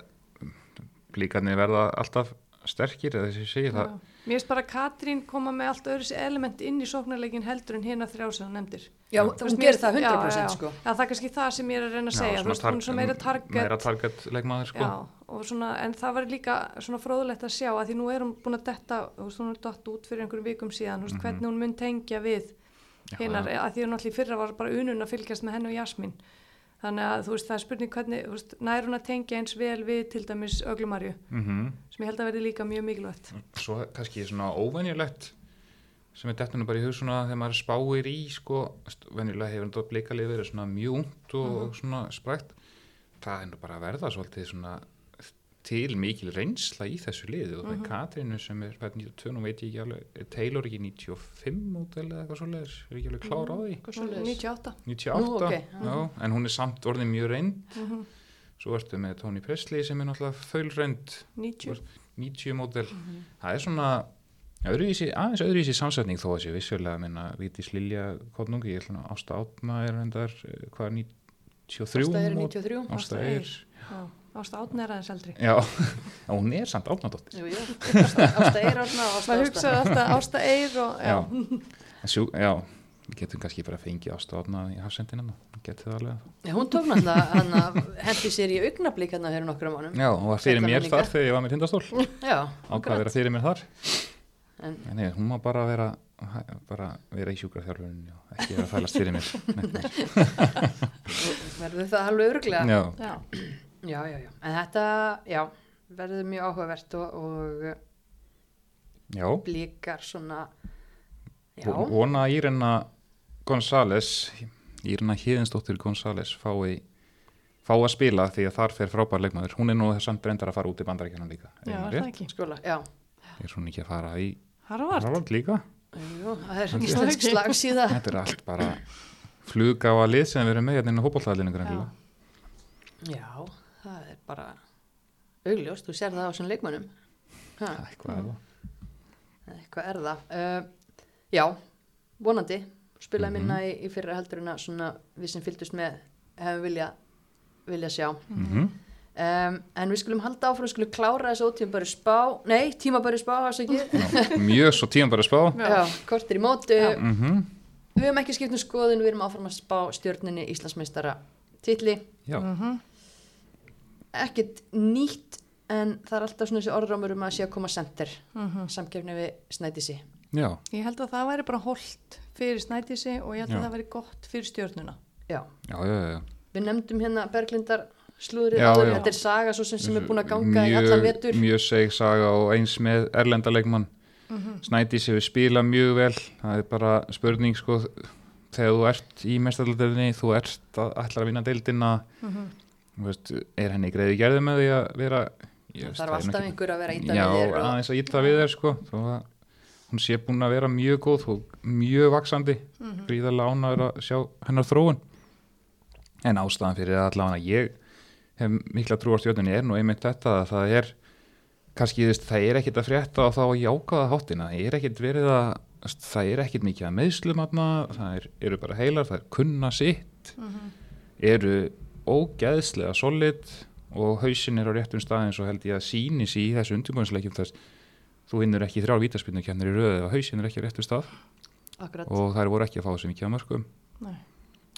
blíkarnir verða alltaf sterkir eða þessi segir það Já. Mér finnst bara Katrín koma með allt öðru element inn í sóknarleikin heldur en hérna þrjá sem hann nefndir. já, veist, hún gerir það 100% já, já. sko Já, það er kannski það sem ég er að reyna að segja. Þú veist, hún er svo meira target. meira target leikmaður sko. Já, og svona, en það var líka svona fróðulegt að sjá að því nú er hún búin að detta, þú veist, hún er dott út fyrir einhverjum vikum síðan, þú veist, hvernig hún mun tengja við hinnar, að því hún allir fyrra var bara unun að fylgjast með henni og Jasmín. Þannig að þú veist, það er spurning hvernig, veist, nær hún að tengja eins vel við til dæmis Öglumarju, Mhm. sem ég held að verði líka mjög mikilvægt. svo kannski svona óvenjulegt sem er dettunum bara í hug svona þegar maður spáir í sko, venjulega hefur þetta blikalið verið svona mjög ungt og svona sprækt það er nú bara að verða svolítið svona til mikil reynsla í þessu liðu og með Katrínu sem er fætt 92 og veit ég ekki alveg, er Taylor ekki 95 mótel eða eitthvað svoleiðis, er ekki alveg klár á því? Eitthvað svoleiðis. 98. 98, Nú, ok, já, en hún er samt orðin mjög reynd. Mhm. svo ertu með Tony Presley sem er náttúrulega þaul reynd 90. 90 mótel það er svona öðruvísi, aðeins öðruvísi samsetning þó að sé vissulega minna Vítis Lilja Kotnungi, ég ætla nú Ásta Átna er hendar, hvað er 93 Ásta er mót- 93 Ásta Ásta er Eir. Já, Ásta Átn er aðeins eldri. já, hún er samt Átnadóttir Jú, jú. Ásta, átna og Ásta Ásta hugsaði alltaf Ásta Eir og, já. já, sjú, já við getum kannski bara fengið Ásta Átna í hafsendina, getur það alveg Já, hún tók náttúrulega hann að hendi sér í augnablík hann að fyrir nokkrum mánum já, og var fyrir mér minningar. þar þegar ég var með tindastól Já, ákvað að vera fyrir mér þar En en nei, hún má bara vera bara vera í sjúkraþjálfurinn og ekki vera að fælast fyrir mér verður það alveg örglega já, Já. Já, já, já. En þetta, já, verður mjög áhugavert og, og blíkar svona Já, Vo- vona að Írena González Írna Híðinsdóttir González fái fá að spila því að þar fer frábær leikmaður. Hún er nú samt reyndar að fara út í bandaríkjana líka Já, Er það ekki? skóla, já. Er hún ekki að fara í Harvard? Harvard líka? Jú, það er íslensk slagsíða þetta er allt bara flugáa lið sem við erum með hérna inn á hópoltaðalinu Já. já, bara augljóst, þú sér það á svona leikmönnum. Ha, eitthvað er það. Eitthvað er það. Uh, já, vonandi spilaði Mhm. minna í, í fyrra heldur en að svona við sem fylgdust með hefum vilja vilja sjá. Mhm. um, en við skulum halda áfram, við skulum klára þessu ótíma bara spá, nei, tíma bara spá Já, mjög svo að spá. Já, kortir í mótu mm við höfum ekki skipt um skoðun, við erum áfram að spá stjórninni Íslandsmeistara titli. Já, Ekkert nýtt en það er alltaf svona þessi orðrámur um að sé að koma sendir Mhm. samkefni við Snædísi já, Ég held að það væri bara holdt fyrir Snædísi og ég held að Já. það væri gott fyrir stjórnuna. já, já, já, já. við nefndum hérna Berglindar slúðrið Já, áður, já. þetta er saga svo sem, sem er búin að ganga í allan vetur mjög seg saga og eins með erlenda leikmann Mhm. Snædís hefur spilað mjög vel það er bara spurning sko þegar þú ert í mestaraldeldinni þú ert að ætla að vinna deildina Mhm. þú veist, er henni greiði gerði með því að vera ég það þarf alltaf einhver að vera íta já, við þér og, aðeins að íta við þér sko. Hún sé búin að vera mjög góð og mjög vaksandi Mhm. gríðarlega ánæður að sjá hennar þróun. En ástæðan fyrir allavega ég hef mikla trú á stjórnunni er nú einmitt þetta að það er kannski þú veist, það er ekkit að frétta og þá að jákaða háttina, það er ekkit verið að það er ekkit mikið að meðslum það er, eru bara heilar, það er kunna sitt. Mhm. eru ógeðslega solid og hausin er á réttum stað eins og held ég að síni sí í þessu undirbúinsleikjum þess þú vinnur ekki þrjár vítaspinnu kemur í röðu og hausin er ekki á réttum stað. Akkurat, og þær voru ekki að fá sem ekki að mörgum Nei.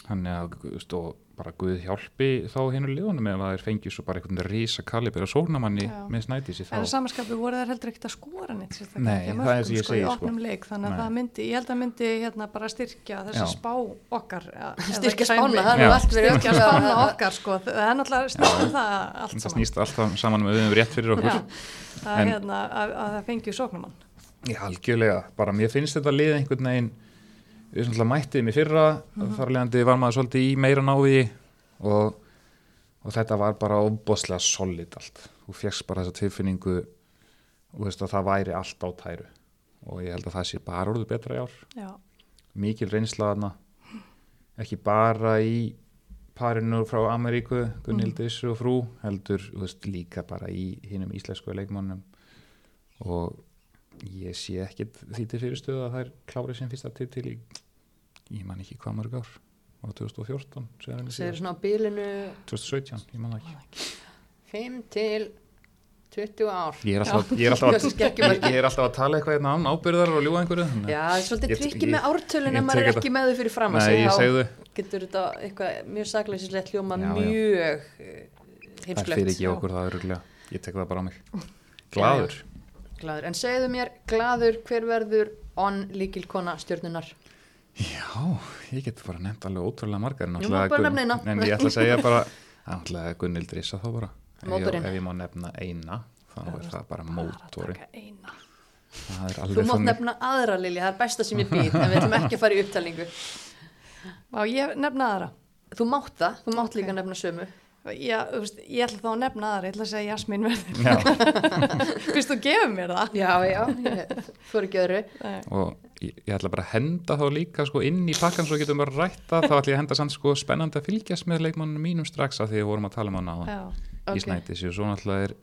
Þannig að veist, bara Guð hjálpi þá hinu liðunum ef að þeir fengju svo bara einhvern risa kalibir og sóknamanni Já. með snædísi En þá að samanskapi voru þær heldur ekkert að skora neitt sérstaklega Nei, ekki að það er sem ég segi, sko. opnum leik þannig að Nei. það myndi, ég held að myndi hérna bara styrkja þessa Já. spá okkar eða- eða styrkja spána, það er allt verið styrkja spána okkar sko, það er náttúrulega snýst um það allt það saman. snýst alltaf saman með við rétt fyrir okkur. Já, að, En- hérna, að, að það fengju sóknumann Já, algjörlega, bara mér finnst þetta lið einhvern veginn við svona mættið mér fyrra Mhm. þar leðandi var maður svolítið í meira návi og, og þetta var bara óbóðslega solid allt. Þú fjekkst bara þessa tilfinningu og veist að það væri allt á tæru. Og ég held að það sé bara orðið betra í ár. Já, mikil reynslaðna ekki bara í parinu frá Ameríku Gunnhildis og frú heldur veist, líka bara í hinnum íslensku leikmannum og ég sé ekkit því til fyrirstöðu að það er klárið sem fyrsta til til í ég man ekki hvað mörg ár. Á 2014 segir henni segir síðast. svona á bílinu 2017, ég man það ekki. 5 til 20 ár. Ég er alltaf, ég er alltaf, að, ég er alltaf að tala eitthvað hérna án ábyrðar og ljúa einhverju já, það er svolítið Ég- trikki ég- með ártölun en maður er ekki með þau fyrir fram að Nei, ég segja getur þetta eitthvað mjög sakleysislegt hljóma Já, já. mjög það er heimsklegt fyrir ekki okkur það öruglega ég tek það bara á mig. Glaður glaður. en segðu mér, glaður hver verður on líkilkona stjörnunar Já, ég get bara nefnt alveg ótrúlega margar en Jú, Gunn-. En ég ætla að segja bara náttúrulega Gunnildur Issa þá bara ef ég, Mótorinn. ef ég má nefna eina þá er það bara mótori er þú mátt þannig nefna aðra Lili, það er besta sem ég býð en við ætlum ekki að fara í upptalningu Má ég nefna aðra? þú mátt það, þú mátt líka nefna sömu Já, þú veist, ég ætla þá að nefna aðra, ég ætla að segja Jasmín verður Já, Fyrst þú gefur mér það. Já, já, ég fór ekki öðru. Og ég, ég ætla bara að henda þá líka sko inn í pakkan svo getum bara rætta þá ætla ég að henda samt sko spennandi að fylgjast með leikmannum mínum strax að því við vorum að tala um hana á Já. í Ok. snætis og svo náttúrulega er,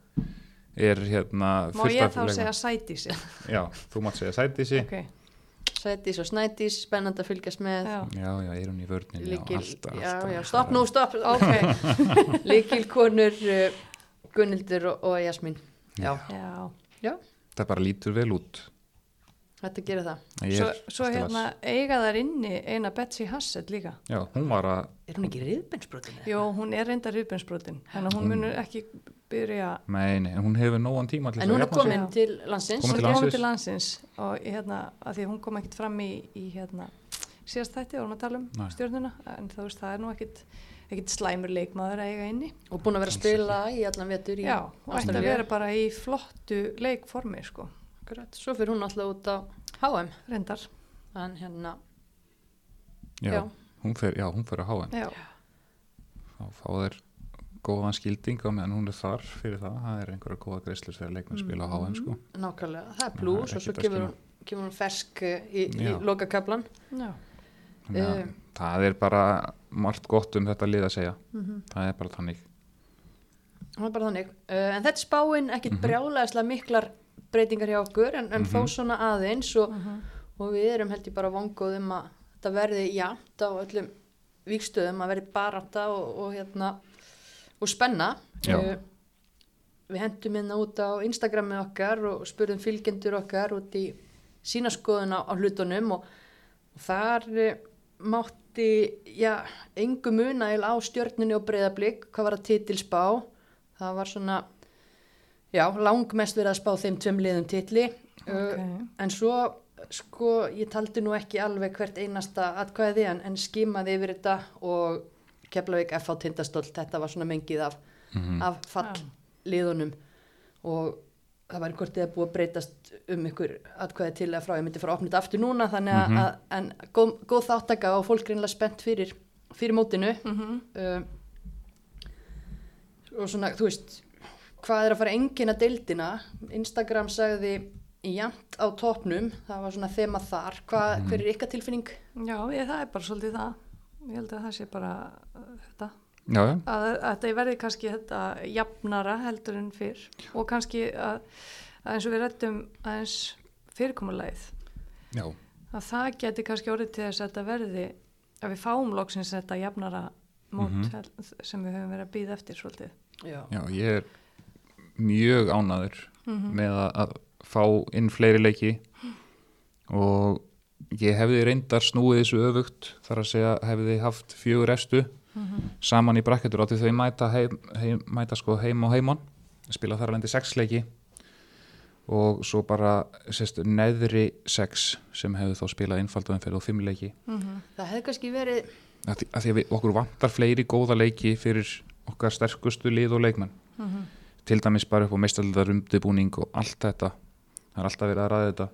er hérna Má ég þá segja Sædísi? Já, þú mátt segja sætisi Ok, Sætís og Snætís, spennandi að fylgjast með. Já. Já, já, er hún í vörninni líkil, alltaf, já, alltaf, já, stopp nú, stopp Ok, líkilkonur uh, Gunnildur og, og Jasmín. Já, já. Það bara lítur vel út þetta gerir það Svo, svo hérna eiga þar inni eina Betsy Hassett líka Já, hún var að, er hún ekki riðbensbrotin? Jó, hún er reynda rýpinsbrotin Þannig að hún Hún- munur ekki byrja nei, nei, hún hefur nógan tíma til en þess hún að er komin til landsins Komin Hún til er komin landsins. til landsins og hérna, að því að hún kom ekkit fram í, í hérna, síðast þætti, vorum að tala um Nei. stjórnuna, en þú veist, það er nú ekkit, ekkit slæmur leikmaður að eiga inni. og búin að vera að spila í allan vetur í Já, og ætti að vera bara í flottu leikformi, sko, Akkurat. svo fyrir hún alltaf út á HM reyndar. en hérna, Já, já, hún fer, já, hún fer að HM Já, þá fá þeir góðan skilding á meðan hún er þar fyrir það. Það er einhverja góða greiðslur þegar leikmenn spila á HM sko. nákvæmlega, það er er og svo að kemur hún, kemur hún fersk eh, í, í lokakablan já, að Um, það er bara margt gott um þetta lið að segja. Mhm, það er bara þannig. Það er bara þannig. Uh, en þetta er spáin ekkit Mhm. brjálæðislega miklar breytingar hjá okkur en, en þó Mhm. svona aðeins og, mhm, og við erum held ég bara vongóð um að þetta verði jafnt á öllum vikstöðum að verði barátta og, og hérna og spenna Já. Uh, við hendum hérna út á Instagrami okkar og spurðum fylgjendur okkar út í sína skoðun á, á hlutunum og, og þar uh, mátti já, engu munaðil á stjörnunni og breyðablík hvað var að titilspá það var svona já, langmest verið að spá þeim tveim liðum titli. Uh, ok, En svo, sko, ég taldi nú ekki alveg hvert einasta atkvæði en, en skimaði yfir þetta og Keflavík FH Tindastóll, þetta var svona mengið af, Mhm. af fallliðunum og það var hvort eða búið að breytast um ykkur atkvæði til að frá, ég myndi fara að opna þetta aftur núna þannig að, Mhm. að en góð, góð þáttaka og fólk reynilega spennt fyrir, fyrir mótinu. Mhm, um, og svona, þú veist hvað er að fara engin að deildina? Instagram sagði jæmt á topnum, það var svona þema þar, hvað, Mhm. hver er ykkar tilfinning? já, ég, það er bara svolítið það. Ég held að það sé bara uh, þetta. Já, já, að, að þetta verði kannski þetta jafnara heldur en fyrr. Og kannski að, að eins og við rættum aðeins fyrirkomulegð já, að það geti kannski orðið til þess að þetta verði að við fáum loksins þetta jafnara mót Mhm. hel- sem við höfum verið að býða eftir svolítið. Já, já, ég er mjög ánaður Mhm. með að, fá inn fleiri leiki og ég hefði reyndar snúið þessu öfugt þar að segja hefði haft fjögur efstu Mhm. saman í brakketur átti þau mæta, heim, heim, mæta sko heim og heimann spila þar alveg sex leiki og svo bara sérst, neðri sex sem hefðu þá spilað innfaldum fyrir og fimm leiki Mhm. það hefði kannski verið að því að, við, okkur vantar fleiri góða leiki fyrir okkar sterkustu lið og leikmenn Mhm. Til dæmis bara upp á meistaldar umdibúning og allt þetta það er alltaf verið að ræða þetta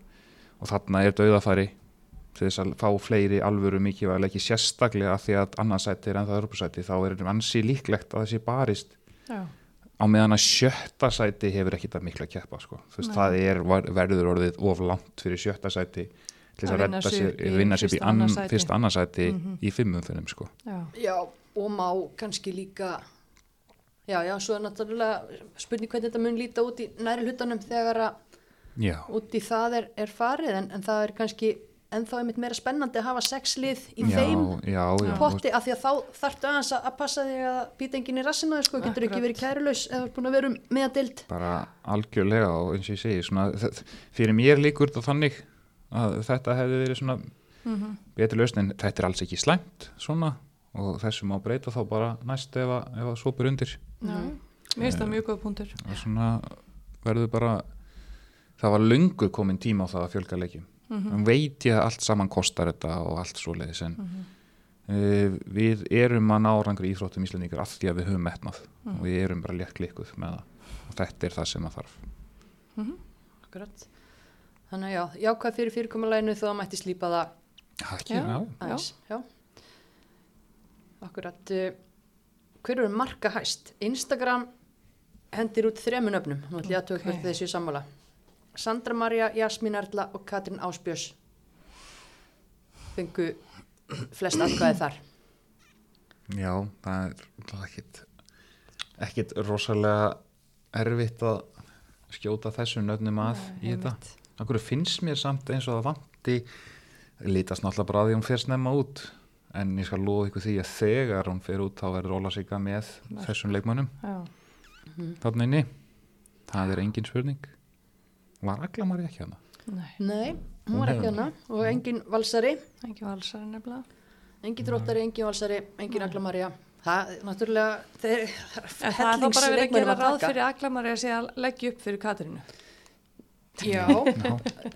og þarna er dauðafæri til þess að fá fleiri alvöru mikilvæg leiki sérstaklega af því að annarsæti er ennþá örpusæti þá er ansi líklegt að þessi barist Já, á meðan að sjötta sæti hefur ekkit að mikla keppa sko. Veist, það er var- verður orðið of langt fyrir sjötta sæti til þess Að að sér, í vinna sér upp í fyrsta, ann, annað sæti. fyrsta annarsæti Mhm. í fimmum fyrir sko. já, já, og má kannski líka já, já, svo er náttúrulega spurning hvernig þetta mun líta út í næri hlutanum þegar að já, út í það er, er farið en, en það er kannski ennþá einmitt meira spennandi að hafa sex lið í já, þeim já, já, potti af því að þá þarftu aðeins að að passa þig að býta enginn í rassina þér, sko, getur ekki Akkurat. verið kærulaus eða búin að vera um meðadild bara algjörlega og eins og ég segi svona, fyrir mér líkur þetta þannig að þetta hefði verið svona Mhm. betri lausn en þetta er alls ekki slæmt svona og þessu má breyta þá bara næst ef að, ef að sopur undir. Mér finnst það mjög góð punktur verður bara það var löngu komin tíma á það að fjölga leikjum Mhm. en veit ég að allt saman kostar þetta og allt svoleiðis en Mhm. uh, við erum að ná rangri íþróttum íslendingar af því að við höfum metnað Mhm. og við erum bara létt klikkuð með það og þetta er það sem það þarf Mhm. Akkurat. Þannig að já, jákvæð fyrir fyrirkomuleginu þó að mætti slípa það ekki, Já. já. Já. Akkurat. Hver eru marka hæst? Instagram hendir út þremun öfnum. Nú ætlum ég að tökja Ok. okay. þessu sammála. Sandra Maria, Jasmín Erla og Katrin Ásbjörns fengu flest atkvæði þar. Já, það er ekkit, ekkit rosalega erfitt að skjóta þessu nöfnum að í þetta. Akkur finnst mér samt eins og það vanti, lítast náttúrulega bara að því hún fer snemma út, en ég skal lofa ykkur því að þegar hún fer út þá verður Óla Sigga með Mark. þessum leikmönnum. Já, þarna inni. Það er engin spurning. Var Aglamari ekki hana? nei, Nei, hún var ekki hana og engin valsari, ekki valsari nefnilega. Engin dróttari, engin valsari, engin Agla Maria. Það, náttúrulega, þeir, það er þá bara verið að gera ráð fyrir Aglamari að að leggja upp fyrir Katrínu. Já, Já, já.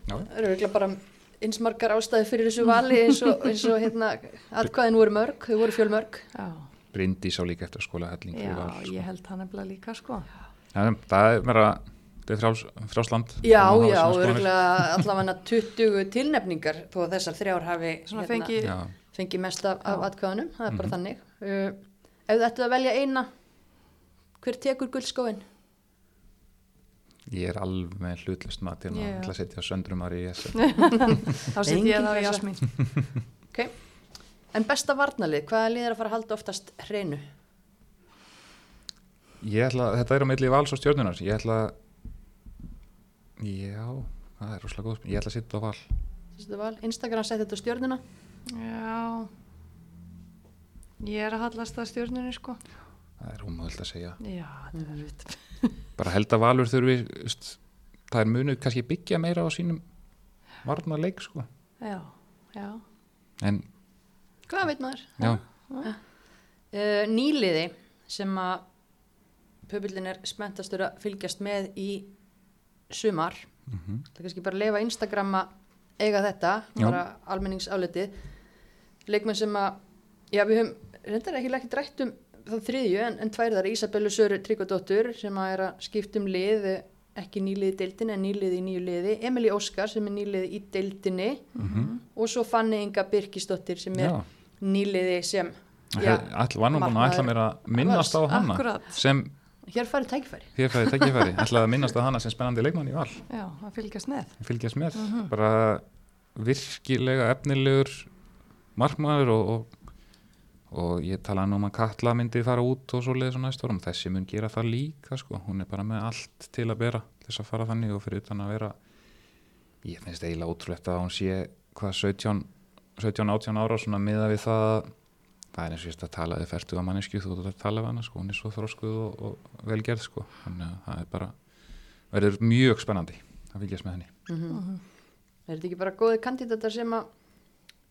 það eru örugglega bara eins margar ástæði fyrir þessu vali eins og, eins og hérna, atkvæðin voru mörg, þau voru fjölmörg. Já, Bryndís á líka eftir að skóla helling. já Val, sko. ég held það nefnilega líka sko Já, það er meira, þetta er frjáls, frjálsland. Já, já, örgulega allavega 20 tilnefningar þó að þessar þrjár hafi Svona fengi fengi mest af, af Já. atkvæðanum, það er bara Mhm. þannig uh, ef að velja eina hver tekur guldskóin? Ég er alveg með hlutlust mat hérna yeah. til að setja söndrumar í þessu. Þá setjum ég það í. Jasmín. Okay. En besta varnalið, hvaða lið er að fara að halda oftast hreinu? Ég ætla, þetta er á milli vals og stjórnunar. Ég ætla, já, það er rosalega góð. spurning. Ég ætla að setja á val. Val, Instagram setti þetta á stjórnuna Já. Ég er að hallast að stjórnunni, sko. Það er ómögulegt að segja. Já, þetta er verið. Bara held að valur þurfi, það er munið kannski byggja meira á sínum varnarleik, sko. Já, já. En, Hvað veit maður? já, Uh, nýliði sem að pöbillin er spenntastur að fylgjast með í sumar mm það er kannski bara að lefa Instagram að eiga þetta, Já. bara almenningsálitið leikmenn sem að já við höfum, reyndar ekki ekki drætt um þá þriðju en, en tvær þar Ísabellu Söru Tryggvadóttur sem að er að skipta um lið ekki nýliði í deildinni en nýliði í nýju liði Emily Óskar sem er nýliði í deildinni og svo Fanny Inga Birkisdóttir sem er já. nýliði sem Já, all, var nú búin að ætla mér að minnast á hana Akkurat. sem hér farið tækifæri. Hér fæði tækifæri, ætla að minnast á hana sem spennandi leikmann í val, Já, að fylgjast með. fylgjast með. Bara virkilega efnilegur markmaður og, og, og ég talaði nú um að Katla myndi fara út og svo leiði svo næst árum. Þessi mun gera það líka sko, hún er bara með allt til að bera þess að fara þannig og fyrir utan að vera ég finnst eiginlega ótrúlegt að hún sé hvað 17 17-18 ára svona miða við það það er eins og ég veist að tala þið færtu að mannesku þú ert að tala við hana sko, hún er svo þróskuð og, og velgerð sko, þannig að það er bara verður mjög spennandi að fylgjast með henni. Mm er þetta ekki bara góði kandidatar sem að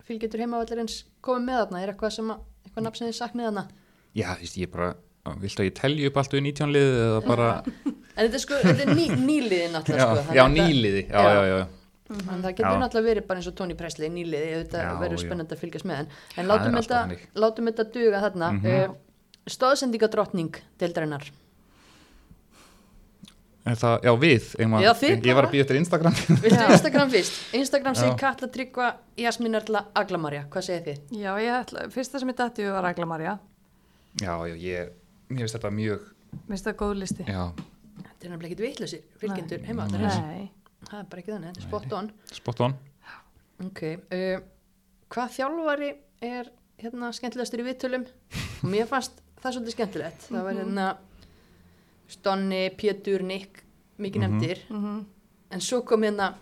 fylgjetur heimavallarins eitthvað nafn sem þið saknið þarna Já, þú veist, ég bara, viltu að ég telji upp allt við 19 liðið eða bara en þetta er sko, þetta er ný, nýliði náttúrulega Já, sko, já að nýliði, já, Já. já, já, þetta- en það getur Já. náttúrulega verið bara eins og Tony Presley nýliði, þetta Já, verður já. spennandi að fylgjast með en, en látum, þetta, látum þetta duga þarna mm Mhm. stóðsendingadrottning deildarinnar það, já, við að- Já, þið Ég var að býja eftir Instagram Viltu. Instagram fyrst? Instagram segir. Katla Tryggva Jasmín Erla Aglamarja, hvað segir þið? Já, ég ætla, fyrsta sem ég dætti við var Agla Marja. Já, já, ég, mér finnst þetta mjög Mér finnst það góð listi. Já, Þetta er nefnilega ekki vitlausir fylgjendur heimavallarins Nei. það er bara ekki þannig, þetta er spot on spot on Ok, uh, hvað þjálfari er hérna skemmtilegastur í viðtölum? Og mér fannst það svolítið skemmtilegt. Það var hérna Stonni, Pétur, Nick, mikið Mhm. nefndir. Mm En svo kom hérna,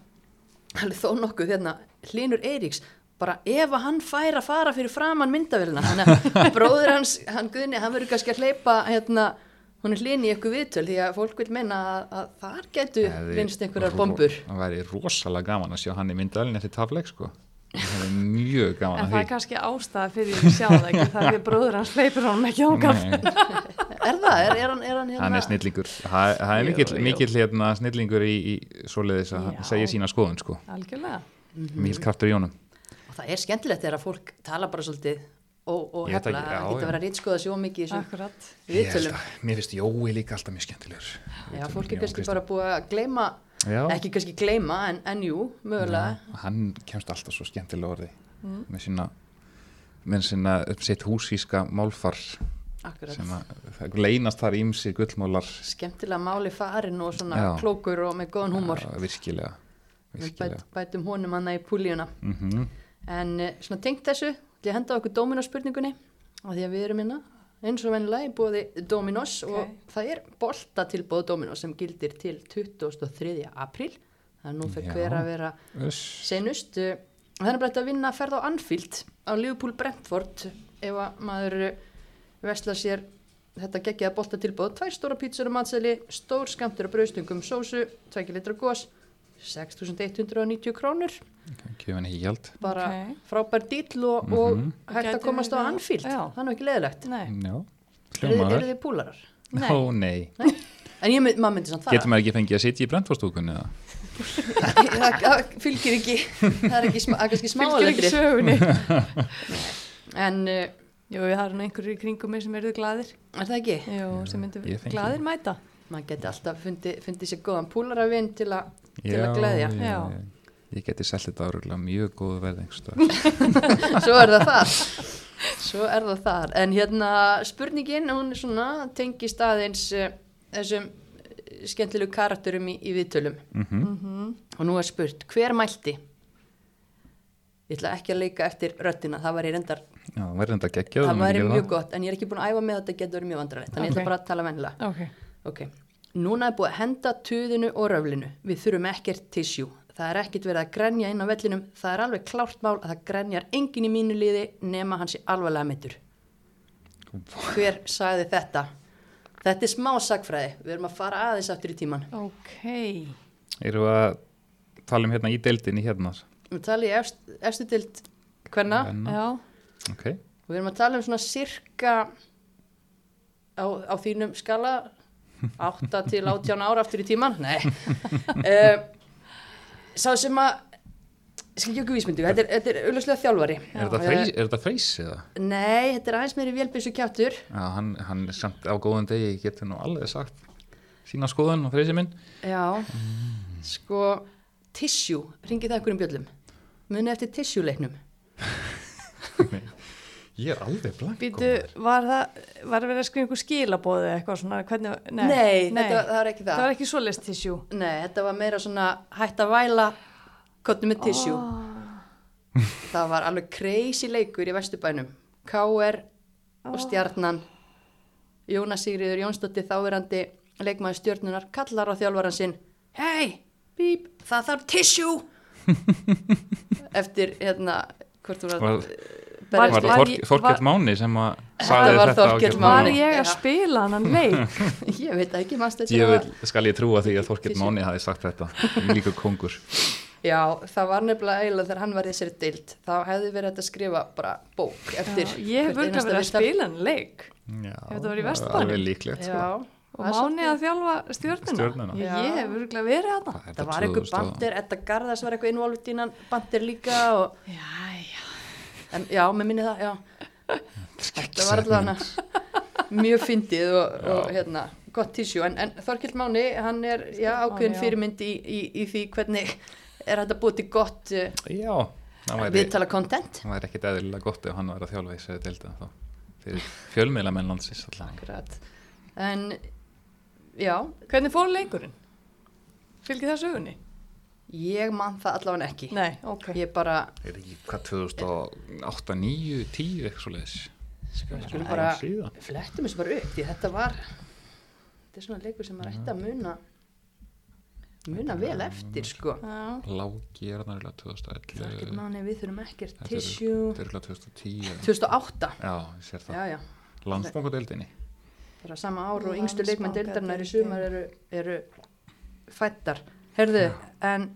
alveg þó nokkuð, hérna, Hlinur Eiríks, bara ef að hann fær að fara fyrir framann myndavélina. Þannig að bróður hans, hann Guðni, hann verður kannski að hleypa, hérna, hún er hlini í eitthvað viðtöl því að fólk vil menna að, að þar getu Hefði vinst einhverjar bombur. Það væri rosalega gaman að sjá hann í myndalinn eftir tafleik, sko Það er mjög gaman En að það er kannski ástæða fyrir því að sjá það ekki. Það er því bróður hans hleypur honum ekki ángaf. Er það? Er, er hann, er hann hérna? Hann er snillingur Það það er mikill, jú. mikill hérna, snillingur í, í svoleiðis að segja sína skoðun, sko Algjörlega. Mikill kraftur í honum Og það er skemmtilegt þegar að fólk tala bara svolítið og, og hefla, það getur verið að rítskoða svo mikið viðtölum. Mér finnst Jói líka alltaf mjög skemmtilegur Já, fólk er kannski bara búið að gleyma, Já. ekki kannski gleyma, en, en jú, mögulega. Já, hann kemst alltaf svo skemmtilega orði með sína með sína sitt húsíska málfar Akkurat. sem að leynast þar ímsi gullmólar Skemmtilega máli farin og svona Já. klókur og með góðan húmor. Ja, virkilega, Við virkilega. bæt, bætum honum hana í púljuna. Mm En eh, svona tengt þessu, ég að henda okkur Dominos spurningunni, af því að við erum hérna eins og vennilega í bóði Dominos Ok. og það er bolta tilbóð Dominos sem gildir til 23. apríl. Það er nú fyrir hver að vera senust uh, það er bara þetta að vinna að ferða á Anfield á Liverpool Brentford ef að maður vesla sér þetta geggjaða bolta tilbúð tvær stóra pítsur og matseli, stór skamtur og brauðstungum sósu, 2 litra gós 6.190 krónur Kjöfin ekki gjald bara Ok. fræfær dýll og, og Mhm. hægt að komast á Já. það er ekki leðilegt Nei. Já, eru, þið púlarar? Nei. Ó nei, en ég mynd, maður myndi samt fara getur maður ekki fengið að sitja í brentfórstúkunni eða? það, það fylgir ekki það er ekki sma, það er kannski Fylgir ekki smáalegri sögunni. en uh, Jú, það eru einhverjir í kringum mig sem eru glaðir. er það ekki? Jú, sem myndu glaðir mæta. maður geti alltaf fundið fundi sér góðan púlaravinn til, a, til Já, að gleðja Já. Ég, Ég geti selgt þetta áruglega mjög góðu verði einhverstað. svo er það þar svo er það þar en hérna spurningin hún er svona tengist aðeins uh, þessum eh, skemmtilegu karakterum í, í viðtölum Mm og nú er spurt hver mælti ég ætla ekki að leika eftir röddina það var ég reyndar, Já, það væri enda geggjað. það væri mjög það. gott en ég er ekki búin að æfa með að þetta getur verið mjög vandrarlegt þannig ég Ok. ætla bara að tala vennilega Ok. ok, núna er búið að henda tuðinu og röflinu, við þurfum ekkert tissjú það er ekkert verið að grenja inn á vellinum það er alveg klárt mál að það grenjar engin í mínu liði nema hans í alvarlega mittur hver sagði þetta þetta er smá sagfræði við erum að fara aðeins aftur í tíman Ok. Erum við að tala um hérna í deildinni hérna? við talum í efst, efstu dild hvenna Kvenna. Já. Ok. og við erum að tala um svona cirka á, á þínum skala 8 til 18 ára aftur í tíman nei. Uh, sá sem að vísmyndu, þetta er, þetta er auðvitað þjálfari. Er þetta, freys, eða? nei, þetta er aðeins meiri vélbissu kjáttur Já, hann, hann er samt á góðan degi, getur nú alveg sagt sína skoðun og freysi minn. já, sko tissjú, ringið það ykkur um bjöllum? Muni eftir tissjúleiknum Ég er alveg blank. Býtu, var það, var það verið að skrifa einhver skilabóði eitthvað svona, hvernig, nei, nei, Þetta, það er ekki það það var ekki svoleiðst tissjú. nei, þetta var meira svona hætt að væla kottu með tissjú Oh. það var alveg crazy leikur í Vesturbænum K.R. og Stjarnan Jónas Sigriður Jónsdóttir þáverandi leikmaður stjörnunar kallar á þjálfaran sinn hei, bíp, það þarf tissjú eftir hérna hvort þú var Var- að Var- Var það Þork- var- Máni sem að Þetta sagði þetta Þorkell Gylfa Var Máni. ég að spila hann leik? ég veit ekki þetta Ég vil, skal ég trúa því að Tissue. Máni hafi sagt þetta líka kongur já, það var nefnilega eiginlega þegar hann var í þessari deild þá hefði verið hægt að skrifa bara bók eftir Já, ég hef örgulega einasta verið að spila hann leik. Já, þetta var líklegt já, Og það Máni að þjálfa stjórnuna. Stjörnuna. Ég, Já. ég hef örgulega verið að það. Það var einhver 2000 og- bandir, Edda Garðars var eitthvað involvt innan bandir líka og, já. En já, mér minni það, já. Þetta var allavega mjög fyndið og, og hérna, gott tísjú, en, en Þorkild Máni hann er, já, ákveðin fyrirmynd í, í, í því hvernig er þetta búið til gott uh, Já, viðtala content. það væri ekkit eðlilega gott ef hann væri að þjálfa í sér deilda þá. Fyrir fjölmiðla menn landsins allan Akkurat. en já, Hvernig fór leikurinn? Fylgir það sögunni? Ég man það allavega ekki. Nei, ok. ég bara, Er ekki hvað 2008, 9, 10 eitthvað svo leiðis skulum bara síðan flettum þessu bara upp því þetta var þetta er svona leikur sem maður ætti að muna muna vel eftir sko. Já. Láki er þarna eiginlega 2011 Þorkild Máni, við þurfum ekkert er- tissue. Þetta er eiginlega 2010 2008 Já, ég sér það. Já, já, Landsbankadeildinni. Bara sama ár og yngstu leikmenn deildarinnar í sumar eru, eru fættar herðu, en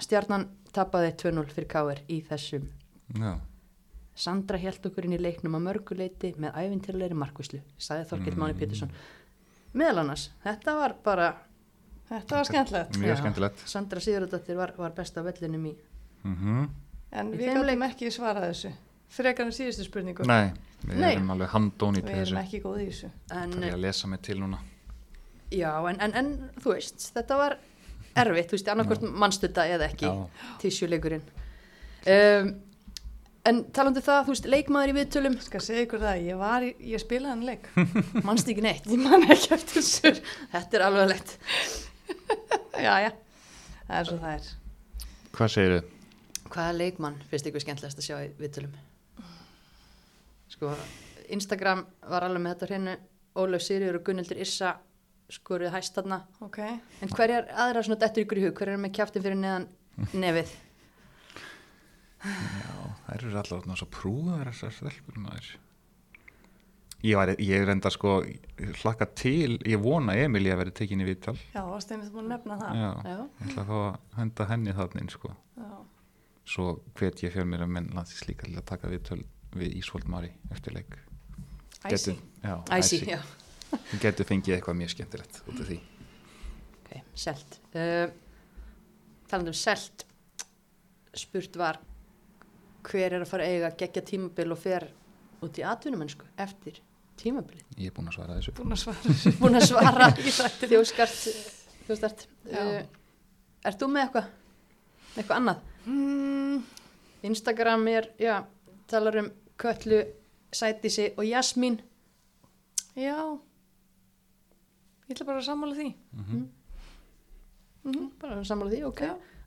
stjarnan tapaði 2-0 fyrir Káir í þessum Já, Sandra held okkur inn í leiknum að mörguleiti með æfintilegri markvislu, sagði Þorkild Máni Pétursson meðal annars, þetta var bara Þetta var skemmtilegt. mjög skemmtilegt Sandra Sigurðardóttir var, var best af vellinum í mm En Í við gætum ekki svarað þessu. Frekar en síðustu spurningu. Nei, við Nei. erum alveg handónýtt Við erum ekki góð í þessu. en, Það er að lesa mig til núna já, en, en, en þú veist, þetta var erfitt, þú veist, annarkvort mannstutta eða ekki tísjuleikurinn um, en talandi um það, þú veist, leikmaður í viðtölum Skal segja ykkur það, ég var í, ég spilaði hann leik. mannst ekki neitt Ég man ekki eftir þessu. þetta er alveg lett Já, já. Það er svo það er. Hvað segir þið? hvaða leikmann finnst ykkur skemmtilegast að sjá í viðtölum sko, Instagram var alveg með þetta hreinu Ólaf Sirjur og Gunnildur Issa skoruð hæst þarna Ok. en hverjar aðra svona dettur ykkur í hug hverjar er með kjaftin fyrir neðan nefið Já, þær eru allar þarna svo prúðar þessar stelpur maður Ég, var, ég reyndar sko hlakka til, ég vona að Emilía verið tekinni í viðtal Já, varst einmitt búin að nefna það. Já, Já. ég ætla að fá að henda henni þarna inn sko Já. Svo hvet ég fjölmir að menn landsins líka til að taka viðtöl við Ísvold Mari eftir leik Æsi. já, Æsi, æsi. Já Getur fengið eitthvað mjög skemmtilegt út af því. Ok, selt. Uh, talandi um selt spurt var hver er að fara að eiga geggja tímabil og fer út í atvinnumennsku eftir tímabilið? Ég er búin að svara þessu. Búin að svara búin að svara. Þjóskart þjóskart uh, Ert þú með eitthvað? eitthvað annað? Mm, Instagram er, já, talar um Köllu, Sætisi og Jasmín. Já. Ég ætla bara að sammála því. Mhm, bara sammála því, ok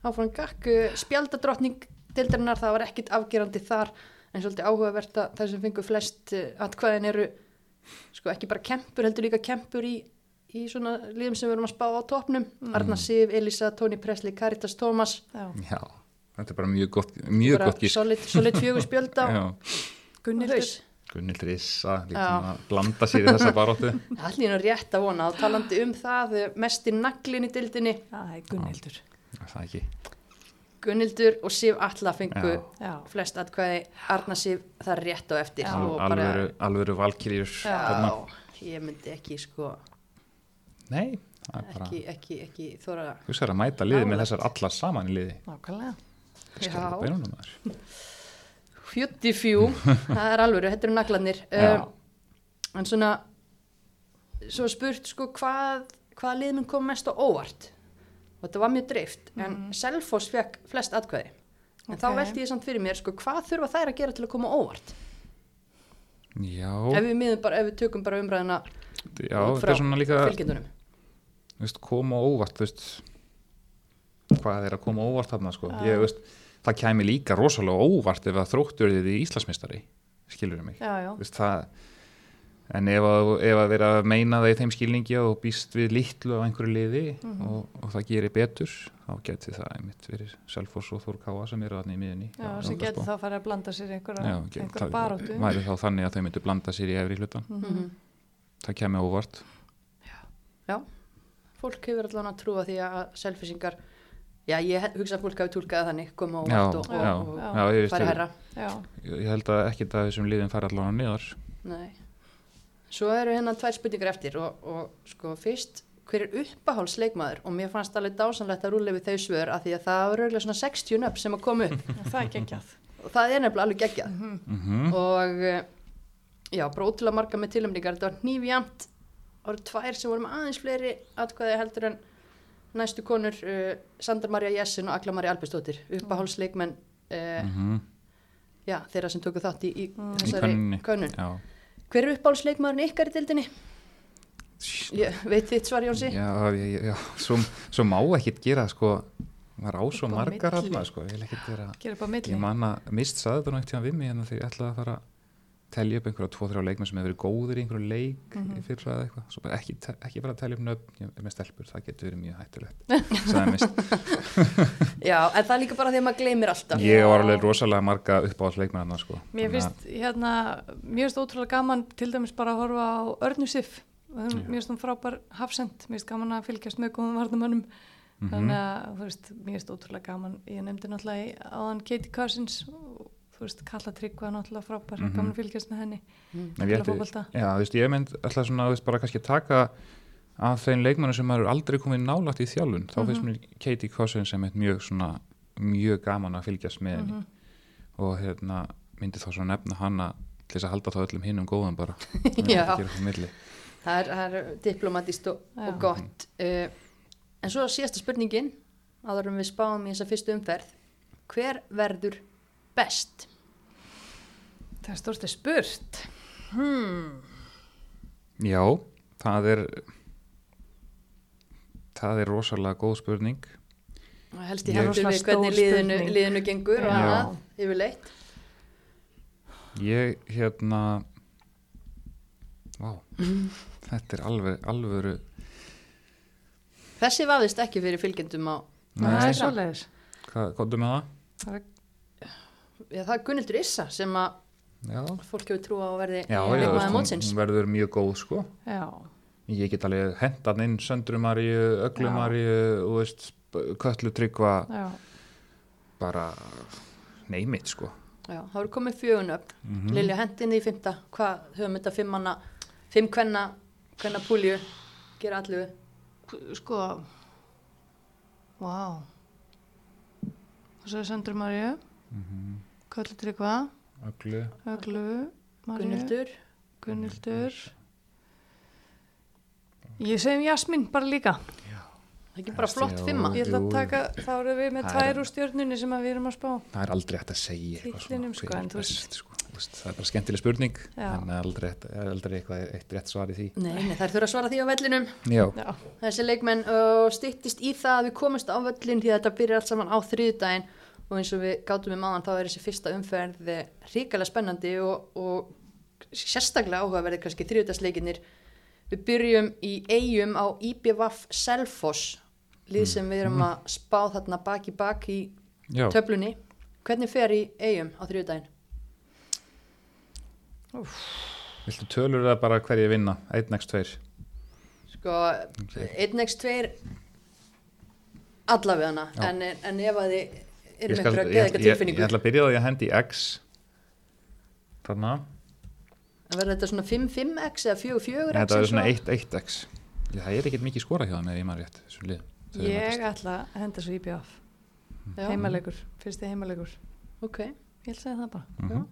áfram gakk, uh, spjaldadrottning deildarinnar, það var ekkit afgerandi þar en svolítið áhugavert að það sem fengur flest uh, atkvæðin eru sko ekki bara kempur, heldur líka kempur í, í svona liðum sem við erum að spá á topnum Arna Sif, Elisa, Tony Presley, Caritas Thomas Já. Já, þetta er bara mjög gott, mjög bara gott gísk. solid, solid fjögur spjöld á Já, Gunnildur. Haus Gunnildur Issa, Já. lítum að blanda sér í þessa baróttu. Allir nú rétt að vona og talandi um það mest í naglin í dildinni Já, það er Gunnildur. Það er ekki. Gunnildur og Sif Alla fengu flest atkvæði Arna Sif það rétt á eftir bara, Alvöru, valkyrjur. þarna. já, ég myndi ekki sko Nei, það er bara, ekki, ekki, ekki þóra þú sér að mæta liði með þessar allar saman í liði. Nákvæmlega. Skilur Já. beinunum þar. fjutti fjú, það er alvöru, þetta eru naglarnir Já. um, en svona svo spurt sko hvað hvaða lið mun kom mest á óvart og þetta var mjög dreift en Selfoss fekk flest atkvæði en þá Ok. velti ég samt fyrir mér sko hvað þurfa þær að gera til að koma óvart Já, ef við, bara, ef við tökum bara umræðina já, út þetta er svona líka, fylgjendunum koma óvart, veist, hvað er að koma óvart þarna, sko. Já. Ég, veist, það kæmi líka rosalega óvart ef að þróttur þið í Íslandsmeistari, skilur mig. Já, já. Þú veist, það, en ef að, ef að vera að meina það í þeim skilningi og býst við litlu á einhverju liði Mhm. og, og það gerir betur, þá geti það einmitt verið Selfoss og Þór Káa sem eru þarna í miðunni. Já, sem getur þá farið að blanda sér einhverja, Já, ge- einhverja það baróttu. væri þá þannig að þau myndu blanda sér í efri hlutan. Mhm. Það kemur óvart. Já, fólk hefur allan að trúa því að selfisingar, já ég hugsa að fólk hafi túlkað þannig, koma Já, vart og, já, og, og já. já, ég, fari veist, herra. Já, ég ég held að ekkit að þessum liðin fara allan á niðar. Nei. Svo eru hérna tvær spurningar eftir og, og sko fyrst, hver er uppáhaldsleikmaður og mér fannst alveg dásanlegt að rúlega við þau svör af því að það var auðvitað svona 60 nöfn sem að koma upp það er geggjað. og það er nefnilega alveg geggjað Mhm. Mm og eh, já, bara ótrúlega marga með tilumningar, þetta var nýfjamt það voru tvær sem voru með aðeins fleiri atkvæði heldur en næstu konur uh, Sandra Maria Jessin og Agla Maria Albestóttir, uppáhaldsleikmenn uh, -hmm. já, þeirra sem tóku þátt í, í Mm. Í þessari könnun. Já, hver er uppáhaldsleikmaðurinn ykkar í dildinni? Ég veit þitt svar Jónsi. Já, já, já. Svo, svo má ekkit gera sko, maður á svo margar allar sko, ég vil ekkit vera, ég man að mist nú ekkert hjá við mig en því ég ætlaði að fara telja upp einhverja tvo, þrjá leikmenn sem hefur verið góðir í einhverju leik mm í fyrra eða eitthvað, svo bara ekki, ekki fara að telja upp nöfn, er með stelpur, það getur verið mjög hættulegt já, en það er líka bara því að maður gleymir alltaf ég var alveg rosalega marga uppáhalds leikmenn sko. Mér finnst, hérna, mér finnst ótrúlega gaman til dæmis bara að horfa á Örnu Sif. Mér finnst hún frábær hafsend, mér finnst gaman að fylgjast með góðum varnamönnum. Mhm. Þannig að, þú veist, mér finnst ótrúlega gaman, ég nefndi náttúrulega í- áðan Katie Cousins þú veist, Kalla Tryggva náttúrulega frábær, Mhm. gaman að fylgjast með henni. Mm. Ætti- fótbolta. Já, þú veist, ég mynd alltaf svona, þú veist, bara kannski taka af þeim leikmennum sem maður aldrei komið nálægt í þjálfun, þá finnst Mhm. mér Katie Cousins sem er mjög svona mjög gaman að fylgjast með henni Mhm. og hérna myndi þá svona nefna hana til þess að halda þá öllum hinnum góðum bara Já. Það er, það er diplomatist og, og gott uh, en svo síðasta spurningin en við spáum í þessa fyrstu umferð hver verður best? Það er stórst spurt. Hmm. Já, það er það er rosalega góð spurning Og helst í hendur við hvernig liðinu, liðinu gengur og annað yfirleitt ég hérna Vá, þetta er alveg alvöru þessi vafðist ekki fyrir fylgjendum á Það er Nei, svoleiðis. hvað komdu með það? Það er það er Gunnildur Issa sem að fólk hefur trú á að verði hún, mótsins. hún verður mjög góð sko. Já, Ég get alveg hendan inn Söndrumaríu, Öglumaríu og veist, Köllu Tryggva. Já. bara neymit sko. Já, það eru komið fjögun upp mm Lilja hendinni í fymta hvað höfum þetta fimm manna fimm kvenna, kvenna púlju gera allu. Sko, vá. Og svo er Sandra Maríu, Mhm. Köllu Tryggva, Öglu Öglu, Gunnildur Gunnildur. Ég segi um Jasmín bara líka. Það er ekki bara flott já. fimma. Ég ætla að taka, þá erum við með úr stjörnunni sem að við erum að spá. það er aldrei hægt að segja svona sko, en þú veist- best, sko. Þú veist, það er bara skemmtileg spurning Já. en aldrei, er aldrei eitthvað eitt rétt svar í því Nei, nei, þær þurfa að svara því á vellinum. já, Já, Þessi leikmenn uh, stýttist í það að við komumst á völlin því að þetta byrjar allt saman á þriðdægin og eins og við gátum við máðan þá er þessi fyrsta umferð hrikalega spennandi og, og sérstaklega áhugaverði kannski þriðdagsleikinir. Við byrjum í eigum á IBVF Selfoss, lið sem við erum að spá þarna bak í bak í töflunni. Hvernig fer í eigum á þriðdægin? viltu tölur það bara hverju vinna? 1x2 Sko, 1x2 allavega. Hana, en, en ef að þið erum einhverja ég, geða ég, ég tilfinningu? ætla að byrja á því að hendi í x þarna. Að verða þetta svona 5-5x eða 4-4x þetta er svona 1-1x Já, það er ekkert mikið skora hjá það með ég maður rétt ég ætla að henda svo IBF. Já, Heimalegur, fyrsti heimalegur. ok. Ég ætla að segja það bara. Mhm.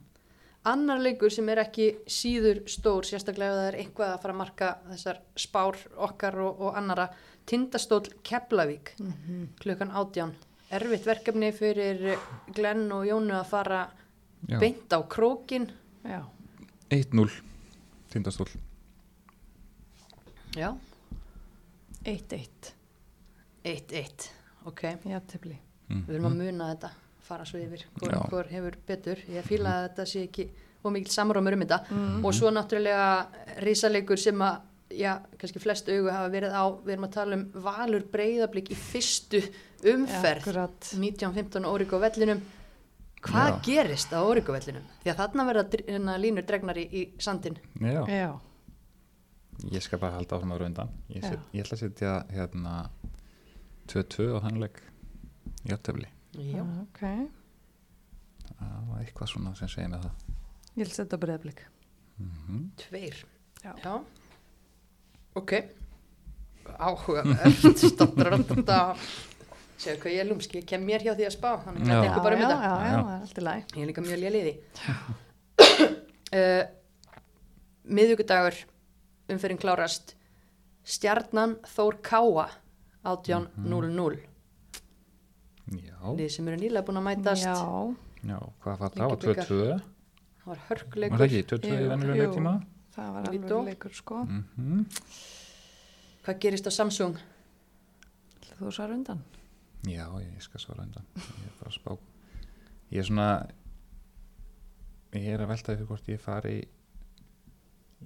Annar leikur sem er ekki síður stór, sérstaklega ef það er eitthvað að fara að marka þessar spár okkar og, og annara, Tindastóll Keflavík, klukkan átján. Erfitt verkefni fyrir Glenn og Jónu að fara Já. beint á krókin. Já, 1-0 tindastól Já, 1-1. 1-1, ok. Jafntefli. mm. Við erum að muna þetta, fara svo yfir hvor, hvor hefur betur. Ég fíla að þetta sé ekki ómikil samrómur um þetta. Mm. Og svo náttúrulega risaleikur sem að, já, kannski flest augu hafa verið á, við erum að tala um valur breyðablík í fyrstu umferð, Akkurat. 1915 Óriko vellinum. Hvað Já. gerist á Óriko vellinum? Því að þarna verða hérna, línur dregnar í, í sandin. Já, Já, ég skal bara halda áfram að raundan ég, Já. set, ég ætla að setja hérna 2-2 á þannleik í öttefli Já. ok. það var eitthvað svona sem segir með það Ég vil setja breyðblik. mm Tveir. Já. Ok. Áhugavert. Stottrarandanda. Séu hvað ég er lúmski, ég kem mér hjá því að spá, þannig að þetta er bara um þetta. já, já, Já. það er allt í lagi. Ég er líka mjög léliði. uh, miðugudagur, umferðin klárast, stjarnan Þór Káa, 18.00. já, Lið sem eru nýlega búin að mætast. Já, já, hvað var það? Var 2-2 Það var var hörkuleikur. það ekki? 2-2 í jú. leiktíma það var alveg leikur sko. mm Hvað gerist á Samsung? Þú svar undan. já, ég skal svara undan ég er bara að spá ég er svona ég er að velta ykkur hvort ég fari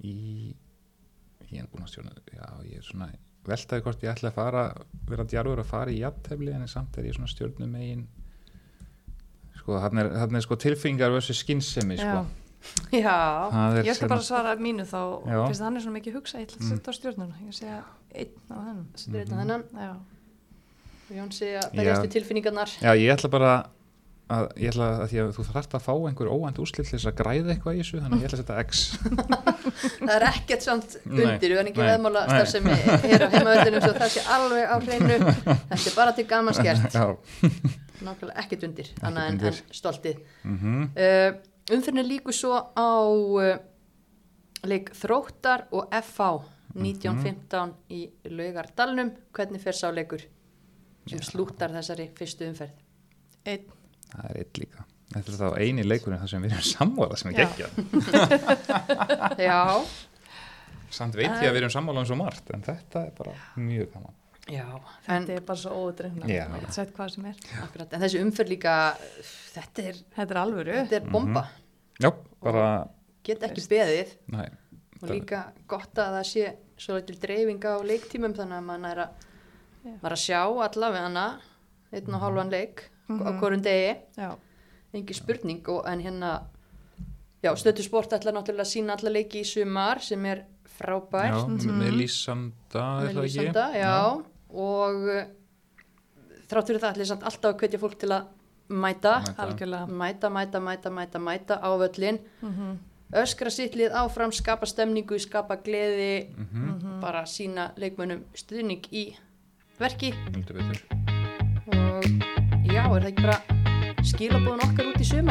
í ég er búin að stjórna já, ég er svona velta ykkur hvort ég ætla að fara vera djarfur að fara í jafntefli en samt er ég svona stjórnum megin sko, hann er, hann er sko tilfingar versus skinnsemi sko. Já. Er Ég ætla sem- bara að svara mínu þá, fyrst að hann er svona mikið hugsa, ég ætla að Mm. setja á stjórnuna. Ég segja einn á þennan. Þetta Mhm. þennan. Já, Jónsi að berjast Já. við tilfinningarnar. já, ég ætla bara að, ég ætla að því að þú þarft að fá einhver óvænt úrslit til þess að græða eitthvað í þessu þannig að ég ætla að setja X Það er ekkert samt undir, við erum ekki veðmála nei. starfsemi hér á heimavöldunum svo það sé alveg á hreinu. Þetta er bara til gaman skert. já, Nákvæmlega ekkert undir, annað en, undir. en stoltið. mhm Uh, umfyrirni líku svo á uh, leik Þróttar og FH 1915 í Laugardalnum. Hvernig fer sá leikur sem Já. slúttar þessari fyrstu umferð? einn. Það er eitt líka. Þetta er þá eini leikurinn þar sem við erum sammála sem er Já. geggja. Já, Samt veit ég að við erum sammála um svo margt, en þetta er bara mjög gaman. Já, en, Þetta er bara svo ódreifna. Já. Ég get sagt hvað sem er. akkurat, en þessi umferð líka, þetta er, Þetta er alvöru. þetta er bomba. Já, bara, Get ekki Veist. beðið næ, og líka gott að það sé svo til dreifinga á leiktímum þannig að maður er að, Já. var að sjá allavega hana einn og hálfan leik á Mhm. hvorum degi. Já, engi spurning og en hérna já, stötu sport ætla náttúrulega að sína alla leiki í sumar sem er frábært já, Mhm. með Lísanda, er með það ekki? lýsanda, já, og uh, þrátt fyrir það ætla ég samt alltaf að hvetja fólk til að mæta. Mæta. algjörlega. mæta, mæta, mæta, mæta, mæta á völlin Mm öskra sittlið áfram, skapa stemningu skapa gleði, Mhm, bara sína leikmönnum stuðning í verki. Og já, er það ekki bara skilabóðun okkar út í það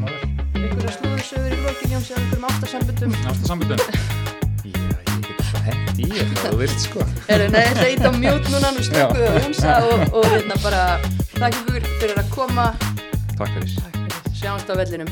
má vel. einhverjar slúðursögur í lokin Jóns eða einhverjum ástasambundum Násta sambundum. Hengt Í, það þú vilt sko Er það eitthvað eitt á mjút núna, nú slökuðu að hunsa og, og hérna bara ykkur fyrir að koma, Takk fyrir Takk fyrir. sjáumst á vellinum.